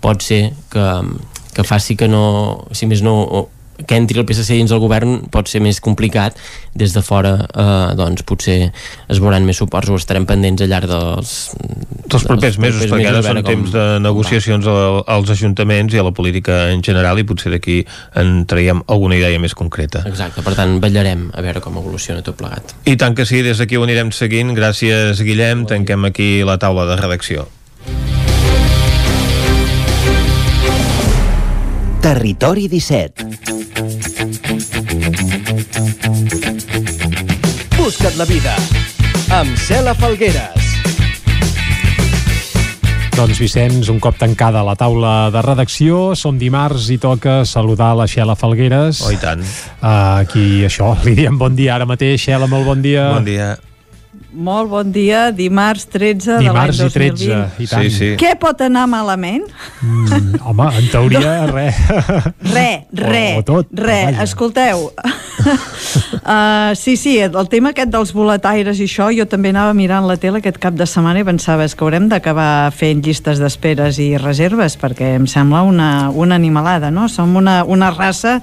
pot ser que, que faci que no, si més no que entri el PSC dins del govern pot ser més complicat des de fora eh, doncs potser es veuran més suports o estarem pendents al llarg dels, dels propers mesos, propers perquè ara són temps de negociacions va. als ajuntaments i a la política en general i potser d'aquí en traiem alguna idea més concreta. Exacte, per tant vetllarem a veure com evoluciona tot plegat. I tant que sí, des d'aquí ho anirem seguint. Gràcies Guillem, tanquem aquí la taula de redacció. Territori 17 Busca't la vida amb Cela Falgueres. Doncs Vicenç, un cop tancada la taula de redacció, som dimarts i toca saludar la Xela Falgueres. Oh, i tant. Uh, aquí, això, li diem bon dia ara mateix. Xela, molt bon dia. Bon dia. Molt bon dia, dimarts 13 dimarts de l'any 2020. Dimarts i 13, i tant. Sí, sí. Què pot anar malament? Mm, home, en teoria, no. res. Re, re, o, o tot, re. Escolteu, uh, sí, sí, el tema aquest dels boletaires i això, jo també anava mirant la tele aquest cap de setmana i pensava que haurem d'acabar fent llistes d'esperes i reserves, perquè em sembla una, una animalada, no? Som una, una raça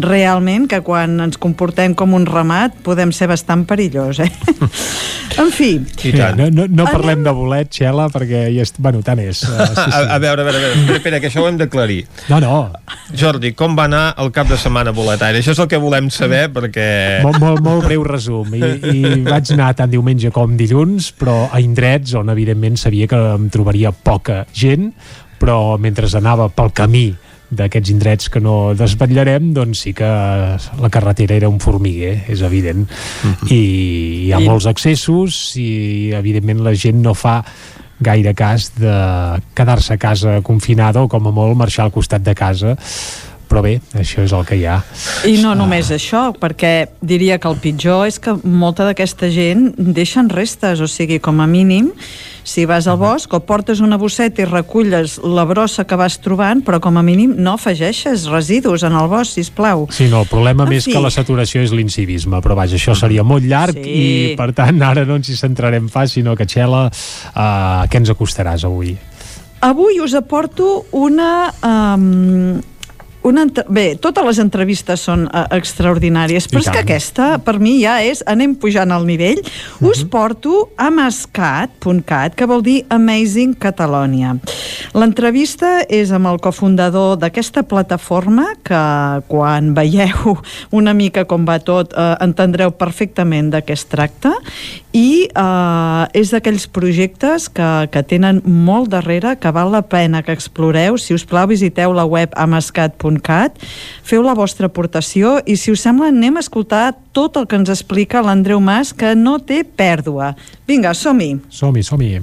realment que quan ens comportem com un ramat podem ser bastant perillós, eh? En fi. I tant. No, no, no parlem de bolet, Xela, perquè ja est... bueno, tant és. Uh, sí, sí. A, a veure, a veure, a veure, espera, espera, que això ho hem d'aclarir. No, no. Jordi, com va anar el cap de setmana boletari? Això és el que volem saber, perquè... Molt, molt, molt breu resum. I, I vaig anar tant diumenge com dilluns, però a indrets on, evidentment, sabia que em trobaria poca gent, però mentre anava pel camí d'aquests indrets que no desvetllarem, doncs sí que la carretera era un formiguer, és evident. Uh mhm. -huh. I hi ha I... molts accessos i, evidentment, la gent no fa gaire cas de quedar-se a casa confinada o com a molt marxar al costat de casa però bé, això és el que hi ha. I no només això, perquè diria que el pitjor és que molta d'aquesta gent deixen restes, o sigui, com a mínim, si vas al bosc o portes una bosseta i reculles la brossa que vas trobant, però com a mínim no afegeixes residus en el bosc, sisplau. Sí, no, el problema En més fi. que la saturació és l'incivisme, però vaja, això seria molt llarg Sí. i per tant ara no ens hi centrarem pas, sinó que Txela, uh, què ens acostaràs avui? Avui us aporto una... Um, una entre... Bé, totes les entrevistes són uh, extraordinàries, però és que aquesta, per mi, ja és... Anem pujant al nivell. Us porto a mascat.cat, que vol dir Amazing Catalonia. L'entrevista és amb el cofundador d'aquesta plataforma, que quan veieu una mica com va tot, eh, entendreu perfectament de què es tracta, i eh, és d'aquells projectes que, que tenen molt darrere, que val la pena que exploreu. Si us plau, visiteu la web amascat.cat, feu la vostra aportació i, si us sembla, anem a escoltar tot el que ens explica l'Andreu Mas, que no té pèrdua. Vinga, som-hi. Som-hi, som-hi.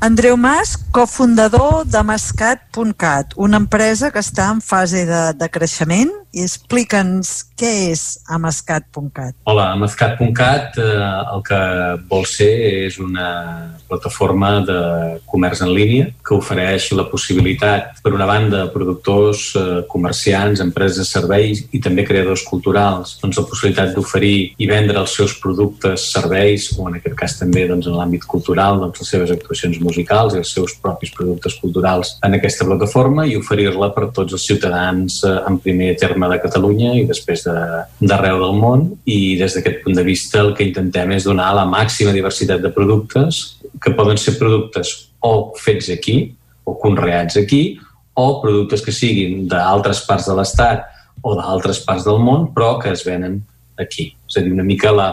Andreu Mas, cofundador de Mascat.cat, una empresa que està en fase de, de creixement i explica'ns què és Amascat.cat. Hola, Amazcat.cat eh, el que vol ser és una plataforma de comerç en línia que ofereix la possibilitat, per una banda, a productors, eh, comerciants, empreses de serveis i també creadors culturals, doncs la possibilitat d'oferir i vendre els seus productes, serveis, o en aquest cas també doncs, en l'àmbit cultural, doncs, les seves actuacions musicals i els seus propis productes culturals en aquesta plataforma i oferir-la per tots els ciutadans eh, en primer terme de Catalunya i després de- d'arreu del món i des d'aquest punt de vista el que intentem és donar la màxima diversitat de productes que poden ser productes o fets aquí o conreats aquí o productes que siguin d'altres parts de l'Estat o d'altres parts del món però que es venen aquí. És a dir, una mica la,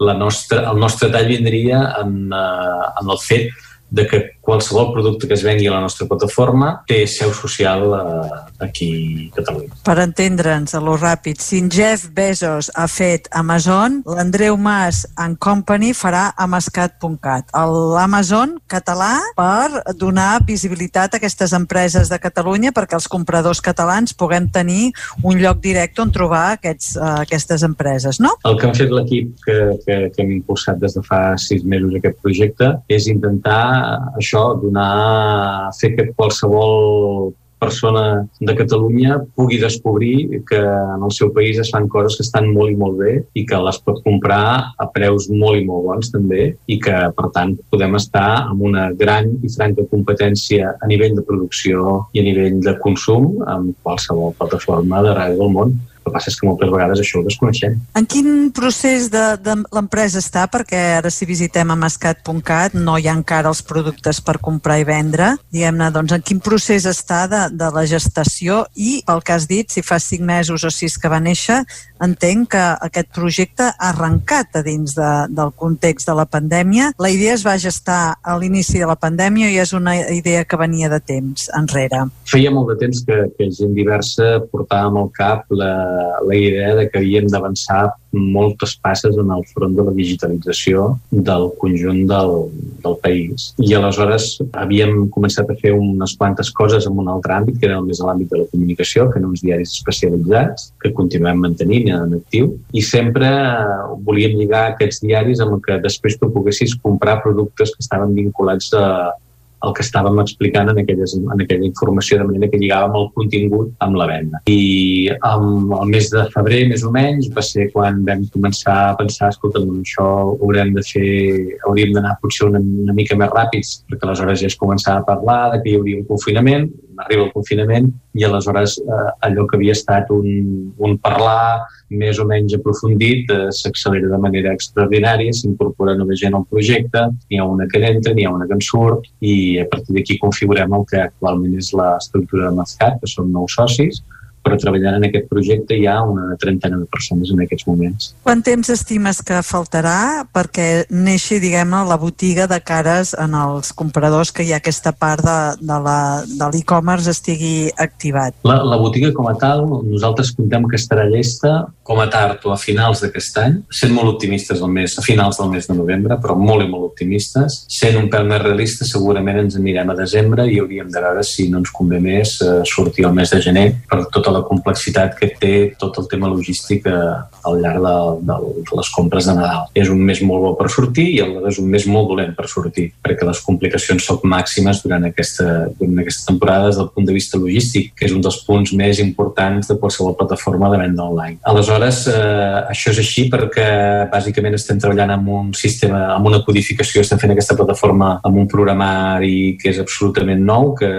la nostra, el nostre tall vindria en, uh, en el fet de que qualsevol producte que es vengui a la nostra plataforma té seu social uh, aquí a Catalunya. Per entendre'ns a lo ràpid, si en Jeff Bezos ha fet Amazon, l'Andreu Mas en Company farà amascat.cat, l'Amazon català per donar visibilitat a aquestes empreses de Catalunya perquè els compradors catalans puguem tenir un lloc directe on trobar aquests, uh, aquestes empreses, no? El que hem fet l'equip que, que, que hem impulsat des de fa sis mesos aquest projecte és intentar això, donar, fer que qualsevol persona de Catalunya pugui descobrir que en el seu país es fan coses que estan molt i molt bé i que les pot comprar a preus molt i molt bons també i que per tant podem estar amb una gran i franca competència a nivell de producció i a nivell de consum amb qualsevol plataforma d'arreu del món. El que passa és que moltes vegades això ho desconeixem. En quin procés de, de l'empresa està? Perquè ara si visitem a mascat.cat no hi ha encara els productes per comprar i vendre. Diguem-ne, doncs en quin procés està de, de la gestació i, pel que has dit, si fa cinc mesos o sis que va néixer, entenc que aquest projecte ha arrencat a dins de, del context de la pandèmia. La idea es va gestar a l'inici de la pandèmia i és una idea que venia de temps enrere. Feia molt de temps que, que gent diversa portàvem al cap la, la idea de que havíem d'avançar moltes passes en el front de la digitalització del conjunt del, del país. I aleshores havíem començat a fer unes quantes coses en un altre àmbit, que era més l'àmbit de la comunicació, fent uns diaris especialitzats, que continuem mantenint en actiu, i sempre eh, volíem lligar aquests diaris amb el que després tu poguessis comprar productes que estaven vinculats a, el que estàvem explicant en, aquelles, en aquella informació, de manera que lligàvem el contingut amb la venda. I amb el mes de febrer, més o menys, va ser quan vam començar a pensar, escolta, doncs això ho haurem de fer, hauríem d'anar potser una, una mica més ràpids, perquè aleshores ja es començava a parlar de que hi hauria un confinament, arriba el confinament, i aleshores eh, allò que havia estat un, un parlar més o menys aprofundit eh, s'accelera de manera extraordinària, s'incorpora nova gent al projecte, n'hi ha una que entra, n'hi ha una que en surt, i a partir d'aquí configurem el que actualment és l'estructura de Mascat, que són nou socis, però treballant en aquest projecte hi ha una trentena de persones en aquests moments. Quant temps estimes que faltarà perquè neixi, diguem-ne, la botiga de cares en els compradors que hi ha aquesta part de, de la- de l'e-commerce estigui activat? La, la botiga com a tal, nosaltres contem que estarà llesta com a tard o a finals d'aquest any, sent molt optimistes al mes, a finals del mes de novembre, però molt i molt optimistes. Sent un pèl més realista, segurament ens anirem a desembre i hauríem de veure si no ens convé més eh, sortir al mes de gener per tot la complexitat que té tot el tema logístic eh, al llarg de, de, de les compres de Nadal. És un mes molt bo per sortir i alhora és un mes molt dolent per sortir, perquè les complicacions són màximes durant aquesta, durant aquesta temporada des del punt de vista logístic, que és un dels punts més importants de qualsevol plataforma de venda online. Aleshores, eh, això és així perquè bàsicament estem treballant amb un sistema, amb una codificació, estem fent aquesta plataforma amb un programari que és absolutament nou, que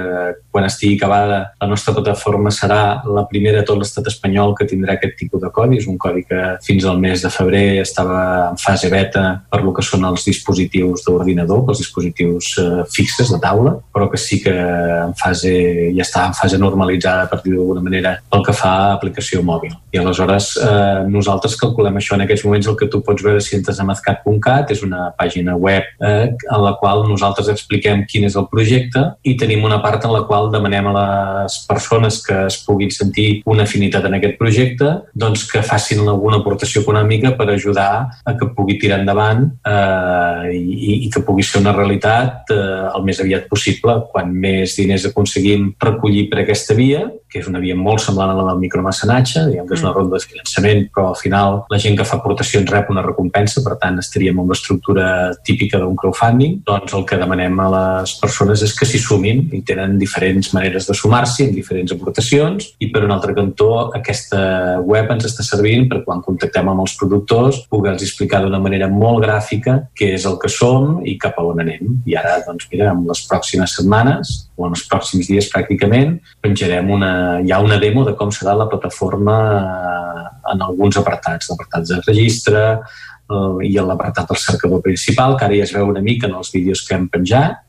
quan estigui acabada la nostra plataforma serà la primera a tot l'estat espanyol que tindrà aquest tipus de codi. És un codi que fins al mes de febrer estava en fase beta per lo que són els dispositius d'ordinador, els dispositius eh, fixes de taula, però que sí que en fase, ja està en fase normalitzada, per dir d'alguna manera, pel que fa a aplicació mòbil. I aleshores eh, nosaltres calculem això en aquests moments el que tu pots veure si entres a mazcat.cat és una pàgina web eh, en la qual nosaltres expliquem quin és el projecte i tenim una part en la qual demanem a les persones que es puguin sentir una afinitat en aquest projecte doncs que facin alguna aportació econòmica per ajudar a que pugui tirar endavant eh, i, i que pugui ser una realitat eh, el més aviat possible. Quan més diners aconseguim recollir per aquesta via, que és una via molt semblant a la del micromecenatge, diguem que és una mm. ronda de finançament, però al final la gent que fa aportacions rep una recompensa, per tant estaríem en l'estructura típica d'un crowdfunding, doncs el que demanem a les persones és que s'hi sumin i tenen diferents maneres de sumar-s'hi amb diferents aportacions i per un altre cantó aquesta web ens està servint per quan contactem amb els productors poder-los explicar d'una manera molt gràfica què és el que som i cap a on anem. I ara, doncs mira, en les pròximes setmanes o en els pròxims dies pràcticament penjarem una, hi ha una demo de com serà la plataforma eh, en alguns apartats, l'apartat de registre eh, i l'apartat del cercador principal, que ara ja es veu una mica en els vídeos que hem penjat,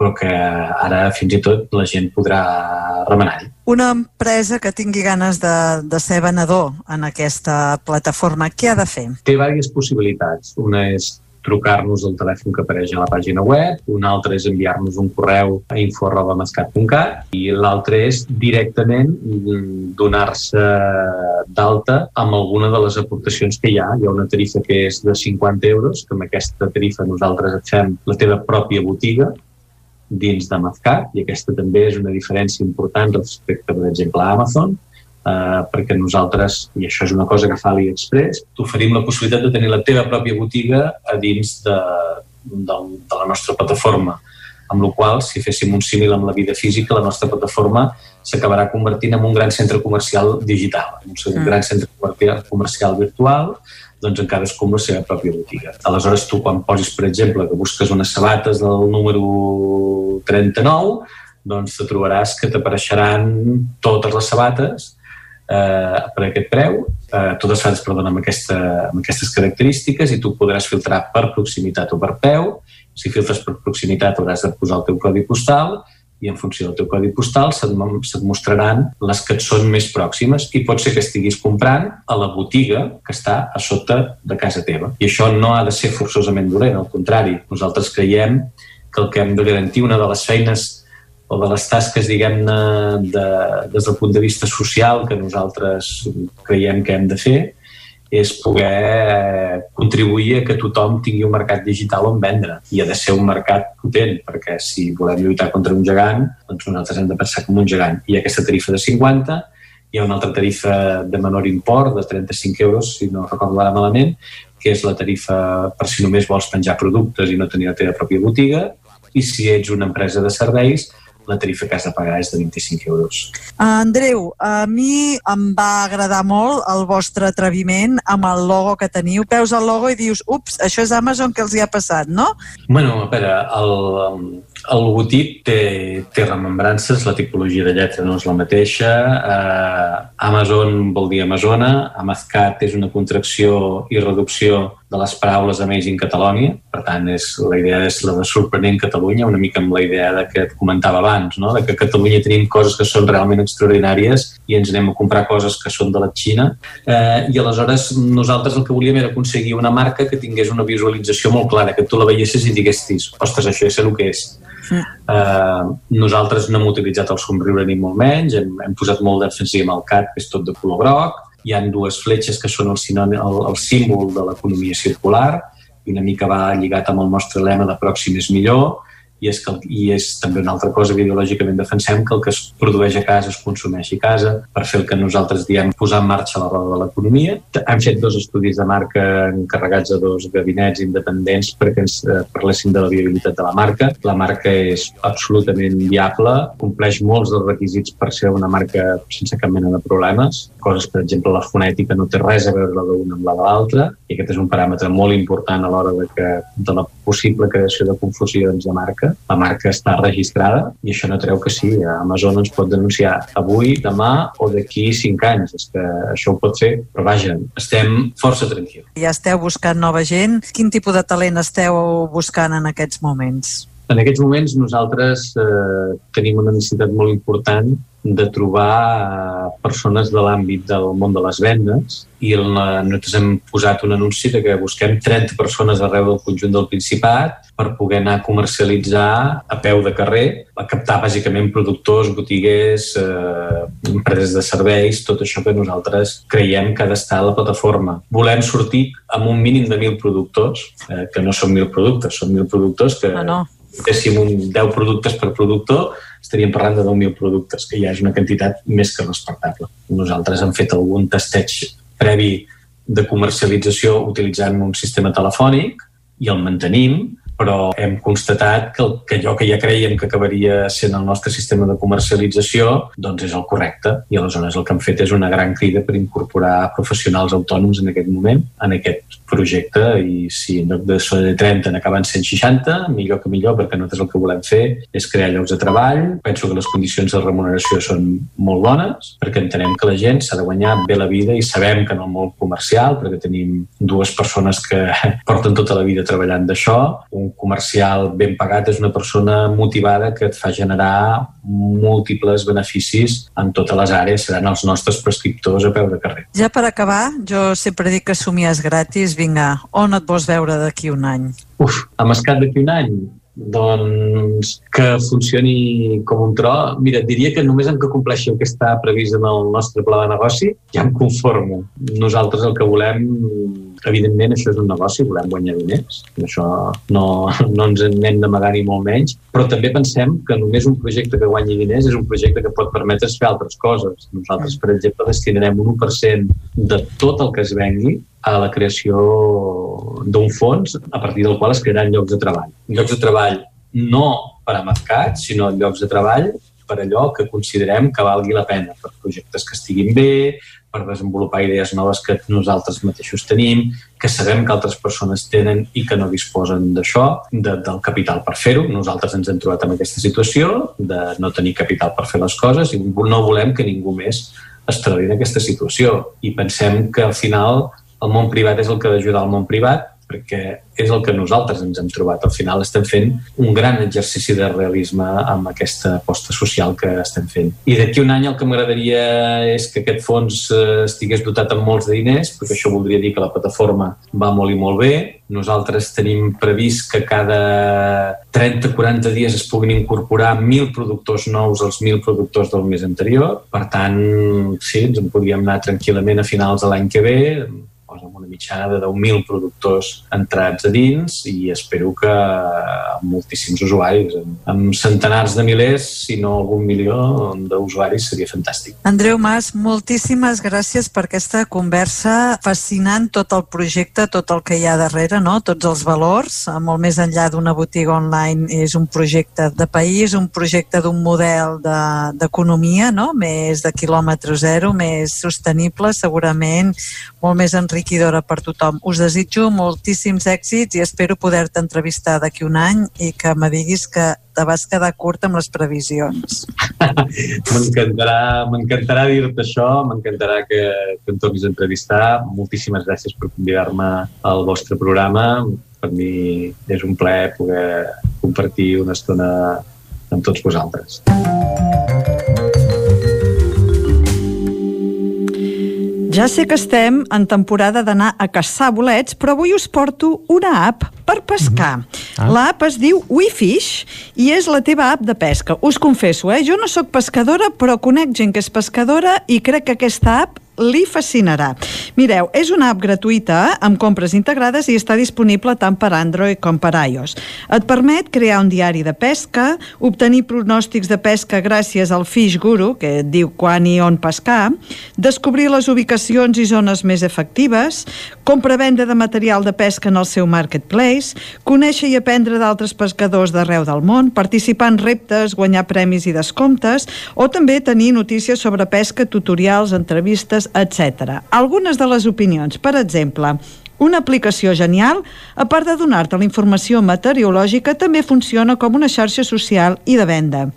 però que ara fins i tot la gent podrà remenar-hi. Una empresa que tingui ganes de, de ser venedor en aquesta plataforma, què ha de fer? Té diverses possibilitats. Una és trucar-nos al telèfon que apareix a la pàgina web, un altre és enviar-nos un correu a info.mascat.cat i l'altre és directament donar-se d'alta amb alguna de les aportacions que hi ha. Hi ha una tarifa que és de 50 euros, que amb aquesta tarifa nosaltres et fem la teva pròpia botiga dins de Mazcat i aquesta també és una diferència important respecte, per exemple, a Amazon, eh, perquè nosaltres, i això és una cosa que fa AliExpress, t'oferim la possibilitat de tenir la teva pròpia botiga a dins de, de, de la nostra plataforma amb la qual, si féssim un símil amb la vida física, la nostra plataforma s'acabarà convertint en un gran centre comercial digital, un mm. gran centre comercial virtual, doncs en cadascú amb la seva pròpia botiga. Aleshores, tu quan posis, per exemple, que busques unes sabates del número 39, doncs te trobaràs que t'apareixeran totes les sabates eh, per aquest preu, eh, totes fan, perdona, amb, aquesta, amb aquestes característiques i tu podràs filtrar per proximitat o per peu. Si filtres per proximitat hauràs de posar el teu codi postal i en funció del teu codi postal se't, se't mostraran les que et són més pròximes i pot ser que estiguis comprant a la botiga que està a sota de casa teva. I això no ha de ser forçosament dolent, al contrari. Nosaltres creiem que el que hem de garantir, una de les feines o de les tasques, diguem-ne, de, des del punt de vista social que nosaltres creiem que hem de fer, és poder contribuir a que tothom tingui un mercat digital on vendre. I ha de ser un mercat potent, perquè si volem lluitar contra un gegant, doncs nosaltres hem de pensar com un gegant. Ha aquesta tarifa de 50, hi ha una altra tarifa de menor import, de 35 euros, si no recordo ara malament, que és la tarifa per si només vols penjar productes i no tenir la teva pròpia botiga, i si ets una empresa de serveis, la tarifa que has de pagar és de 25 euros. Andreu, a mi em va agradar molt el vostre atreviment amb el logo que teniu. Peus el logo i dius, ups, això és Amazon que els hi ha passat, no? Bueno, a veure, el, el logotip té, té remembrances, la tipologia de lletra no és la mateixa. Uh, Amazon vol dir Amazona, Amazcat és una contracció i reducció de les paraules Amazing Catalonia, per tant és, la idea és la de sorprenent Catalunya, una mica amb la idea de que et comentava abans, no? de que a Catalunya tenim coses que són realment extraordinàries i ens anem a comprar coses que són de la Xina. Eh, i aleshores nosaltres el que volíem era aconseguir una marca que tingués una visualització molt clara, que tu la veiessis i diguessis, ostres, això és el que és Uh, nosaltres no hem utilitzat el somriure ni molt menys, hem, hem posat molt d'èmfasi amb el cat, que és tot de color groc, hi han dues fletxes que són el, sinònim, el, el símbol de l'economia circular, i una mica va lligat amb el nostre lema de pròxim és millor, i és, que, i és també una altra cosa que ideològicament defensem, que el que es produeix a casa es consumeixi a casa, per fer el que nosaltres diem posar en marxa la roda de l'economia. Hem fet dos estudis de marca encarregats a dos gabinets independents perquè ens eh, parlessin de la viabilitat de la marca. La marca és absolutament viable, compleix molts dels requisits per ser una marca sense cap mena de problemes. Coses, per exemple, la fonètica no té res a veure la d'una amb la de l'altra i aquest és un paràmetre molt important a l'hora de, que, de la possible creació de confusions de marca. La marca està registrada i això no treu que sí, Amazon ens pot denunciar avui, demà o d'aquí cinc anys. És que això ho pot fer, però vaja, estem força tranquils. Ja esteu buscant nova gent. Quin tipus de talent esteu buscant en aquests moments? En aquests moments nosaltres eh, tenim una necessitat molt important de trobar eh, persones de l'àmbit del món de les vendes i el, nosaltres hem posat un anunci de que busquem 30 persones arreu del conjunt del Principat per poder anar a comercialitzar a peu de carrer, a captar bàsicament productors, botiguers, eh, empreses de serveis, tot això que nosaltres creiem que ha d'estar a la plataforma. Volem sortir amb un mínim de 1.000 productors, eh, que no són 1.000 productes, són 1.000 productors que... Ah, no féssim un 10 productes per productor, estaríem parlant de 10.000 productes, que ja és una quantitat més que respectable. Nosaltres hem fet algun testeig previ de comercialització utilitzant un sistema telefònic i el mantenim, però hem constatat que, el, que allò que ja creiem que acabaria sent el nostre sistema de comercialització doncs és el correcte. I aleshores el que hem fet és una gran crida per incorporar professionals autònoms en aquest moment, en aquest projecte. I si en lloc de ser 30 n'acaben 160, millor que millor perquè nosaltres el que volem fer és crear llocs de treball. Penso que les condicions de remuneració són molt bones perquè entenem que la gent s'ha de guanyar bé la vida i sabem que en el món comercial perquè tenim dues persones que porten tota la vida treballant d'això, un comercial ben pagat és una persona motivada que et fa generar múltiples beneficis en totes les àrees, seran els nostres prescriptors a peu de carrer. Ja per acabar, jo sempre dic que somies gratis, vinga, on et vols veure d'aquí un any? Uf, a Mascat d'aquí un any? doncs que funcioni com un tro. Mira, diria que només en que compleixi el que està previst en el nostre pla de negoci ja em conformo. Nosaltres el que volem evidentment això és un negoci, volem guanyar diners, això no, no ens n'hem d'amagar ni molt menys, però també pensem que només un projecte que guanyi diners és un projecte que pot permetre's fer altres coses. Nosaltres, per exemple, destinarem un 1% de tot el que es vengui a la creació d'un fons a partir del qual es crearan llocs de treball. Llocs de treball no per a mercat, sinó llocs de treball per allò que considerem que valgui la pena, per projectes que estiguin bé, per desenvolupar idees noves que nosaltres mateixos tenim, que sabem que altres persones tenen i que no disposen d'això, de, del capital per fer-ho. Nosaltres ens hem trobat en aquesta situació de no tenir capital per fer les coses i no volem que ningú més es trobi en aquesta situació. I pensem que al final el món privat és el que ha d'ajudar al món privat perquè és el que nosaltres ens hem trobat. Al final estem fent un gran exercici de realisme amb aquesta aposta social que estem fent. I d'aquí un any el que m'agradaria és que aquest fons eh, estigués dotat amb molts de diners, perquè això voldria dir que la plataforma va molt i molt bé. Nosaltres tenim previst que cada 30-40 dies es puguin incorporar 1.000 productors nous als 1.000 productors del mes anterior. Per tant, sí, ens en podríem anar tranquil·lament a finals de l'any que ve, doncs, amb una mitjana de 10.000 productors entrats a dins i espero que amb moltíssims usuaris, amb centenars de milers, si no algun milió d'usuaris, seria fantàstic. Andreu Mas, moltíssimes gràcies per aquesta conversa fascinant, tot el projecte, tot el que hi ha darrere, no? tots els valors, molt més enllà d'una botiga online, és un projecte de país, un projecte d'un model d'economia, de, no? més de quilòmetre zero, més sostenible, segurament molt més enriquit enriquidora per tothom. Us desitjo moltíssims èxits i espero poder-te entrevistar d'aquí un any i que me diguis que te vas quedar curt amb les previsions. m'encantarà m'encantarà dir-te això, m'encantarà que, que em tornis a entrevistar. Moltíssimes gràcies per convidar-me al vostre programa. Per mi és un plaer poder compartir una estona amb tots vosaltres. Ja sé que estem en temporada d'anar a caçar bolets, però avui us porto una app per pescar. Mm -hmm. ah. L'app es diu WeFish i és la teva app de pesca. Us confesso, eh? jo no sóc pescadora, però conec gent que és pescadora i crec que aquesta app li fascinarà. Mireu, és una app gratuïta amb compres integrades i està disponible tant per Android com per iOS. Et permet crear un diari de pesca, obtenir pronòstics de pesca gràcies al Fish Guru, que et diu quan i on pescar, descobrir les ubicacions i zones més efectives, compra-venda de material de pesca en el seu marketplace, conèixer i aprendre d'altres pescadors d'arreu del món, participar en reptes, guanyar premis i descomptes, o també tenir notícies sobre pesca, tutorials, entrevistes, etc. Algunes de les opinions, per exemple, una aplicació genial, a part de donar-te la informació meteorològica, també funciona com una xarxa social i de venda.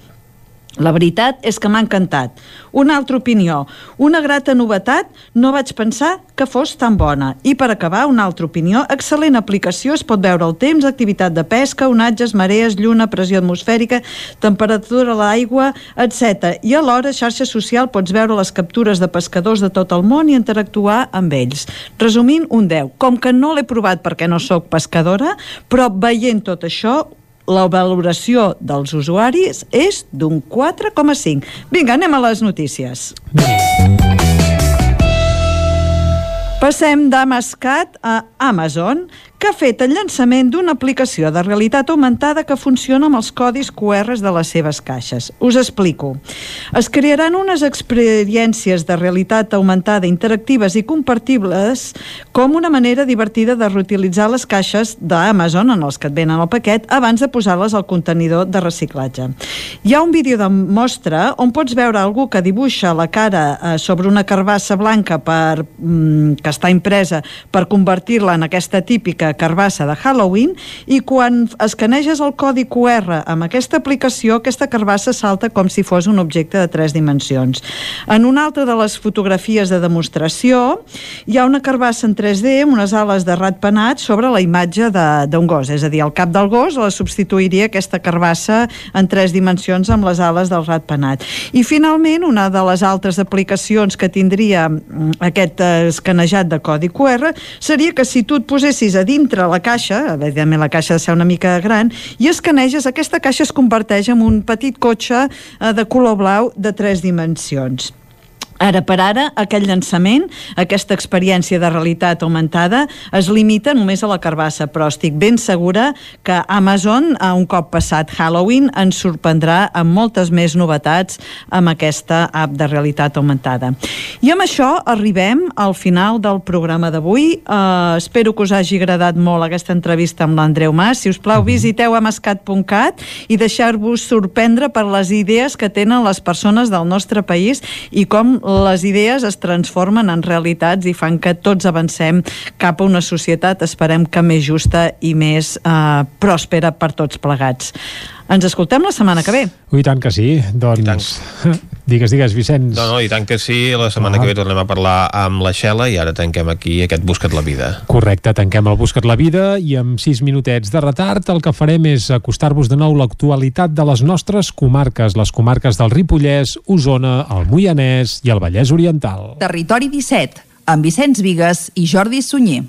La veritat és que m'ha encantat. Una altra opinió. Una grata novetat, no vaig pensar que fos tan bona. I per acabar, una altra opinió. Excel·lent aplicació, es pot veure el temps, activitat de pesca, onatges, marees, lluna, pressió atmosfèrica, temperatura de l'aigua, etc. I alhora, xarxa social, pots veure les captures de pescadors de tot el món i interactuar amb ells. Resumint, un 10. Com que no l'he provat perquè no sóc pescadora, però veient tot això, la valoració dels usuaris és d'un 4,5. Vinga, anem a les notícies. Passem d'Amascat a Amazon, que ha fet el llançament d'una aplicació de realitat augmentada que funciona amb els codis QR de les seves caixes. Us explico. Es crearan unes experiències de realitat augmentada interactives i compartibles com una manera divertida de reutilitzar les caixes d'Amazon en els que et venen el paquet abans de posar-les al contenidor de reciclatge. Hi ha un vídeo de mostra on pots veure algú que dibuixa la cara eh, sobre una carbassa blanca per, mm, que està impresa per convertir-la en aquesta típica carbassa de Halloween i quan escaneges el codi QR amb aquesta aplicació, aquesta carbassa salta com si fos un objecte de tres dimensions. En una altra de les fotografies de demostració hi ha una carbassa en 3D amb unes ales de rat penat sobre la imatge d'un gos, és a dir, el cap del gos la substituiria aquesta carbassa en tres dimensions amb les ales del rat penat. I finalment, una de les altres aplicacions que tindria mm, aquest eh, escanejat de codi QR seria que si tu et posessis a dins dintre la caixa, evidentment la caixa ha de ser una mica gran, i escaneges, aquesta caixa es converteix en un petit cotxe eh, de color blau de tres dimensions. Ara per ara, aquest llançament, aquesta experiència de realitat augmentada, es limita només a la carbassa, però estic ben segura que Amazon, a un cop passat Halloween, ens sorprendrà amb moltes més novetats amb aquesta app de realitat augmentada. I amb això arribem al final del programa d'avui. Uh, espero que us hagi agradat molt aquesta entrevista amb l'Andreu Mas. Si us plau, mhm. visiteu amascat.cat i deixar-vos sorprendre per les idees que tenen les persones del nostre país i com les idees es transformen en realitats i fan que tots avancem cap a una societat, esperem que més justa i més eh, pròspera per tots plegats. Ens escoltem la setmana que ve. I tant que sí. Doncs, digues, digues, Vicenç. No, no, i tant que sí. La setmana ah. que ve tornem a parlar amb la Xela i ara tanquem aquí aquest Busca't la vida. Correcte, tanquem el Busca't la vida i amb sis minutets de retard el que farem és acostar-vos de nou l'actualitat de les nostres comarques, les comarques del Ripollès, Osona, el Moianès i el Vallès Oriental. Territori 17, amb Vicenç Vigues i Jordi Sunyer.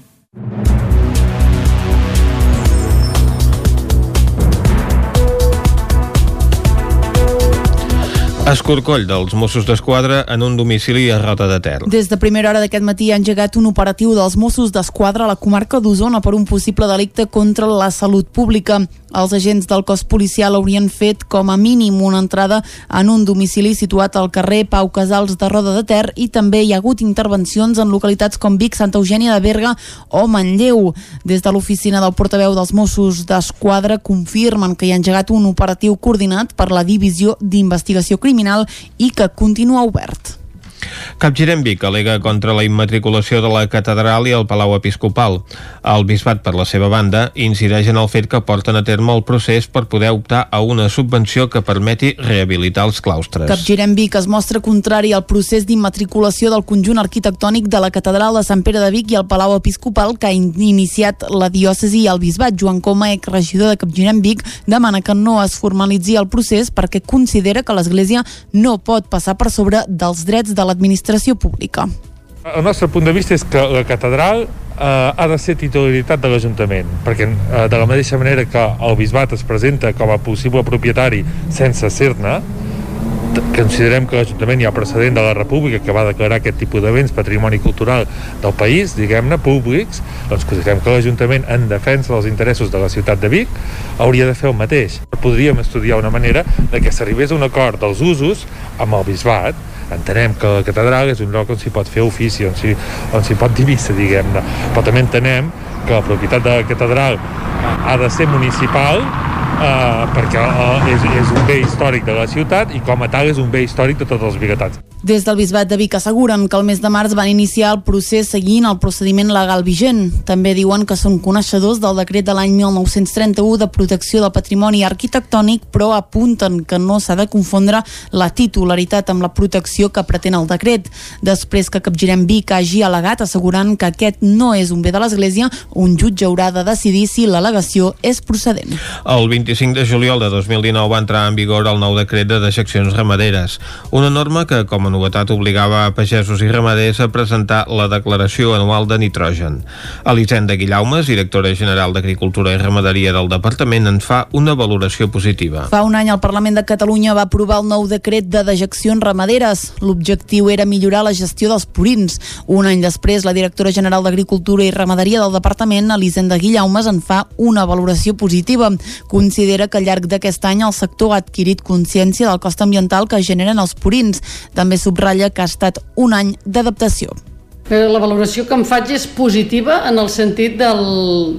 Escorcoll dels Mossos d'Esquadra en un domicili a Rota de Ter. Des de primera hora d'aquest matí ha engegat un operatiu dels Mossos d'Esquadra a la comarca d'Osona per un possible delicte contra la salut pública. Els agents del cos policial haurien fet com a mínim una entrada en un domicili situat al carrer Pau Casals de Roda de Ter i també hi ha hagut intervencions en localitats com Vic, Santa Eugènia de Berga o Manlleu. Des de l'oficina del portaveu dels Mossos d'Esquadra confirmen que hi ha engegat un operatiu coordinat per la Divisió d'Investigació Criminal criminal i que continua obert. Capgirem Vic alega contra la immatriculació de la catedral i el Palau Episcopal. El bisbat, per la seva banda, incideix en el fet que porten a terme el procés per poder optar a una subvenció que permeti rehabilitar els claustres. Capgirem Vic es mostra contrari al procés d'immatriculació del conjunt arquitectònic de la catedral de Sant Pere de Vic i el Palau Episcopal que ha iniciat la diòcesi i el bisbat. Joan Coma, regidor de Capgirem Vic, demana que no es formalitzi el procés perquè considera que l'Església no pot passar per sobre dels drets de l'administració l'administració pública. El nostre punt de vista és que la catedral eh, ha de ser titularitat de l'Ajuntament, perquè eh, de la mateixa manera que el bisbat es presenta com a possible propietari sense ser-ne, considerem que l'Ajuntament hi ha precedent de la República que va declarar aquest tipus de béns patrimoni cultural del país, diguem-ne, públics, doncs considerem que l'Ajuntament, en defensa dels interessos de la ciutat de Vic, hauria de fer el mateix. Podríem estudiar una manera de que s'arribés a un acord dels usos amb el bisbat, entenem que la catedral és un lloc on s'hi pot fer ofici, on s'hi pot dir missa, diguem-ne, però també entenem que la propietat de la catedral ha de ser municipal eh, perquè eh, és, és un bé històric de la ciutat i com a tal és un bé històric de tots els biguetats. Des del Bisbat de Vic asseguren que el mes de març van iniciar el procés seguint el procediment legal vigent. També diuen que són coneixedors del decret de l'any 1931 de protecció del patrimoni arquitectònic, però apunten que no s'ha de confondre la titularitat amb la protecció que pretén el decret. Després que Capgirem Vic hagi al·legat assegurant que aquest no és un bé de l'Església, un jutge haurà de decidir si l'al·legació és procedent. El 25 de juliol de 2019 va entrar en vigor el nou decret de dejeccions ramaderes, una norma que, com a novetat obligava a pagesos i ramaders a presentar la declaració anual de nitrogen. Elisenda Guillaumes, directora general d'Agricultura i Ramaderia del Departament, en fa una valoració positiva. Fa un any el Parlament de Catalunya va aprovar el nou decret de dejeccions ramaderes. L'objectiu era millorar la gestió dels purins. Un any després, la directora general d'Agricultura i Ramaderia del Departament, Elisenda Guillaumes, en fa una valoració positiva. Que al llarg d'aquest any el sector ha adquirit consciència del cost ambiental que generen els purins. També subratlla que ha estat un any d'adaptació. Eh, la valoració que em faig és positiva en el sentit del,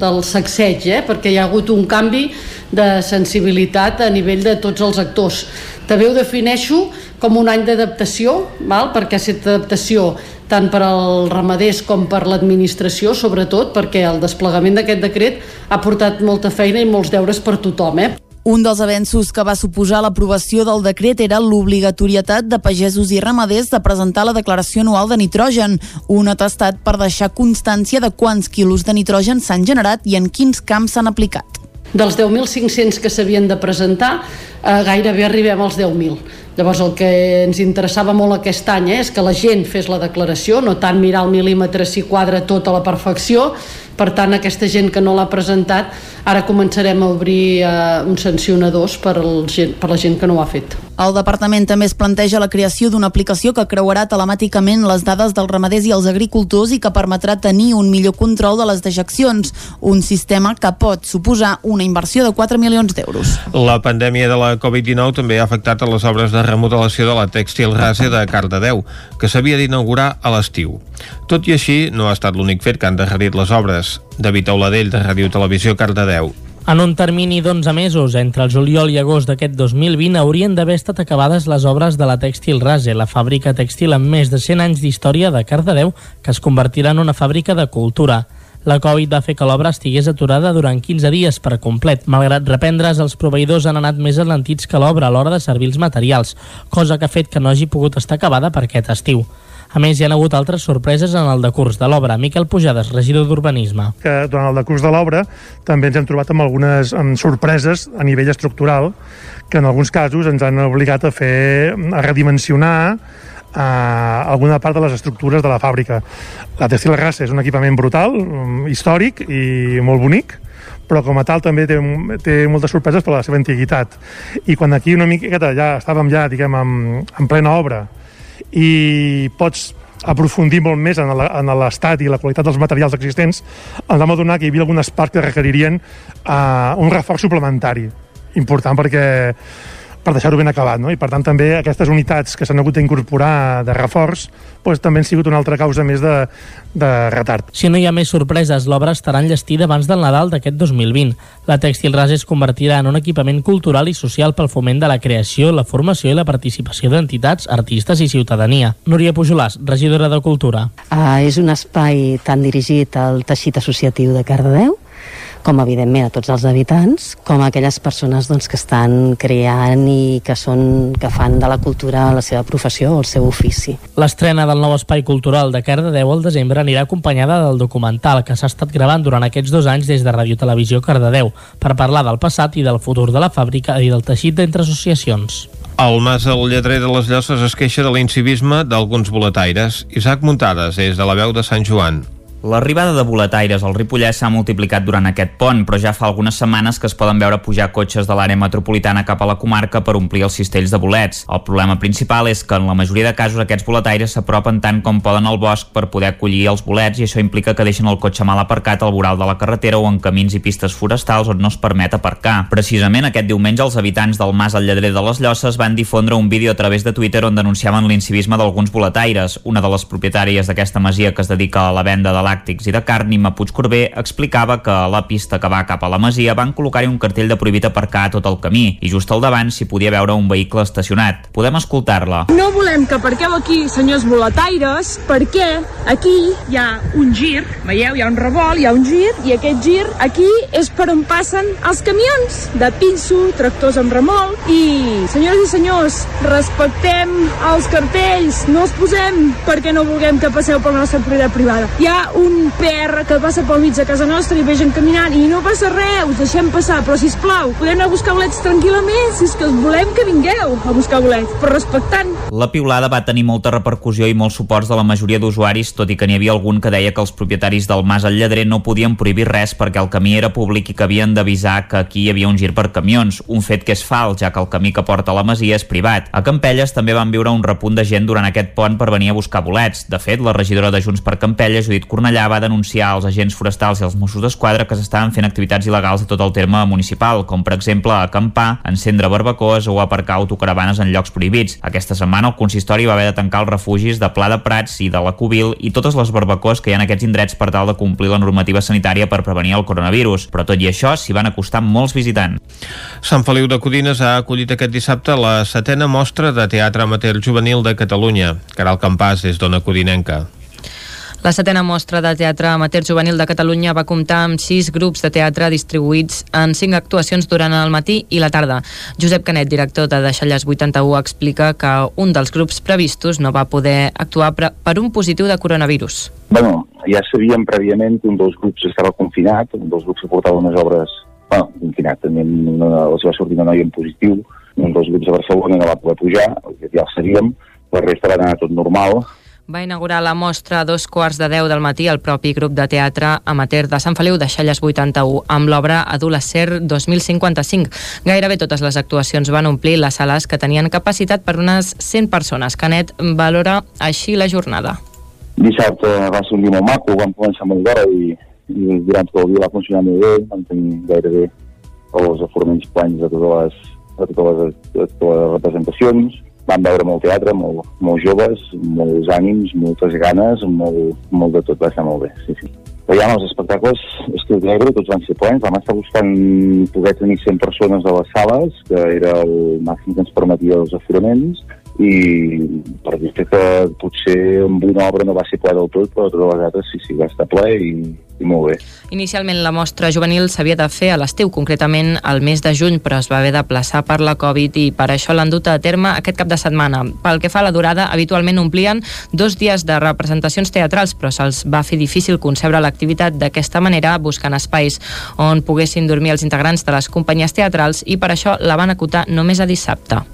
del sacseig, eh? perquè hi ha hagut un canvi de sensibilitat a nivell de tots els actors. També ho defineixo com un any d'adaptació, perquè ha estat adaptació tant per als ramaders com per l'administració, sobretot perquè el desplegament d'aquest decret ha portat molta feina i molts deures per tothom. Eh? Un dels avenços que va suposar l'aprovació del decret era l'obligatorietat de pagesos i ramaders de presentar la declaració anual de nitrogen, un atestat per deixar constància de quants quilos de nitrogen s'han generat i en quins camps s'han aplicat. Dels 10.500 que s'havien de presentar, eh, gairebé arribem als 10.000. Llavors el que ens interessava molt aquest any eh, és que la gent fes la declaració, no tant mirar el mil·límetre si quadra tot a la perfecció, per tant aquesta gent que no l'ha presentat ara començarem a obrir eh, uns sancionadors per, el, per la gent que no ho ha fet. El departament també es planteja la creació d'una aplicació que creuarà telemàticament les dades dels ramaders i els agricultors i que permetrà tenir un millor control de les dejeccions, un sistema que pot suposar una inversió de 4 milions d'euros. La pandèmia de la Covid-19 també ha afectat a les obres de remodelació de la Textil Rase de Cardedeu, que s'havia d'inaugurar a l'estiu. Tot i així, no ha estat l'únic fet que han derrerit les obres. David Auladell, de Ràdio Televisió Cardedeu. En un termini d'11 mesos, entre el juliol i agost d'aquest 2020, haurien d'haver estat acabades les obres de la Tèxtil Rase, la fàbrica tèxtil amb més de 100 anys d'història de Cardedeu, que es convertirà en una fàbrica de cultura. La Covid va fer que l'obra estigués aturada durant 15 dies per complet. Malgrat reprendre's, els proveïdors han anat més alentits que l'obra a l'hora de servir els materials, cosa que ha fet que no hagi pogut estar acabada per aquest estiu. A més, hi ha hagut altres sorpreses en el decurs de l'obra. Miquel Pujades, regidor d'Urbanisme. Que durant el decurs de l'obra també ens hem trobat amb algunes amb sorpreses a nivell estructural que en alguns casos ens han obligat a fer a redimensionar eh, alguna part de les estructures de la fàbrica. La Textil Rasa és un equipament brutal, mm, històric i molt bonic, però com a tal també té, té moltes sorpreses per la seva antiguitat. I quan aquí una miqueta ja estàvem ja, diguem, en, en plena obra, i pots aprofundir molt més en l'estat i la qualitat dels materials existents, ens vam adonar que hi havia algunes parts que requeririen uh, un reforç suplementari important perquè per deixar-ho ben acabat, no? I per tant també aquestes unitats que s'han hagut d'incorporar de reforç doncs, també han sigut una altra causa més de, de retard. Si no hi ha més sorpreses, l'obra estarà enllestida abans del Nadal d'aquest 2020. La Tèxtil Ras es convertirà en un equipament cultural i social pel foment de la creació, la formació i la participació d'entitats, artistes i ciutadania. Núria Pujolàs, regidora de Cultura. Uh, és un espai tan dirigit al teixit associatiu de Cardedeu, com evidentment a tots els habitants, com a aquelles persones doncs, que estan creant i que, són, que fan de la cultura la seva professió o el seu ofici. L'estrena del nou espai cultural de Cardedeu al desembre anirà acompanyada del documental que s'ha estat gravant durant aquests dos anys des de Ràdio Televisió Cardedeu per parlar del passat i del futur de la fàbrica i del teixit d'entre associacions. El Mas el lletrer de les Llosses es queixa de l'incivisme d'alguns boletaires. Isaac Muntades, és de la veu de Sant Joan. L'arribada de boletaires al Ripollès s'ha multiplicat durant aquest pont, però ja fa algunes setmanes que es poden veure pujar cotxes de l'àrea metropolitana cap a la comarca per omplir els cistells de bolets. El problema principal és que en la majoria de casos aquests boletaires s'apropen tant com poden al bosc per poder acollir els bolets i això implica que deixen el cotxe mal aparcat al voral de la carretera o en camins i pistes forestals on no es permet aparcar. Precisament aquest diumenge els habitants del Mas al Lledrer de les Llosses van difondre un vídeo a través de Twitter on denunciaven l'incivisme d'alguns boletaires. Una de les propietàries d'aquesta masia que es dedica a la venda de làctics i de carn, Nima Puigcorbé, explicava que a la pista que va cap a la masia van col·locar-hi un cartell de prohibit aparcar a tot el camí i just al davant s'hi podia veure un vehicle estacionat. Podem escoltar-la. No volem que aparqueu aquí, senyors boletaires, perquè aquí hi ha un gir, veieu, hi ha un revolt, hi ha un gir, i aquest gir aquí és per on passen els camions de pinso, tractors amb remol, i senyors i senyors, respectem els cartells, no els posem perquè no vulguem que passeu per la nostra propietat privada. Hi ha un PR que passa pel mig de casa nostra i vegen caminant i no passa res, us deixem passar, però si plau, podem anar a buscar bolets tranquil·lament, si és que volem que vingueu a buscar bolets, però respectant. La piulada va tenir molta repercussió i molts suports de la majoria d'usuaris, tot i que n'hi havia algun que deia que els propietaris del Mas al Lledrer no podien prohibir res perquè el camí era públic i que havien d'avisar que aquí hi havia un gir per camions, un fet que és fals, ja que el camí que porta a la masia és privat. A Campelles també van viure un repunt de gent durant aquest pont per venir a buscar bolets. De fet, la regidora de Junts per Campelles, Judit Cornellà, va denunciar als agents forestals i als Mossos d'Esquadra que s'estaven fent activitats il·legals a tot el terme municipal, com per exemple acampar, encendre barbacoes o aparcar autocaravanes en llocs prohibits. Aquesta setmana el consistori va haver de tancar els refugis de Pla de Prats i de la Cubil i totes les barbacoes que hi ha en aquests indrets per tal de complir la normativa sanitària per prevenir el coronavirus. Però tot i això, s'hi van acostar molts visitants. Sant Feliu de Codines ha acollit aquest dissabte la setena mostra de teatre amateur juvenil de Catalunya. Caral Campàs és d'Ona Codinenca. La setena mostra de teatre amateur juvenil de Catalunya va comptar amb sis grups de teatre distribuïts en cinc actuacions durant el matí i la tarda. Josep Canet, director de Deixalles 81, explica que un dels grups previstos no va poder actuar per un positiu de coronavirus. Bueno, ja sabíem prèviament que un dels grups estava confinat, un dels grups que portava unes obres bueno, confinat, també una, la seva sortida no hi en positiu, un dels grups de Barcelona no va poder pujar, ja el sabíem, la resta va anar tot normal, va inaugurar la mostra a dos quarts de deu del matí el propi grup de teatre amateur de Sant Feliu de Xalles 81 amb l'obra Adolacer 2055. Gairebé totes les actuacions van omplir les sales que tenien capacitat per unes 100 persones. Canet valora així la jornada. Dissabte va ser un dia molt maco, vam començar molt d'hora i, i durant tot el dia va funcionar molt bé, vam tenir gairebé els aforaments plans de totes les, de totes les, de totes les representacions vam veure molt teatre, molt, molt joves, molts ànims, moltes ganes, molt, molt de tot, va estar molt bé, sí, sí. Veiem els espectacles Estiu d'Ebre, tots van ser plens, vam estar buscant poder tenir 100 persones a les sales, que era el màxim que ens permetia els aforaments, i per dir que potser amb una obra no va ser ple del tot, però totes les altres sí, sí, va estar ple i, i molt bé. Inicialment la mostra juvenil s'havia de fer a l'estiu, concretament al mes de juny, però es va haver de plaçar per la Covid i per això l'han dut a terme aquest cap de setmana. Pel que fa a la durada, habitualment omplien dos dies de representacions teatrals, però se'ls va fer difícil concebre l'activitat d'aquesta manera, buscant espais on poguessin dormir els integrants de les companyies teatrals i per això la van acotar només a dissabte.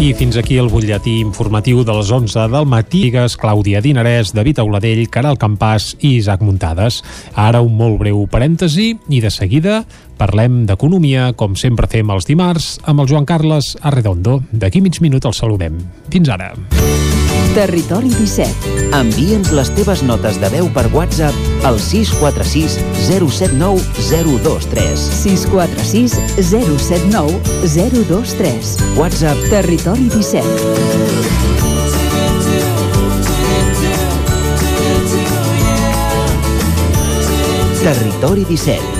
I fins aquí el butlletí informatiu de les 11 del matí. Digues Clàudia Dinarès, David Auladell, Caral Campàs i Isaac Muntades. Ara un molt breu parèntesi i de seguida parlem d'economia, com sempre fem els dimarts, amb el Joan Carles Arredondo. D'aquí mig minut el saludem. Fins ara. Territori 17. Envia'ns les teves notes de veu per WhatsApp al 646 079 023. 646 079 023. WhatsApp Territori 17. Territori 17.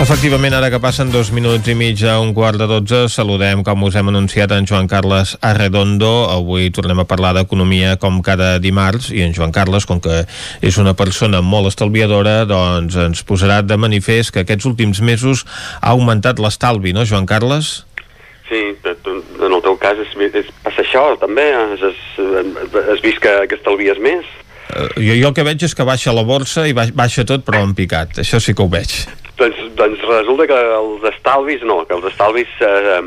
Efectivament, ara que passen dos minuts i mig a un quart de dotze, saludem, com us hem anunciat, en Joan Carles Arredondo. Avui tornem a parlar d'economia com cada dimarts, i en Joan Carles, com que és una persona molt estalviadora, doncs ens posarà de manifest que aquests últims mesos ha augmentat l'estalvi, no, Joan Carles? Sí, en el teu cas és, és, passa això també, has, has, vist que, que estalvies més. Uh, jo, jo el que veig és que baixa la borsa i baixa tot però en picat, això sí que ho veig. Doncs, doncs resulta que els estalvis no, que els estalvis eh,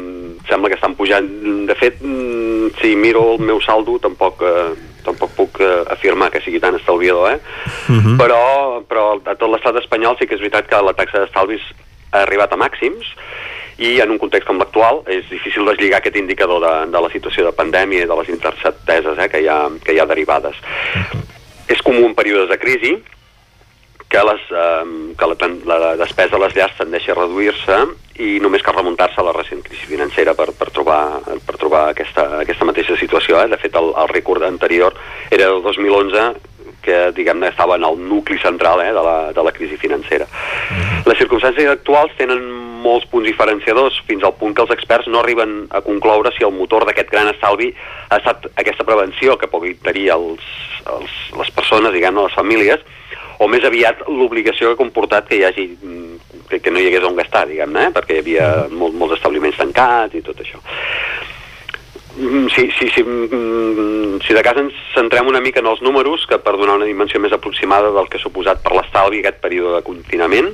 sembla que estan pujant. De fet, mm, si miro el meu saldo tampoc, eh, tampoc puc eh, afirmar que sigui tan estalviador, eh? Uh -huh. però, però a tot l'estat espanyol sí que és veritat que la taxa d'estalvis ha arribat a màxims i en un context com l'actual és difícil deslligar aquest indicador de, de la situació de pandèmia i de les incerteses eh, que, hi ha, que hi ha derivades. Uh -huh. És comú en períodes de crisi que, les, eh, que la, la despesa de les llars tendeixi a reduir-se i només cal remuntar-se a la recent crisi financera per, per trobar, per trobar aquesta, aquesta mateixa situació. Eh? De fet, el, el rècord anterior era del 2011 que diguem-ne estava en el nucli central eh, de, la, de la crisi financera. Mm-hmm. Les circumstàncies actuals tenen molts punts diferenciadors, fins al punt que els experts no arriben a concloure si el motor d'aquest gran estalvi ha estat aquesta prevenció que pugui tenir els, els, les persones, diguem-ne, les famílies, o més aviat l'obligació que ha comportat que hi hagi que, que no hi hagués on gastar, diguem-ne, eh? perquè hi havia molt, molts establiments tancats i tot això. Si, si, si, si de cas ens centrem una mica en els números, que per donar una dimensió més aproximada del que ha suposat per l'estalvi aquest període de confinament.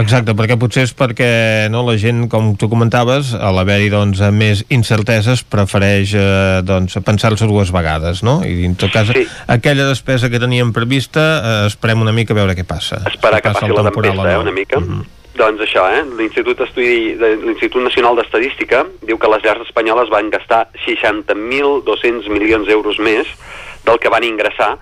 Exacte, perquè potser és perquè no, la gent, com tu comentaves, a l'haver-hi doncs, més incerteses, prefereix eh, doncs, pensar-se dues vegades, no? I en tot cas, sí. aquella despesa que teníem prevista, eh, esperem una mica a veure què passa. Esperar que passi la tempesta, eh, una mica. Mm -hmm. Doncs això, eh? l'Institut l'Institut Nacional d'Estadística diu que les llars espanyoles van gastar 60.200 milions d'euros més del que van ingressar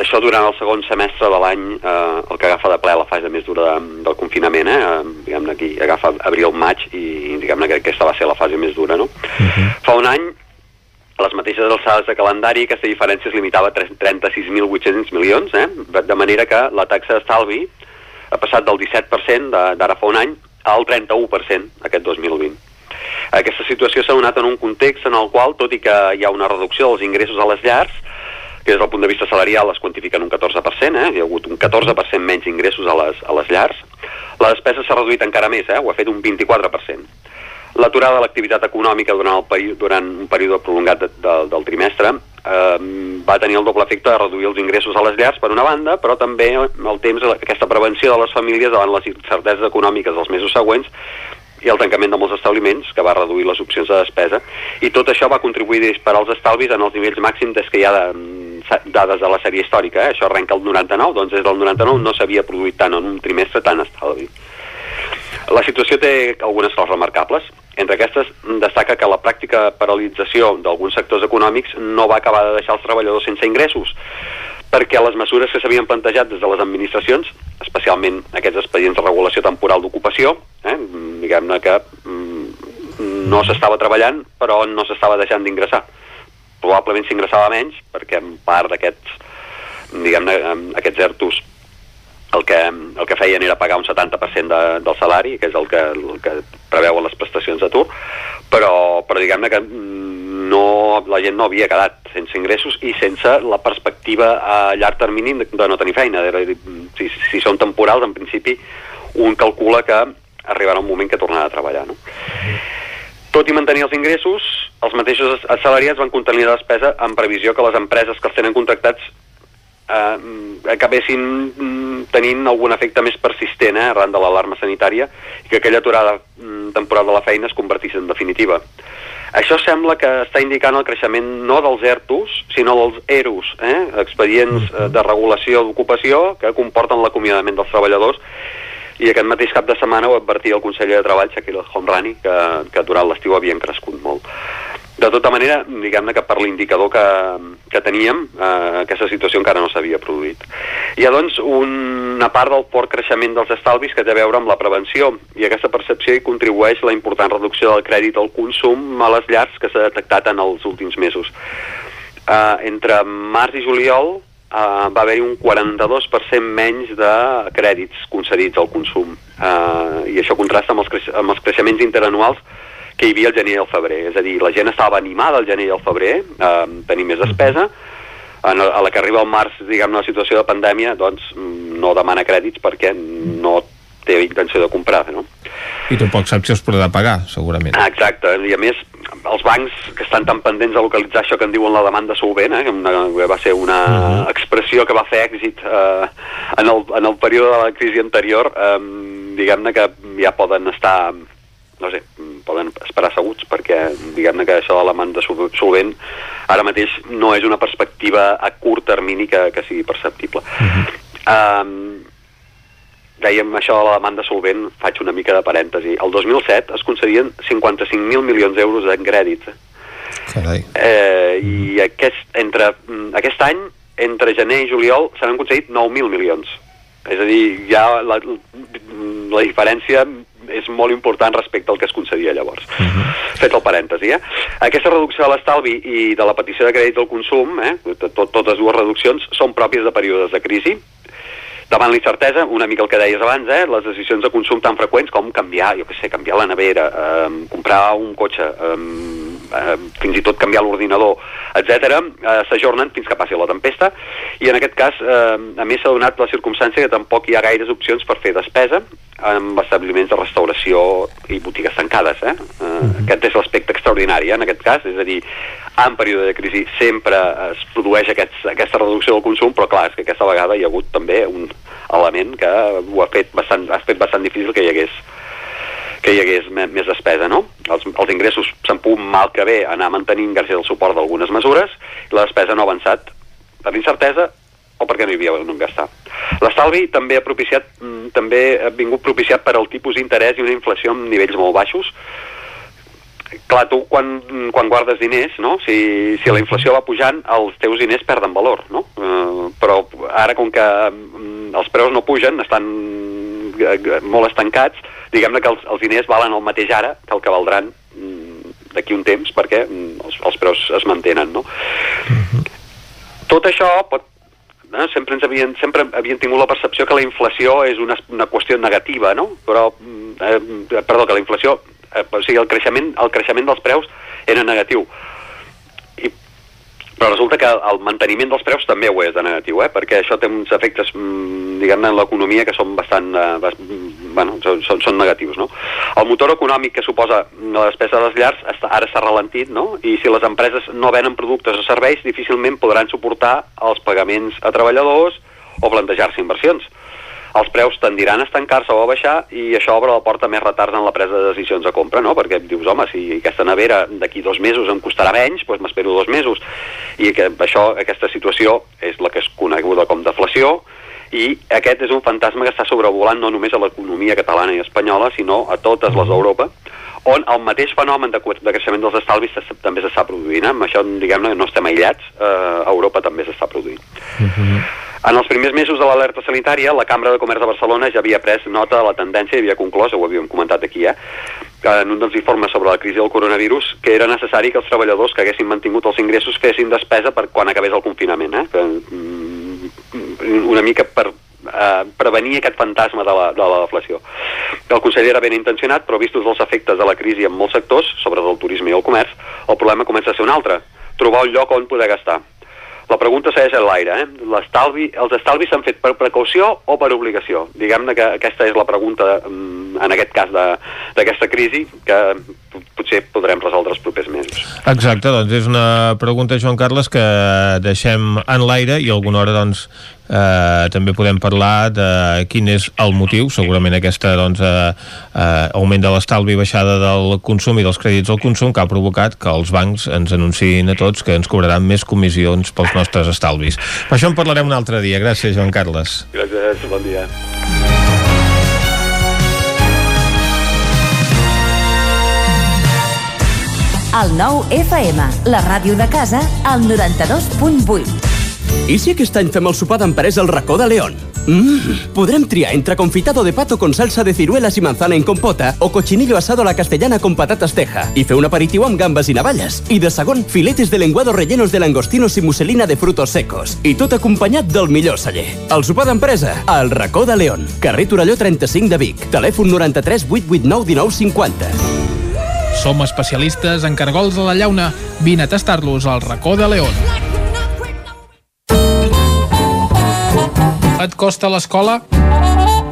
això durant el segon semestre de l'any eh, el que agafa de ple la fase més dura de, del confinament eh? diguem-ne aquí agafa abril-maig i diguem-ne que aquesta va ser la fase més dura no? Uh mhm. -huh. fa un any les mateixes alçades de calendari aquesta diferència es limitava a 36.800 milions eh? de manera que la taxa d'estalvi ha passat del 17% d'ara fa un any al 31% aquest 2020. Aquesta situació s'ha donat en un context en el qual, tot i que hi ha una reducció dels ingressos a les llars, que des del punt de vista salarial es quantifiquen un 14%, eh? hi ha hagut un 14% menys ingressos a les, a les llars, la despesa s'ha reduït encara més, eh? ho ha fet un 24%. L'aturada de l'activitat econòmica durant, el durant un període prolongat de, de, del trimestre eh, va tenir el doble efecte de reduir els ingressos a les llars, per una banda, però també el temps, aquesta prevenció de les famílies davant les incerteses econòmiques dels mesos següents i el tancament de molts establiments, que va reduir les opcions de despesa, i tot això va contribuir a disparar els estalvis en els nivells màxims des que hi ha de, mm, dades de la sèrie històrica, eh? això arrenca el 99, doncs des del 99 no s'havia produït tant en un trimestre tant estalvi. La situació té algunes coses remarcables. Entre aquestes, destaca que la pràctica paralització d'alguns sectors econòmics no va acabar de deixar els treballadors sense ingressos, perquè les mesures que s'havien plantejat des de les administracions, especialment aquests expedients de regulació temporal d'ocupació, eh, diguem-ne que mm, no s'estava treballant, però no s'estava deixant d'ingressar. Probablement s'ingressava menys, perquè en part d'aquests diguem-ne, aquests ERTOs el que, el que feien era pagar un 70% de, del salari, que és el que, el que preveuen les prestacions d'atur, però, però diguem-ne que no, la gent no havia quedat sense ingressos i sense la perspectiva a llarg termini de no tenir feina. Si, si són temporals, en principi, un calcula que arribarà un moment que tornarà a treballar. No? Tot i mantenir els ingressos, els mateixos assalariats van contenir la despesa en previsió que les empreses que els tenen contractats eh, acabessin mm, tenint algun efecte més persistent eh, arran de l'alarma sanitària i que aquella aturada mm, temporal de la feina es convertís en definitiva. Això sembla que està indicant el creixement no dels ERTOs, sinó dels EROs, eh? expedients eh, de regulació d'ocupació que comporten l'acomiadament dels treballadors i aquest mateix cap de setmana ho advertia el conseller de Treball, Shaquille Homrani, que, que durant l'estiu havien crescut molt. De tota manera, diguem-ne que per l'indicador que, que teníem, eh, aquesta situació encara no s'havia produït. Hi ha, doncs, una part del fort creixement dels estalvis que té a veure amb la prevenció, i aquesta percepció hi contribueix la important reducció del crèdit al consum a les llars que s'ha detectat en els últims mesos. Eh, entre març i juliol eh, va haver-hi un 42% menys de crèdits concedits al consum, eh, i això contrasta amb els, amb els creixements interanuals que hi havia el gener i el febrer. És a dir, la gent estava animada el gener i el febrer, eh, tenir més despesa, en, a la que arriba el març, diguem-ne, la situació de pandèmia, doncs no demana crèdits perquè no té intenció de comprar, no? I tampoc saps si els podrà pagar, segurament. Ah, exacte, i a més, els bancs que estan tan pendents de localitzar això que en diuen la demanda solvent, eh, que una, va ser una uh mhm. -huh. expressió que va fer èxit eh, en, el, en el període de la crisi anterior, eh, diguem-ne que ja poden estar no sé, poden esperar asseguts perquè diguem-ne que això de la demanda solvent ara mateix no és una perspectiva a curt termini que, que sigui perceptible. Uh -huh. um, dèiem això de la demanda solvent, faig una mica de parèntesi. El 2007 es concedien 55.000 milions d'euros en crèdit. Carai. Eh, I aquest, entre, mm, aquest any, entre gener i juliol, se n'han concedit 9.000 milions. És a dir, ja la, la diferència és molt important respecte al que es concedia llavors. Uh mhm. -huh. Fet el parèntesi, eh? Aquesta reducció de l'estalvi i de la petició de crèdit al consum, eh? Tot, totes dues reduccions, són pròpies de períodes de crisi, davant l'incertesa, una mica el que deies abans, eh, les decisions de consum tan freqüents com canviar, jo què sé, canviar la nevera, eh, comprar un cotxe, eh, eh, fins i tot canviar l'ordinador, etc, eh, s'ajornen fins que passi la tempesta i en aquest cas, eh, a més s'ha donat la circumstància que tampoc hi ha gaires opcions per fer despesa amb establiments de restauració i botigues tancades. Eh? Uh, uh -huh. Aquest és l'aspecte extraordinari, eh, en aquest cas, és a dir, en període de crisi sempre es produeix aquests, aquesta reducció del consum, però clar, és que aquesta vegada hi ha hagut també un element que ho ha fet bastant, ha fet bastant difícil que hi hagués que hi hagués més despesa, no? Els, els ingressos s'han pogut mal que bé anar mantenint gràcies al suport d'algunes mesures i la despesa no ha avançat per incertesa o perquè no hi havia on gastar. L'estalvi també ha propiciat mm, també ha vingut propiciat per al tipus d'interès i una inflació amb nivells molt baixos. Clar, tu quan, quan guardes diners, no? si, si la inflació va pujant, els teus diners perden valor, no? Uh, però ara com que mm, els preus no pugen, estan eh, molt estancats, diguem-ne que els, els diners valen el mateix ara que el que valdran mm, d'aquí un temps perquè mm, els, els preus es mantenen, no? Uh mhm. -huh. Tot això pot eh, sempre ens havien, sempre havien tingut la percepció que la inflació és una, una qüestió negativa, no? Però, mm, eh, perdó, que la inflació, eh, o sigui, el creixement, el creixement dels preus era negatiu però resulta que el manteniment dels preus també ho és de negatiu, eh? perquè això té uns efectes, mm, diguem-ne, en l'economia que són bastant, eh, bueno, són, són negatius, no? El motor econòmic que suposa la despesa de les llars està, ara s'ha ralentit, no? I si les empreses no venen productes o serveis, difícilment podran suportar els pagaments a treballadors o plantejar-se inversions els preus tendiran a estancar-se o a baixar i això obre la porta més retards en la presa de decisions de compra, no? Perquè dius, home, si aquesta nevera d'aquí dos mesos em costarà menys, doncs m'espero dos mesos. I que això, aquesta situació és la que és coneguda com deflació, i aquest és un fantasma que està sobrevolant no només a l'economia catalana i espanyola, sinó a totes les d'Europa, on el mateix fenomen de, de creixement dels estalvis també s'està produint. Eh? Amb això, diguem-ne, no estem aïllats, eh, a Europa també s'està produint. Uh mhm. -huh. En els primers mesos de l'alerta sanitària, la Cambra de Comerç de Barcelona ja havia pres nota de la tendència i havia conclòs, ho havíem comentat aquí, eh, en un dels informes sobre la crisi del coronavirus, que era necessari que els treballadors que haguessin mantingut els ingressos fessin despesa per quan acabés el confinament, eh? que, mm, una mica per eh, prevenir aquest fantasma de la, de la deflació. El conseller era ben intencionat, però vistos els efectes de la crisi en molts sectors, sobretot el turisme i el comerç, el problema comença a ser un altre, trobar un lloc on poder gastar la pregunta segueix en l'aire. Eh? L'estalvi, els estalvis s'han fet per precaució o per obligació? Diguem-ne que aquesta és la pregunta, mm, en aquest cas, d'aquesta crisi, que potser podrem resoldre els propers mesos. Exacte, doncs és una pregunta, Joan Carles, que deixem en l'aire i alguna hora doncs, eh, també podem parlar de quin és el motiu, segurament aquesta doncs, eh, eh, augment de l'estalvi i baixada del consum i dels crèdits al consum que ha provocat que els bancs ens anunciïn a tots que ens cobraran més comissions pels nostres estalvis. Per això en parlarem un altre dia. Gràcies, Joan Carles. Gràcies, bon dia. El nou FM, la ràdio de casa, al 92.8. I si aquest any fem el sopar d'empresa al racó de León? Mmm, podrem triar entre confitado de pato con salsa de ciruelas i manzana en compota o cochinillo asado a la castellana con patatas teja i fer un aperitiu amb gambes i navalles. I de segon, filetes de lenguado rellenos de langostinos i muselina de frutos secos. I tot acompanyat del millor celler. El sopar d'empresa, al racó de León. Carrer Torelló 35 de Vic. Telèfon 93 889 1950. Som especialistes en cargols a la llauna. Vine a tastar-los al racó de León. Et costa l'escola?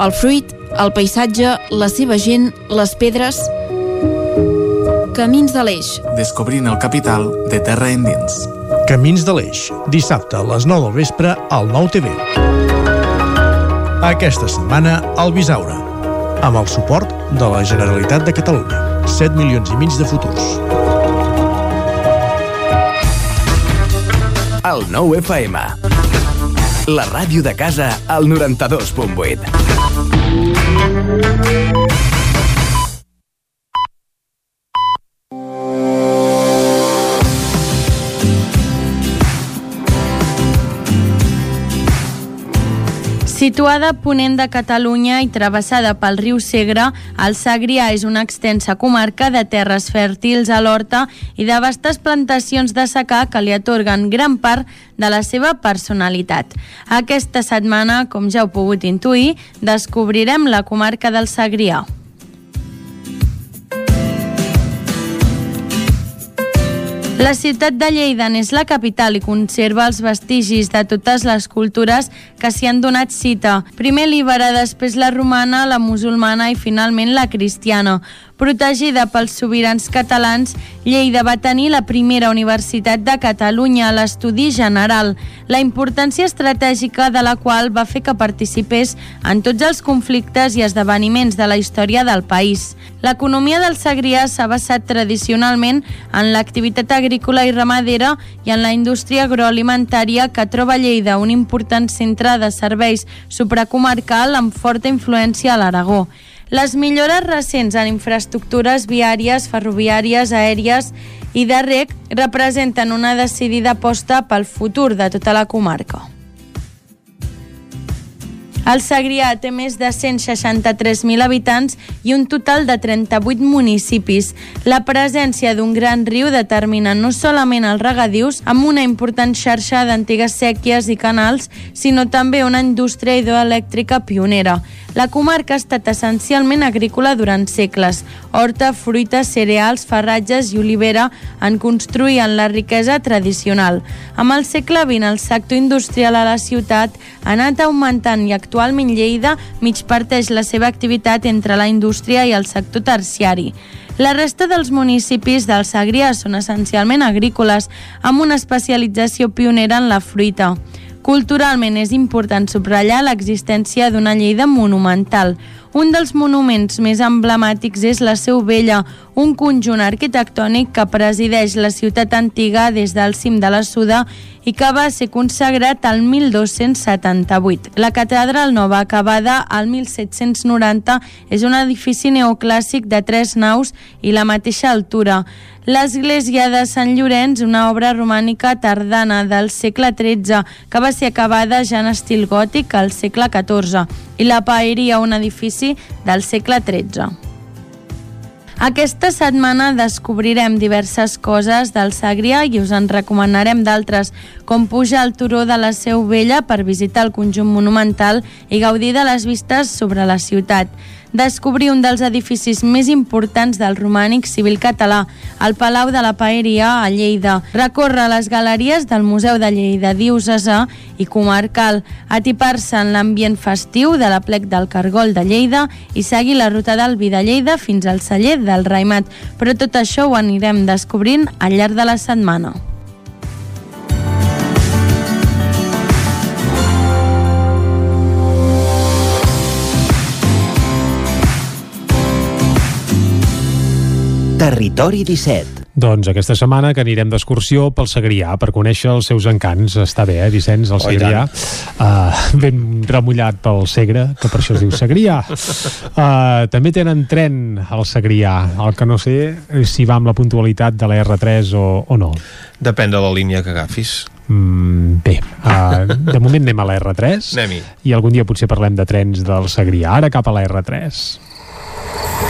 El fruit, el paisatge, la seva gent, les pedres... Camins de l'Eix. Descobrint el capital de terra endins. Camins de l'Eix, dissabte a les 9 del vespre al 9 TV. Aquesta setmana al Bisaure, amb el suport de la Generalitat de Catalunya. 7 milions i mig de futurs. El 9 FM. La ràdio de casa al 92.8. Thank you. Situada a ponent de Catalunya i travessada pel riu Segre, el Segrià és una extensa comarca de terres fèrtils a l'horta i de vastes plantacions de secà que li atorguen gran part de la seva personalitat. Aquesta setmana, com ja heu pogut intuir, descobrirem la comarca del Segrià. La ciutat de Lleida n'és la capital i conserva els vestigis de totes les cultures que s'hi han donat cita. Primer l'íbera, després la romana, la musulmana i finalment la cristiana. Protegida pels sobirans catalans, Lleida va tenir la primera universitat de Catalunya a l'estudi general, la importància estratègica de la qual va fer que participés en tots els conflictes i esdeveniments de la història del país. L'economia del Segrià s'ha basat tradicionalment en l'activitat agrícola i ramadera i en la indústria agroalimentària que troba Lleida un important centre de serveis supracomarcal amb forta influència a l'Aragó. Les millores recents en infraestructures viàries, ferroviàries, aèries i de rec representen una decidida aposta pel futur de tota la comarca. El Segrià té més de 163.000 habitants i un total de 38 municipis. La presència d'un gran riu determina no solament els regadius, amb una important xarxa d'antigues sèquies i canals, sinó també una indústria hidroelèctrica pionera. La comarca ha estat essencialment agrícola durant segles. Horta, fruita, cereals, farratges i olivera en construïen la riquesa tradicional. Amb el segle XX, el sector industrial a la ciutat ha anat augmentant i actualment Lleida mig parteix la seva activitat entre la indústria i el sector terciari. La resta dels municipis del Segrià són essencialment agrícoles, amb una especialització pionera en la fruita. Culturalment és important subratllar l'existència d'una Lleida monumental. Un dels monuments més emblemàtics és la Seu Vella, un conjunt arquitectònic que presideix la ciutat antiga des del cim de la Suda i que va ser consagrat al 1278. La catedral nova, acabada al 1790, és un edifici neoclàssic de tres naus i la mateixa altura. L'església de Sant Llorenç, una obra romànica tardana del segle XIII, que va ser acabada ja en estil gòtic al segle XIV. I la paeria, un edifici del segle XIII. Aquesta setmana descobrirem diverses coses del Segrià i us en recomanarem d'altres, com pujar al turó de la Seu Vella per visitar el conjunt monumental i gaudir de les vistes sobre la ciutat descobrir un dels edificis més importants del romànic civil català, el Palau de la Paeria a Lleida. Recórrer les galeries del Museu de Lleida Diocesà i Comarcal, atipar-se en l'ambient festiu de la plec del Cargol de Lleida i seguir la ruta del Vi de Lleida fins al celler del Raimat. Però tot això ho anirem descobrint al llarg de la setmana. Territori 17. Doncs aquesta setmana que anirem d'excursió pel Segrià per conèixer els seus encants. Està bé, eh, Vicenç, el Segrià. Uh, ben remullat pel Segre, que per això es diu Segrià. Uh, també tenen tren al Segrià. El que no sé és si va amb la puntualitat de la R3 o, o no. Depèn de la línia que agafis. Mm, bé, uh, de moment anem a la R3 Anem-hi. i algun dia potser parlem de trens del Segrià. Ara cap a la R3.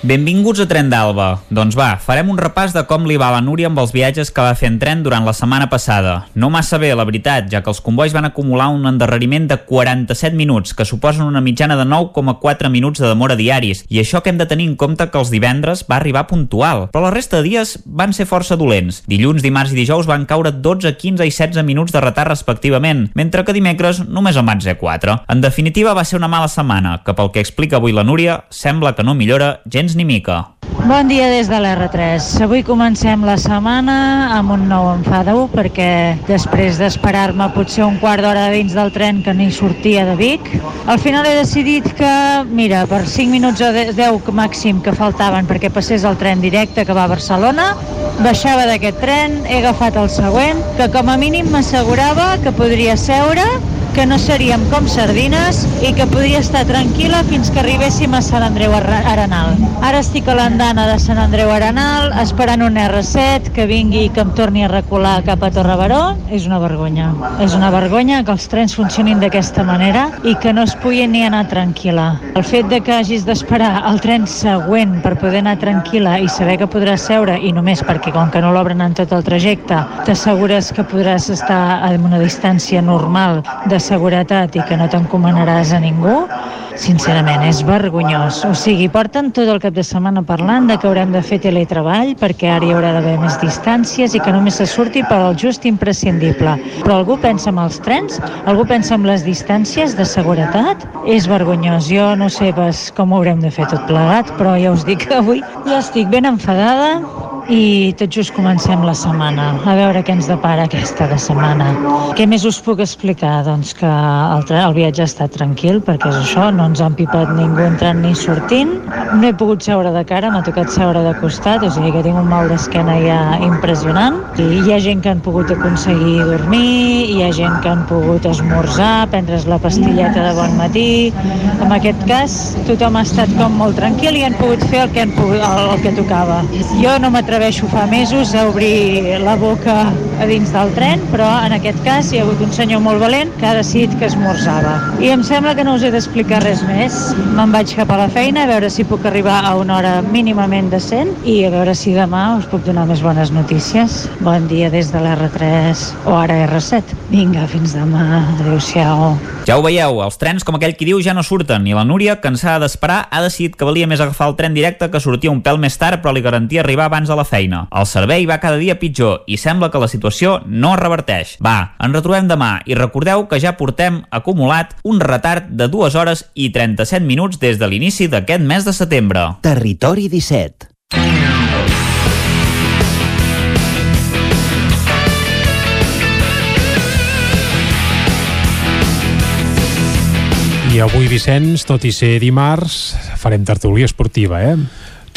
Benvinguts a Tren d'Alba. Doncs va, farem un repàs de com li va la Núria amb els viatges que va fer en tren durant la setmana passada. No massa bé, la veritat, ja que els convois van acumular un endarreriment de 47 minuts, que suposen una mitjana de 9,4 minuts de demora diaris, i això que hem de tenir en compte que els divendres va arribar puntual, però la resta de dies van ser força dolents. Dilluns, dimarts i dijous van caure 12, 15 i 16 minuts de retard respectivament, mentre que dimecres només en van ser 4. En definitiva, va ser una mala setmana, que pel que explica avui la Núria, sembla que no millora gens gens ni mica. Bon dia des de l'R3. Avui comencem la setmana amb un nou enfadeu perquè després d'esperar-me potser un quart d'hora dins del tren que ni sortia de Vic, al final he decidit que, mira, per 5 minuts o 10 màxim que faltaven perquè passés el tren directe que va a Barcelona, baixava d'aquest tren, he agafat el següent, que com a mínim m'assegurava que podria seure que no seríem com sardines i que podria estar tranquil·la fins que arribéssim a Sant Andreu Arenal. Ara estic a l'andana de Sant Andreu Arenal esperant un R7 que vingui i que em torni a recular cap a Torrebaró. És una vergonya. És una vergonya que els trens funcionin d'aquesta manera i que no es pugui ni anar tranquil·la. El fet de que hagis d'esperar el tren següent per poder anar tranquil·la i saber que podràs seure i només perquè com que no l'obren en tot el trajecte t'assegures que podràs estar a una distància normal de seguretat i que no t'encomanaràs a ningú, sincerament, és vergonyós. O sigui, porten tot el cap de setmana parlant de que haurem de fer teletreball perquè ara hi haurà d'haver més distàncies i que només se surti per al just imprescindible. Però algú pensa en els trens? Algú pensa en les distàncies de seguretat? És vergonyós. Jo no sé pas com ho haurem de fer tot plegat, però ja us dic que avui ja estic ben enfadada i tot just comencem la setmana. A veure què ens depara aquesta de setmana. Què més us puc explicar? Doncs que el, el viatge ha estat tranquil, perquè és això, no ens han pipat ningú entrant ni sortint. No he pogut seure de cara, m'ha tocat seure de costat, o sigui que tinc un mal d'esquena ja impressionant. I hi ha gent que han pogut aconseguir dormir, hi ha gent que han pogut esmorzar, prendre's la pastilleta de bon matí. En aquest cas, tothom ha estat com molt tranquil i han pogut fer el que, han pogut, el, que tocava. Jo no m'atreveixo fa mesos a obrir la boca a dins del tren, però en aquest cas hi ha hagut un senyor molt valent que ha decidit que esmorzava. I em sembla que no us he d'explicar res més. Me'n vaig cap a la feina a veure si puc arribar a una hora mínimament decent i a veure si demà us puc donar més bones notícies. Bon dia des de l'R3 o ara R7. Vinga, fins demà. Adéu-siau. Ja ho veieu, els trens, com aquell qui diu, ja no surten i la Núria, cansada d'esperar, ha decidit que valia més agafar el tren directe que sortia un pèl més tard però li garantia arribar abans de la feina. El servei va cada dia pitjor i sembla que la situació no es reverteix. Va, ens retrobem demà i recordeu que ja portem acumulat un retard de 2 hores i 37 minuts des de l'inici d'aquest mes de setembre. Territori 17. I avui, Vicenç, tot i ser dimarts, farem tertúlia esportiva, eh?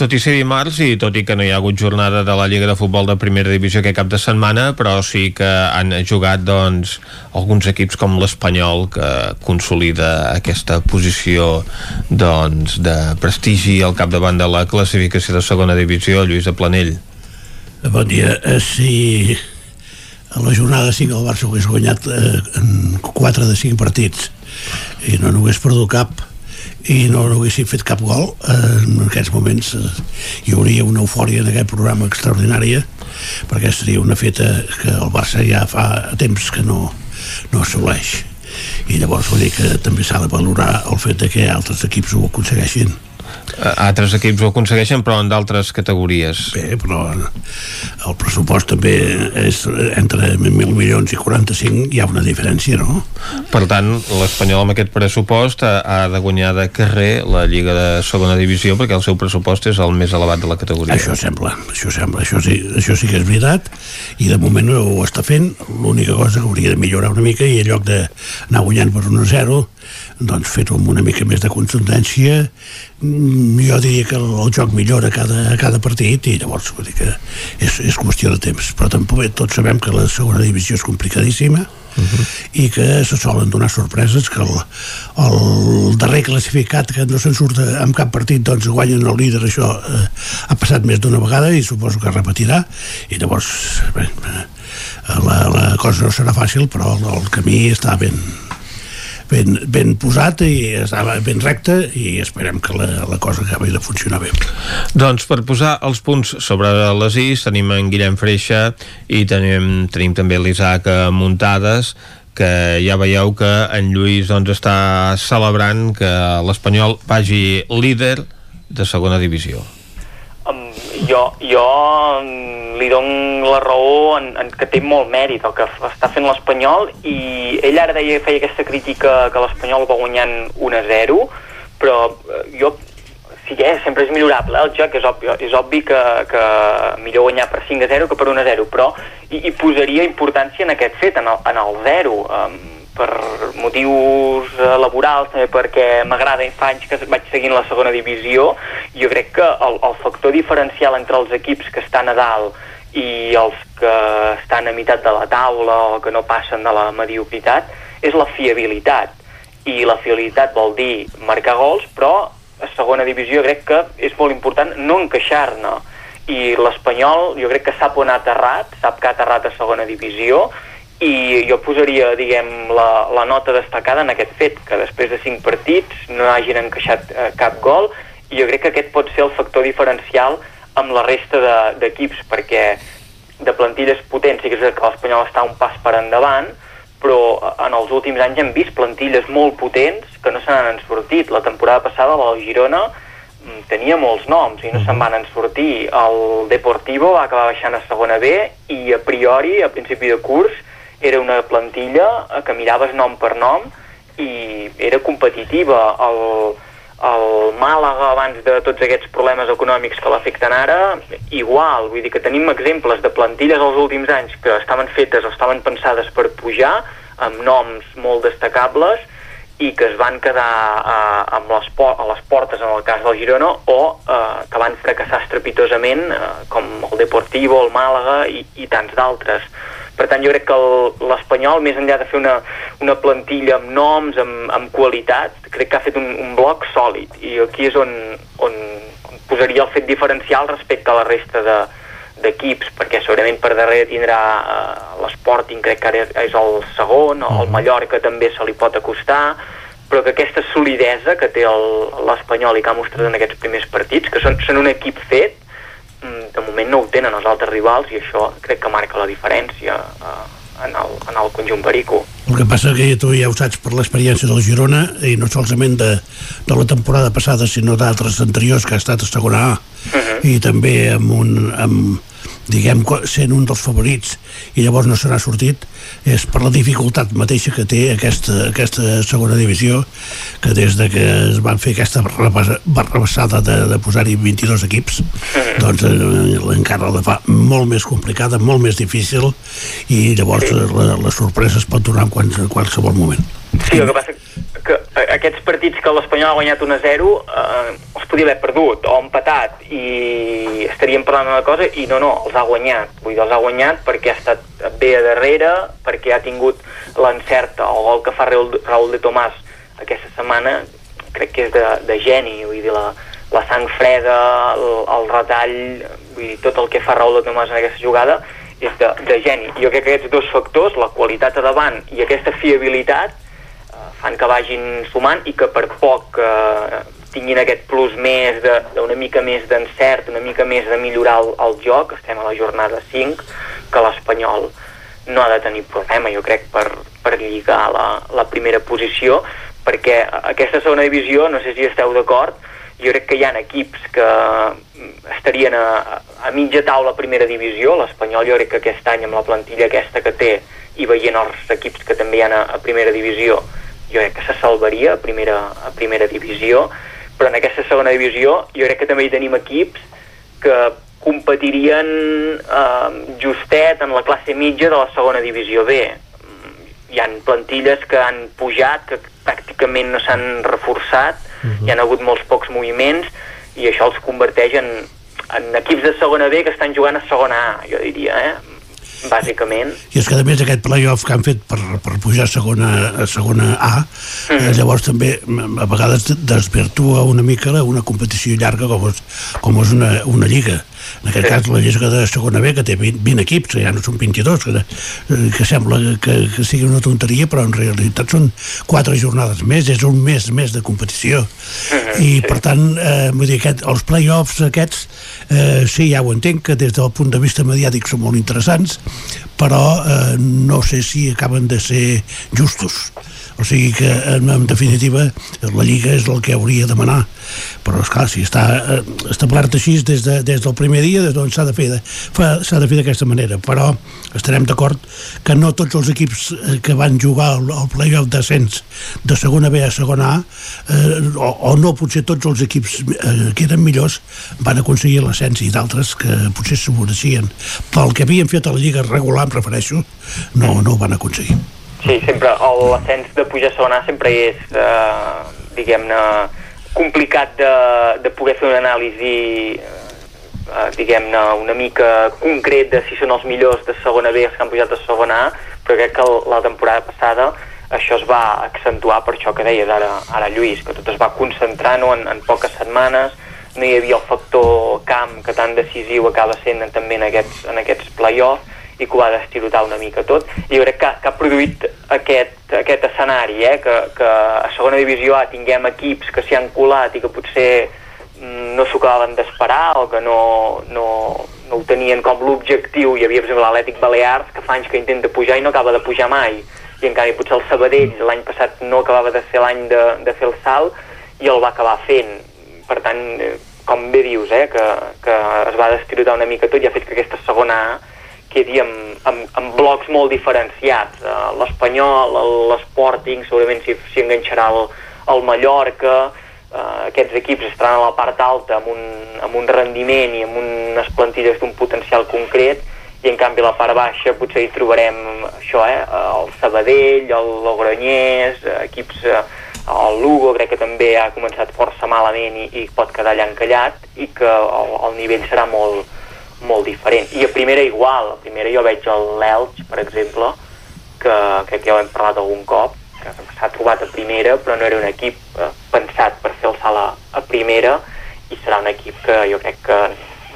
Tot i ser dimarts i tot i que no hi ha hagut jornada de la Lliga de Futbol de Primera Divisió aquest cap de setmana, però sí que han jugat doncs, alguns equips com l'Espanyol que consolida aquesta posició doncs, de prestigi al capdavant de la classificació de segona divisió, Lluís de Planell. Bon dia. Eh, si a la jornada 5 el Barça hagués guanyat eh, en 4 de 5 partits i no n'hagués perdut cap, i no, haguessin fet cap gol. Eh, en aquests moments eh, hi hauria una eufòria en aquest programa extraordinària perquè seria una feta que el Barça ja fa temps que no, no assoleix. I llavors vull dir que també s'ha de valorar el fet de que altres equips ho aconsegueixin altres equips ho aconsegueixen però en d'altres categories. Bé, però el pressupost també és entre 1.000 milions i 45 hi ha una diferència, no? Per tant, l'Espanyol amb aquest pressupost ha, ha de guanyar de carrer la Lliga de segona divisió perquè el seu pressupost és el més elevat de la categoria. Això sembla, això sembla, això sí, això sí que és veritat i de moment ho està fent. L'única cosa que hauria de millorar una mica i en lloc d'anar guanyant per 1-0 doncs fer-ho amb una mica més de contundència jo diria que el, joc millora cada, cada partit i llavors vull dir que és, és qüestió de temps però tampoc tots sabem que la segona divisió és complicadíssima Uh -huh. i que se solen donar sorpreses que el, el darrer classificat que no se'n surt en cap partit doncs guanyen el líder això eh, ha passat més d'una vegada i suposo que repetirà i llavors bé, la, la cosa no serà fàcil però el, el camí està ben, ben, ben posat i estava ben recte i esperem que la, la cosa acabi de funcionar bé. Doncs per posar els punts sobre les is tenim en Guillem Freixa i tenim, tenim també l'Isaac Muntades que ja veieu que en Lluís doncs, està celebrant que l'Espanyol vagi líder de segona divisió. Um, jo, jo li dono la raó en, en que té molt mèrit el que està fent l'Espanyol i ell ara deia, feia aquesta crítica que l'Espanyol va guanyant 1-0 però eh, jo sí que sempre és millorable eh, el joc, és obvi, és obvi que, que millor guanyar per 5-0 que per 1-0 però hi, hi posaria importància en aquest fet, en el, en el 0 um, per motius laborals, també perquè m'agrada, fa anys que vaig seguint la segona divisió, jo crec que el, el factor diferencial entre els equips que estan a dalt i els que estan a meitat de la taula o que no passen de la mediocritat és la fiabilitat. I la fiabilitat vol dir marcar gols però a segona divisió crec que és molt important no encaixar-ne. I l'Espanyol jo crec que sap on ha aterrat sap que ha aterrat a segona divisió i jo posaria, diguem, la, la nota destacada en aquest fet, que després de cinc partits no hagin encaixat eh, cap gol, i jo crec que aquest pot ser el factor diferencial amb la resta d'equips, de, perquè de plantilles potents sí que és que l'Espanyol està un pas per endavant, però en els últims anys hem vist plantilles molt potents que no se n'han sortit. La temporada passada la Girona mm, tenia molts noms i no se'n van sortir. El Deportivo va acabar baixant a segona B i a priori, a principi de curs, era una plantilla que miraves nom per nom i era competitiva. El, el Màlaga abans de tots aquests problemes econòmics que l'afecten ara, igual, vull dir que tenim exemples de plantilles als últims anys que estaven fetes o estaven pensades per pujar, amb noms molt destacables, i que es van quedar eh, amb les a les portes en el cas del Girona o eh, que van fracassar estrepitosament eh, com el Deportivo, el Màlaga i, i tants d'altres. Per tant, jo crec que l'Espanyol, més enllà de fer una, una plantilla amb noms, amb, amb qualitat, crec que ha fet un, un bloc sòlid. I aquí és on, on posaria el fet diferencial respecte a la resta de, d'equips, perquè segurament per darrere tindrà eh, l'Sporting, crec que ara és el segon, el mm. Mallorca també se li pot acostar, però que aquesta solidesa que té l'Espanyol i que ha mostrat en aquests primers partits, que són, són un equip fet, de moment no ho tenen els altres rivals i això crec que marca la diferència eh, en, el, en el conjunt perico. El que passa que tu ja ho saps per l'experiència del Girona i no solament de, de la temporada passada sinó d'altres anteriors que ha estat a segona A uh -huh. i també amb un, amb, diguem, sent un dels favorits i llavors no se n'ha sortit és per la dificultat mateixa que té aquesta, aquesta segona divisió que des de que es van fer aquesta barrabassada de, de posar-hi 22 equips doncs eh, encara la fa molt més complicada, molt més difícil i llavors la, la sorpresa es pot donar en, quals, en qualsevol moment. Sí, el que passa que aquests partits que l'Espanyol ha guanyat 1 a 0 eh, els podia haver perdut o empatat i estaríem parlant d'una cosa i no, no, els ha guanyat. Vull dir, els ha guanyat perquè ha estat bé a darrere, perquè ha tingut l'encert, el que fa Raúl, de Tomàs aquesta setmana, crec que és de, de geni, vull dir, la, la sang freda, el, el retall, vull dir, tot el que fa Raúl de Tomàs en aquesta jugada és de, de geni. Jo crec que aquests dos factors, la qualitat a davant i aquesta fiabilitat, eh, fan que vagin sumant i que per poc eh, tinguin aquest plus més d'una mica més d'encert, una mica més de millorar el, el joc, estem a la jornada 5, que l'Espanyol no ha de tenir problema, jo crec, per, per lligar la, la primera posició, perquè aquesta segona divisió, no sé si esteu d'acord, jo crec que hi ha equips que estarien a, a mitja taula primera divisió, l'Espanyol jo crec que aquest any amb la plantilla aquesta que té i veient els equips que també hi ha a, a primera divisió, jo crec que se salvaria a primera, a primera divisió, però en aquesta segona divisió jo crec que també hi tenim equips que competirien eh, justet en la classe mitja de la segona divisió B. Hi han plantilles que han pujat, que pràcticament no s'han reforçat, uh -huh. hi han hagut molts pocs moviments i això els converteix en, en equips de segona B que estan jugant a segona A, jo diria, eh? Bàsicament. I és que a més aquest playoff que han fet per, per pujar a segona, a segona A, mm. eh, llavors també a vegades desvirtua una mica una competició llarga com és, com és una, una lliga. En aquest sí. cas la Lliga de segona B que té 20, 20 equips, ja no són 22 que, eh, que sembla que, que sigui una tonteria però en realitat són 4 jornades més, és un mes més de competició i per tant eh, vull dir, aquest, els play-offs aquests eh, sí, ja ho entenc que des del punt de vista mediàtic són molt interessants però eh, no sé si acaben de ser justos o sigui que en, en definitiva la Lliga és el que hauria de demanar però esclar, si està eh, establert així des, de, des del primer dia doncs s'ha de fer s'ha de fer d'aquesta manera. Però estarem d'acord que no tots els equips eh, que van jugar al, al play-off d'ascens de segona B a segona A eh, o, o no potser tots els equips eh, que eren millors van aconseguir l'ascens i d'altres que potser s'ho pel que havien fet a la Lliga regular em refereixo no, no ho van aconseguir Sí, sempre l'ascens de pujar a segona sempre és, eh, diguem-ne, complicat de, de poder fer una anàlisi eh, diguem-ne, una mica concret de si són els millors de segona B els que han pujat a segona A, però crec que la temporada passada això es va accentuar per això que deies ara, ara Lluís, que tot es va concentrar no, en, en poques setmanes, no hi havia el factor camp que tan decisiu acaba sent també en aquests, en aquests play-offs, i que ho ha d'estirotar una mica tot. I jo crec que, que ha produït aquest, aquest escenari eh? que, que a segona divisió A tinguem equips que s'hi han colat i que potser mm, no s'ho acabaven d'esperar o que no, no, no ho tenien com l'objectiu. Hi havia per exemple l'Atlètic Balears que fa anys que intenta pujar i no acaba de pujar mai. I en canvi potser el Sabadell l'any passat no acabava de ser l'any de, de fer el salt i el va acabar fent. Per tant, eh, com bé dius eh, que, que es va destirotar una mica tot i ha fet que aquesta segona A quedi amb, amb, amb blocs molt diferenciats. Uh, L'Espanyol, l'Sporting, segurament s'hi enganxarà el, el Mallorca, uh, aquests equips estaran a la part alta amb un, amb un rendiment i amb unes plantilles d'un potencial concret i en canvi a la part baixa potser hi trobarem això, eh, el Sabadell, el Logroñés, equips, eh, el Lugo crec que també ha començat força malament i, i pot quedar allà encallat i que el, el nivell serà molt, molt diferent. I a primera igual, a primera jo veig l'Elx, per exemple, que que ja ho hem parlat algun cop, que s'ha trobat a primera, però no era un equip eh, pensat per fer el salt a, a primera, i serà un equip que jo crec que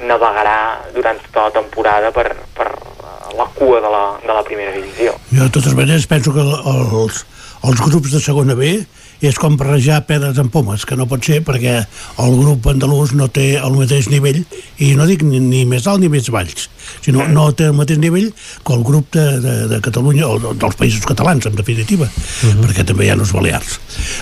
navegarà durant tota la temporada per, per la cua de la, de la primera divisió. Jo, de totes maneres, penso que els, els grups de segona B és com barrejar pedres amb pomes, que no pot ser perquè el grup andalús no té el mateix nivell, i no dic ni, ni més alt ni més baix, sinó no té el mateix nivell que el grup de, de, de Catalunya, o dels països catalans, en definitiva, uh -huh. perquè també hi ha els balears,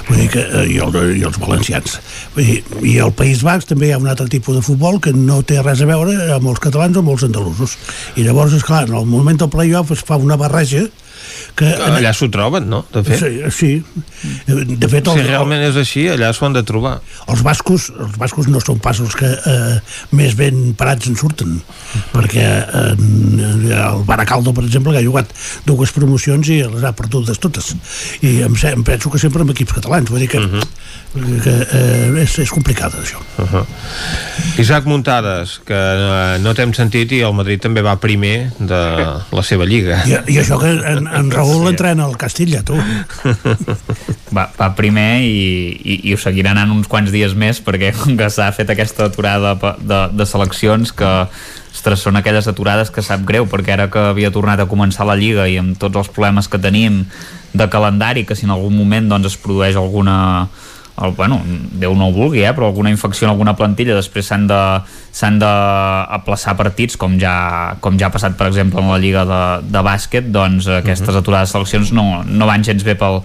vull dir que, eh, i, el, i els valencians. Vull dir, I al País Basc també hi ha un altre tipus de futbol que no té res a veure amb els catalans o amb els andalusos. I llavors, és clar, en el moment del playoff es fa una barreja que allà s'ho troben, no? De fet. Sí, sí. De fet, el, si realment és així, allà s'ho han de trobar. Els bascos, els bascos no són pas els que eh, més ben parats en surten, perquè eh, el Baracaldo, per exemple, que ha jugat dues promocions i les ha perdudes totes. I em, em penso que sempre amb equips catalans, vull dir que, uh mhm. -huh. que eh, és, és complicat, això. Uh -huh. Isaac Muntades, que eh, no t'hem sentit i el Madrid també va primer de la seva lliga. I, i això que en, en Raül entrena al Castilla, tu. Va, va primer i, i, i ho seguirà anant uns quants dies més perquè com que s'ha fet aquesta aturada de, de seleccions que ostres, són aquelles aturades que sap greu perquè ara que havia tornat a començar la Lliga i amb tots els problemes que tenim de calendari, que si en algun moment doncs, es produeix alguna el, bueno, Déu no ho vulgui, eh, però alguna infecció en alguna plantilla després s'han de s'han d'aplaçar partits com ja, com ja ha passat per exemple en la Lliga de, de bàsquet doncs aquestes mhm. aturades de seleccions no, no van gens bé pel,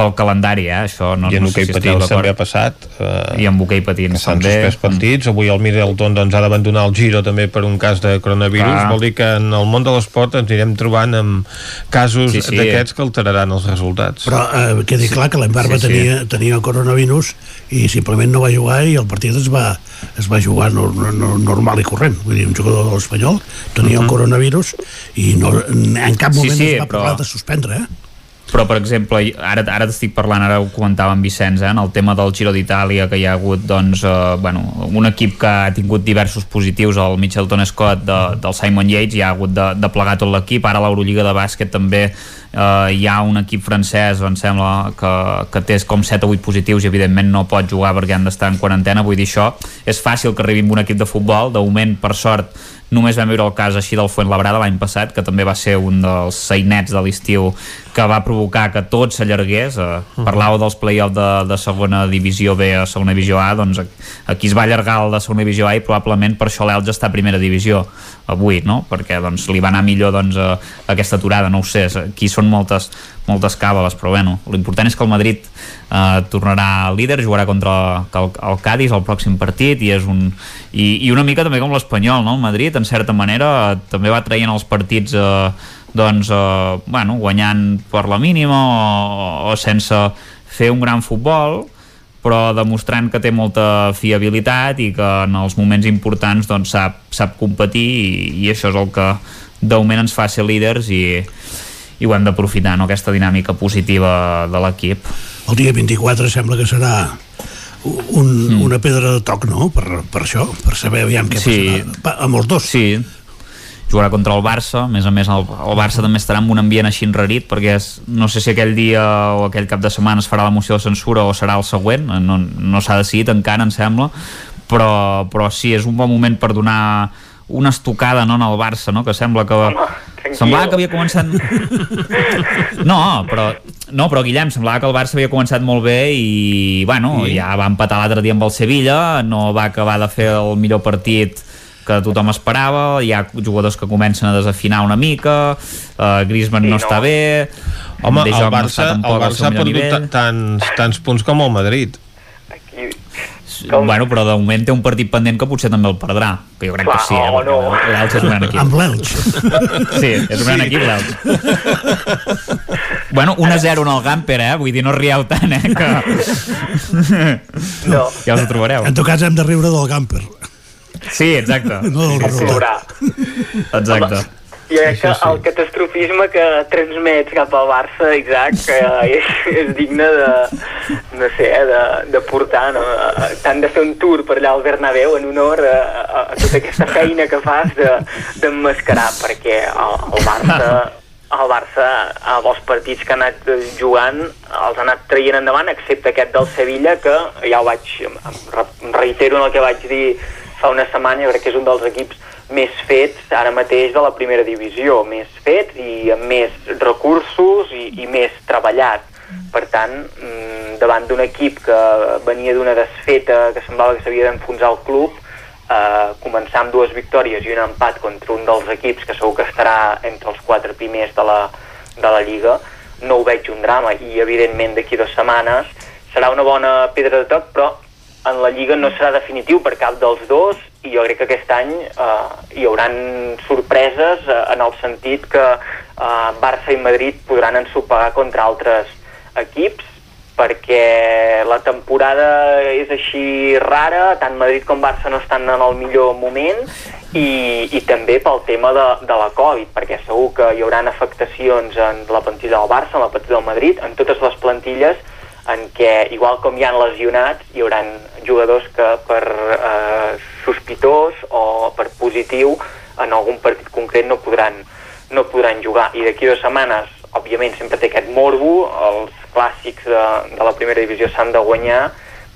pel calendari, eh? això no, I en no hoquei sé si patins també ha passat eh, i en hoquei patins s'han suspès partits, avui el Middleton doncs, ha d'abandonar el Giro també per un cas de coronavirus, Clar. vol dir que en el món de l'esport ens anirem trobant amb casos sí, sí. d'aquests que alteraran els resultats però eh, quedi clar que l'Embarba sí, sí. tenia, tenia coronavirus i simplement no va jugar i el partit es va, es va jugar no, no, normal i corrent vull dir, un jugador espanyol tenia uh -huh. el coronavirus i no, en cap moment sí, sí, es va parlar però... de suspendre eh? Però per exemple, ara, ara t'estic parlant ara ho comentava en Vicenç, eh, en el tema del Giro d'Itàlia que hi ha hagut doncs, eh, bueno, un equip que ha tingut diversos positius el Mitchelton Scott de, del Simon Yates hi ha hagut de, de plegar tot l'equip. Ara l'Eurolliga de bàsquet també eh, hi ha un equip francès em sembla que, que té com 7 o 8 positius i evidentment no pot jugar perquè han d'estar en quarantena. Vull dir això, és fàcil que arribi amb un equip de futbol. De moment per sort només vam veure el cas així del Fuentlabrada l'any passat, que també va ser un dels seinets de l'estiu que va provocar que tot s'allargués. Eh, uh -huh. Parlàveu dels play-off de, de segona divisió B a segona divisió A, doncs aquí es va allargar el de segona divisió A i probablement per això l'Elx està a primera divisió avui, no? Perquè doncs, li va anar millor doncs, a, aquesta aturada, no ho sé, aquí són moltes, moltes càbales, però bueno, l'important és que el Madrid eh, tornarà líder, jugarà contra el, el Cádiz el pròxim partit i és un i, i una mica també com l'Espanyol, no? El Madrid, en certa manera, també va traient els partits eh, doncs, eh, bueno, guanyant per la mínima o, o sense fer un gran futbol però demostrant que té molta fiabilitat i que en els moments importants doncs, sap, sap competir i, i això és el que de moment ens fa ser líders i, i ho hem d'aprofitar, no? aquesta dinàmica positiva de l'equip. El dia 24 sembla que serà un, mm. una pedra de toc, no?, per, per això, per saber aviam què sí. passarà. Amb els dos. Sí, jugarà contra el Barça, a més a més el, el Barça també estarà en un ambient així enrarit perquè és, no sé si aquell dia o aquell cap de setmana es farà la moció de censura o serà el següent, no, no s'ha decidit encara em sembla, però, però sí, és un bon moment per donar una estocada no, en el Barça, no? que sembla que... Home, semblava que havia començat... No, però, no, però Guillem, semblava que el Barça havia començat molt bé i, bueno, sí. ja va empatar l'altre dia amb el Sevilla, no va acabar de fer el millor partit que tothom esperava, hi ha jugadors que comencen a desafinar una mica, uh, Griezmann sí, no, no està bé, Home, el Barça, no el Barça ha perdut tants, tants punts com el Madrid. Aquí, com... Bueno, però de moment té un partit pendent que potser també el perdrà, que jo crec Clar, que sí, eh? no. l'Elx és un gran equip. Amb l'Elx. Sí, és un gran sí. equip l'Elx. bueno, 1-0 en el Gamper, eh? Vull dir, no rieu tant, eh? Que... No. Ja us ho trobareu. En tot cas hem de riure del Gamper. Sí, exacte. No del resultat. Exacte. I crec que el catastrofisme que transmets cap al Barça, Isaac, que és, és digne de, no sé, de, de portar, no? Tant de fer un tour per allà al Bernabéu en honor a, a, a tota aquesta feina que fas d'emmascarar, de, perquè el, el Barça el Barça, a els partits que ha anat jugant, els ha anat traient endavant, excepte aquest del Sevilla, que ja ho vaig, reitero en el que vaig dir fa una setmana, jo crec que és un dels equips més fets ara mateix de la primera divisió, més fets i amb més recursos i, i més treballat. Per tant, mm, davant d'un equip que venia d'una desfeta que semblava que s'havia d'enfonsar el club, eh, començar amb dues victòries i un empat contra un dels equips que segur que estarà entre els quatre primers de la, de la Lliga, no ho veig un drama i evidentment d'aquí dues setmanes serà una bona pedra de toc, però en la Lliga no serà definitiu per cap dels dos i jo crec que aquest any eh, hi hauran sorpreses eh, en el sentit que eh, Barça i Madrid podran ensopegar contra altres equips perquè la temporada és així rara, tant Madrid com Barça no estan en el millor moment i, i també pel tema de, de la Covid, perquè segur que hi haurà afectacions en la plantilla del Barça, en la plantilla del Madrid, en totes les plantilles en què, igual com hi han lesionats, hi haurà jugadors que per eh, sospitós o per positiu en algun partit concret no podran, no podran jugar. I d'aquí dues setmanes, òbviament, sempre té aquest morbo, els clàssics de, de la primera divisió s'han de guanyar,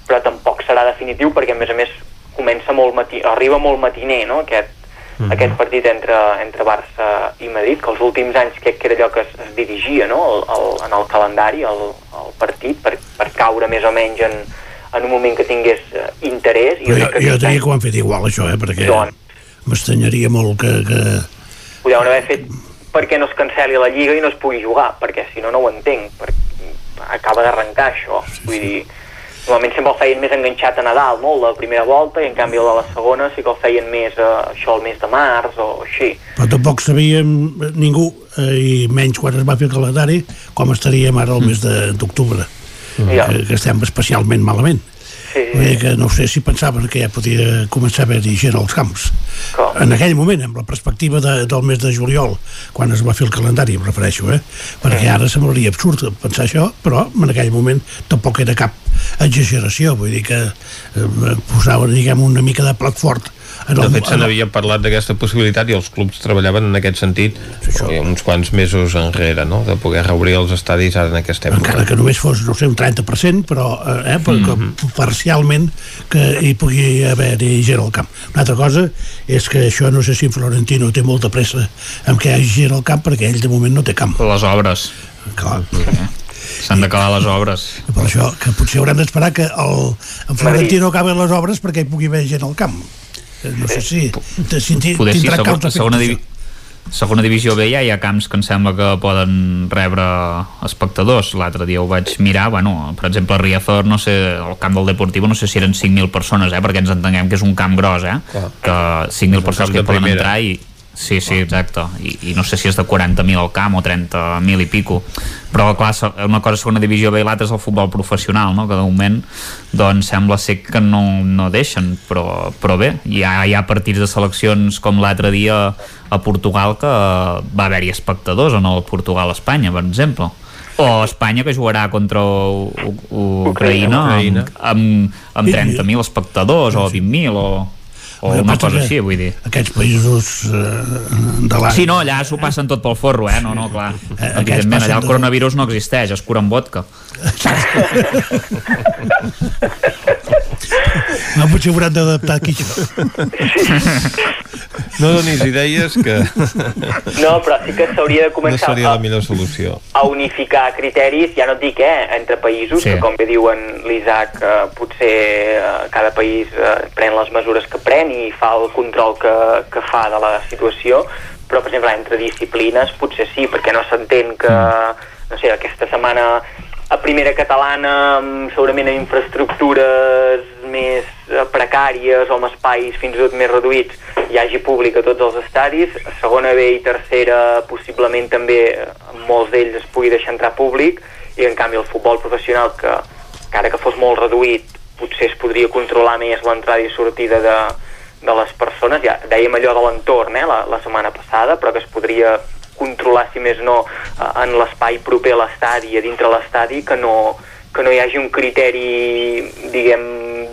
però tampoc serà definitiu perquè, a més a més, comença molt matí, arriba molt matiner, no?, aquest, mm -hmm. aquest partit entre, entre Barça i Madrid, que els últims anys crec que era allò que es, es dirigia, no?, el, el, en el calendari, el, el partit, per, per caure més o menys en, en un moment que tingués uh, interès. I jo, jo, jo diria que ho han fet igual, això, eh, perquè doncs, m'estranyaria molt que... que... Ho deuen haver fet perquè no es canceli la Lliga i no es pugui jugar, perquè si no, no ho entenc. Perquè acaba d'arrencar això. Vull dir, normalment sempre el feien més enganxat a Nadal, no? la primera volta, i en canvi el de la segona sí que el feien més eh, això el mes de març o així. Però tampoc sabíem ningú, eh, i menys quan es va fer el calendari, com estaríem ara el mes d'octubre, mm. que, que estem especialment malament. Sí, sí. que no sé si pensaven que ja podia començar a haver-hi gent als camps. Com? En aquell moment, amb la perspectiva de, del mes de juliol, quan es va fer el calendari, em refereixo, eh? perquè ara semblaria absurd pensar això, però en aquell moment tampoc era cap exageració, vull dir que eh, posaven, diguem, una mica de plat fort en de fet, se n'havia parlat d'aquesta possibilitat i els clubs treballaven en aquest sentit això. uns quants mesos enrere, no? de poder reobrir els estadis ara en aquesta època. Encara que només fos, no sé, un 30%, però eh, per, mm -hmm. parcialment que hi pugui haver-hi gent al camp. Una altra cosa és que això no sé si en Florentino té molta pressa amb que hi hagi gent al camp perquè ell de moment no té camp. Les obres. Clar. S'han d'acabar les obres. Per això, que potser haurem d'esperar que el, en Florentino acabi les obres perquè hi pugui haver gent al camp no sé si, si Poder sí, segona, segona, divi segona divisió B ja hi ha camps que em sembla que poden rebre espectadors. L'altre dia ho vaig mirar, bueno, per exemple a Riazor no sé, el camp del Deportivo no sé si eren 5.000 persones, eh, perquè ens entenguem que és un camp gros, eh, que 5.000 persones que poden entrar i Sí, sí, exacte. I, i no sé si és de 40.000 al camp o 30.000 i pico. Però, clar, una cosa és segona divisió B i l'altra és el futbol professional, no? que de moment doncs, sembla ser que no, no deixen, però, però bé, hi ha, hi ha partits de seleccions com l'altre dia a Portugal que va haver-hi espectadors en el Portugal-Espanya, per exemple o Espanya que jugarà contra U U Ucraïna, Ucraïna. amb, amb, amb 30.000 espectadors o 20.000 o o Bé, una cosa així, vull dir. Aquests països eh, de l'any... Sí, no, allà s'ho passen tot pel forro, eh? No, no, clar. Eh, Evidentment, allà el coronavirus no existeix, es cura amb vodka. No, potser hauran d'adaptar aquí això. No donis idees que... No, però sí que s'hauria de començar no seria la millor solució. a unificar criteris, ja no et dic, eh, entre països, sí. que com bé diuen l'Isaac, eh, potser eh, cada país eh, pren les mesures que pren i fa el control que, que fa de la situació, però, per exemple, entre disciplines potser sí, perquè no s'entén que, no sé, aquesta setmana a primera catalana segurament amb infraestructures més eh, precàries o amb espais fins i tot més reduïts hi hagi públic a tots els estadis. A segona B i tercera possiblement també en molts d'ells es pugui deixar entrar públic. I en canvi el futbol professional que encara que fos molt reduït potser es podria controlar més l'entrada i sortida de, de les persones. Ja dèiem allò de l'entorn eh, la, la setmana passada però que es podria controlar, si més no, eh, en l'espai proper a l'estadi, a dintre l'estadi, que no, que no hi hagi un criteri, diguem,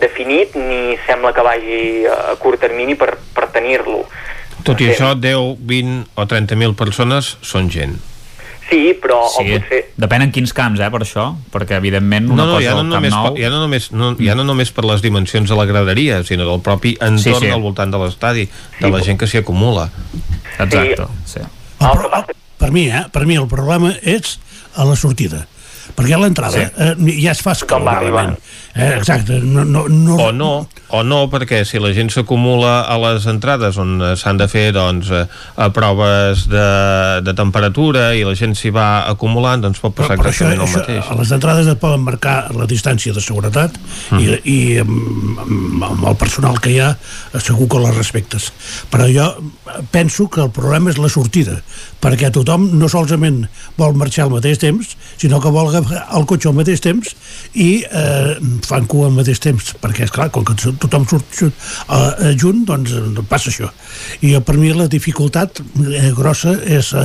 definit, ni sembla que vagi a curt termini per, per tenir-lo. Tot i això, 10, 20 o 30.000 persones són gent. Sí, però... Sí, potser... depèn en quins camps, eh, per això, perquè evidentment una no, no, cosa ja no, només nou... per, ja, no només, no, ja no només per les dimensions de la graderia, sinó del propi entorn sí, sí. al voltant de l'estadi, de sí, la gent que s'hi acumula. Exacte, sí. sí. El, però, per mi, eh, per mi el problema és a la sortida perquè a l'entrada sí. eh, ja es fa escalonament. Eh, exacte. No, no, no, o no, o no, perquè si la gent s'acumula a les entrades on s'han de fer doncs, a proves de, de temperatura i la gent s'hi va acumulant, doncs pot passar però, però exactament això, el mateix. Això, a les entrades et poden marcar la distància de seguretat mm. i, i amb, amb el personal que hi ha segur que les respectes. Però jo penso que el problema és la sortida, perquè tothom no solament vol marxar al mateix temps, sinó que vol agafar el cotxe al mateix temps i eh, fan cua al mateix temps, perquè, és clar com que tothom surt eh, junt, doncs passa això. I per mi la dificultat eh, grossa és eh,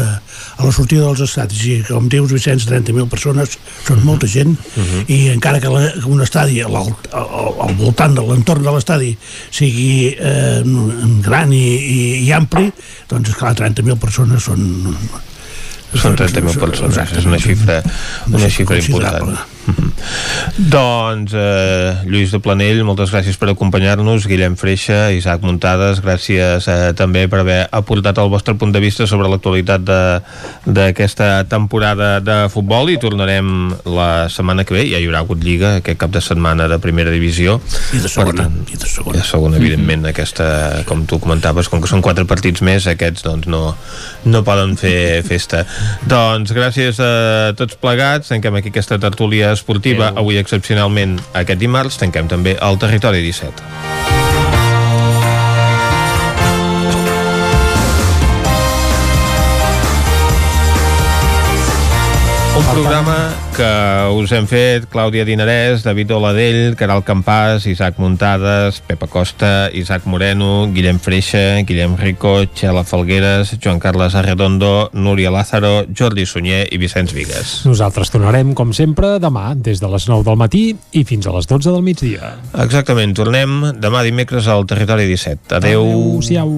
a la sortida dels estadis, i com dius, Vicenç, 30.000 persones, són molta gent, uh. -huh. i encara que, la, un estadi al, al, al voltant de l'entorn de l'estadi sigui eh, gran i, i, i ampli, doncs, esclar, 30.000 persones són són 30.000 persones, és una xifra, una xifra important. Doncs eh, Lluís de Planell, moltes gràcies per acompanyar-nos, Guillem Freixa, Isaac Muntades, gràcies eh, també per haver aportat el vostre punt de vista sobre l'actualitat d'aquesta temporada de futbol. I tornarem la setmana que ve, ja hi haurà hagut Lliga aquest cap de setmana de primera divisió. I de segona, tant, i de segona. De segona evidentment, mm -hmm. aquesta, com tu comentaves com que són quatre partits més, aquests doncs no, no poden fer festa. Doncs gràcies a tots plegats, tanquem aquí aquesta tertúlia esportiva, avui excepcionalment aquest dimarts, tanquem també el Territori 17. Programa que us hem fet Clàudia Dinarès, David Oladell, Caral Campàs, Isaac Muntades, Pepa Costa, Isaac Moreno, Guillem Freixa, Guillem Rico, Txela Falgueres, Joan Carles Arredondo, Núria Lázaro, Jordi Sunyer i Vicenç Vigues. Nosaltres tornarem, com sempre, demà, des de les 9 del matí i fins a les 12 del migdia. Exactament, tornem demà dimecres al Territori 17. Adeu. Adéu-siau.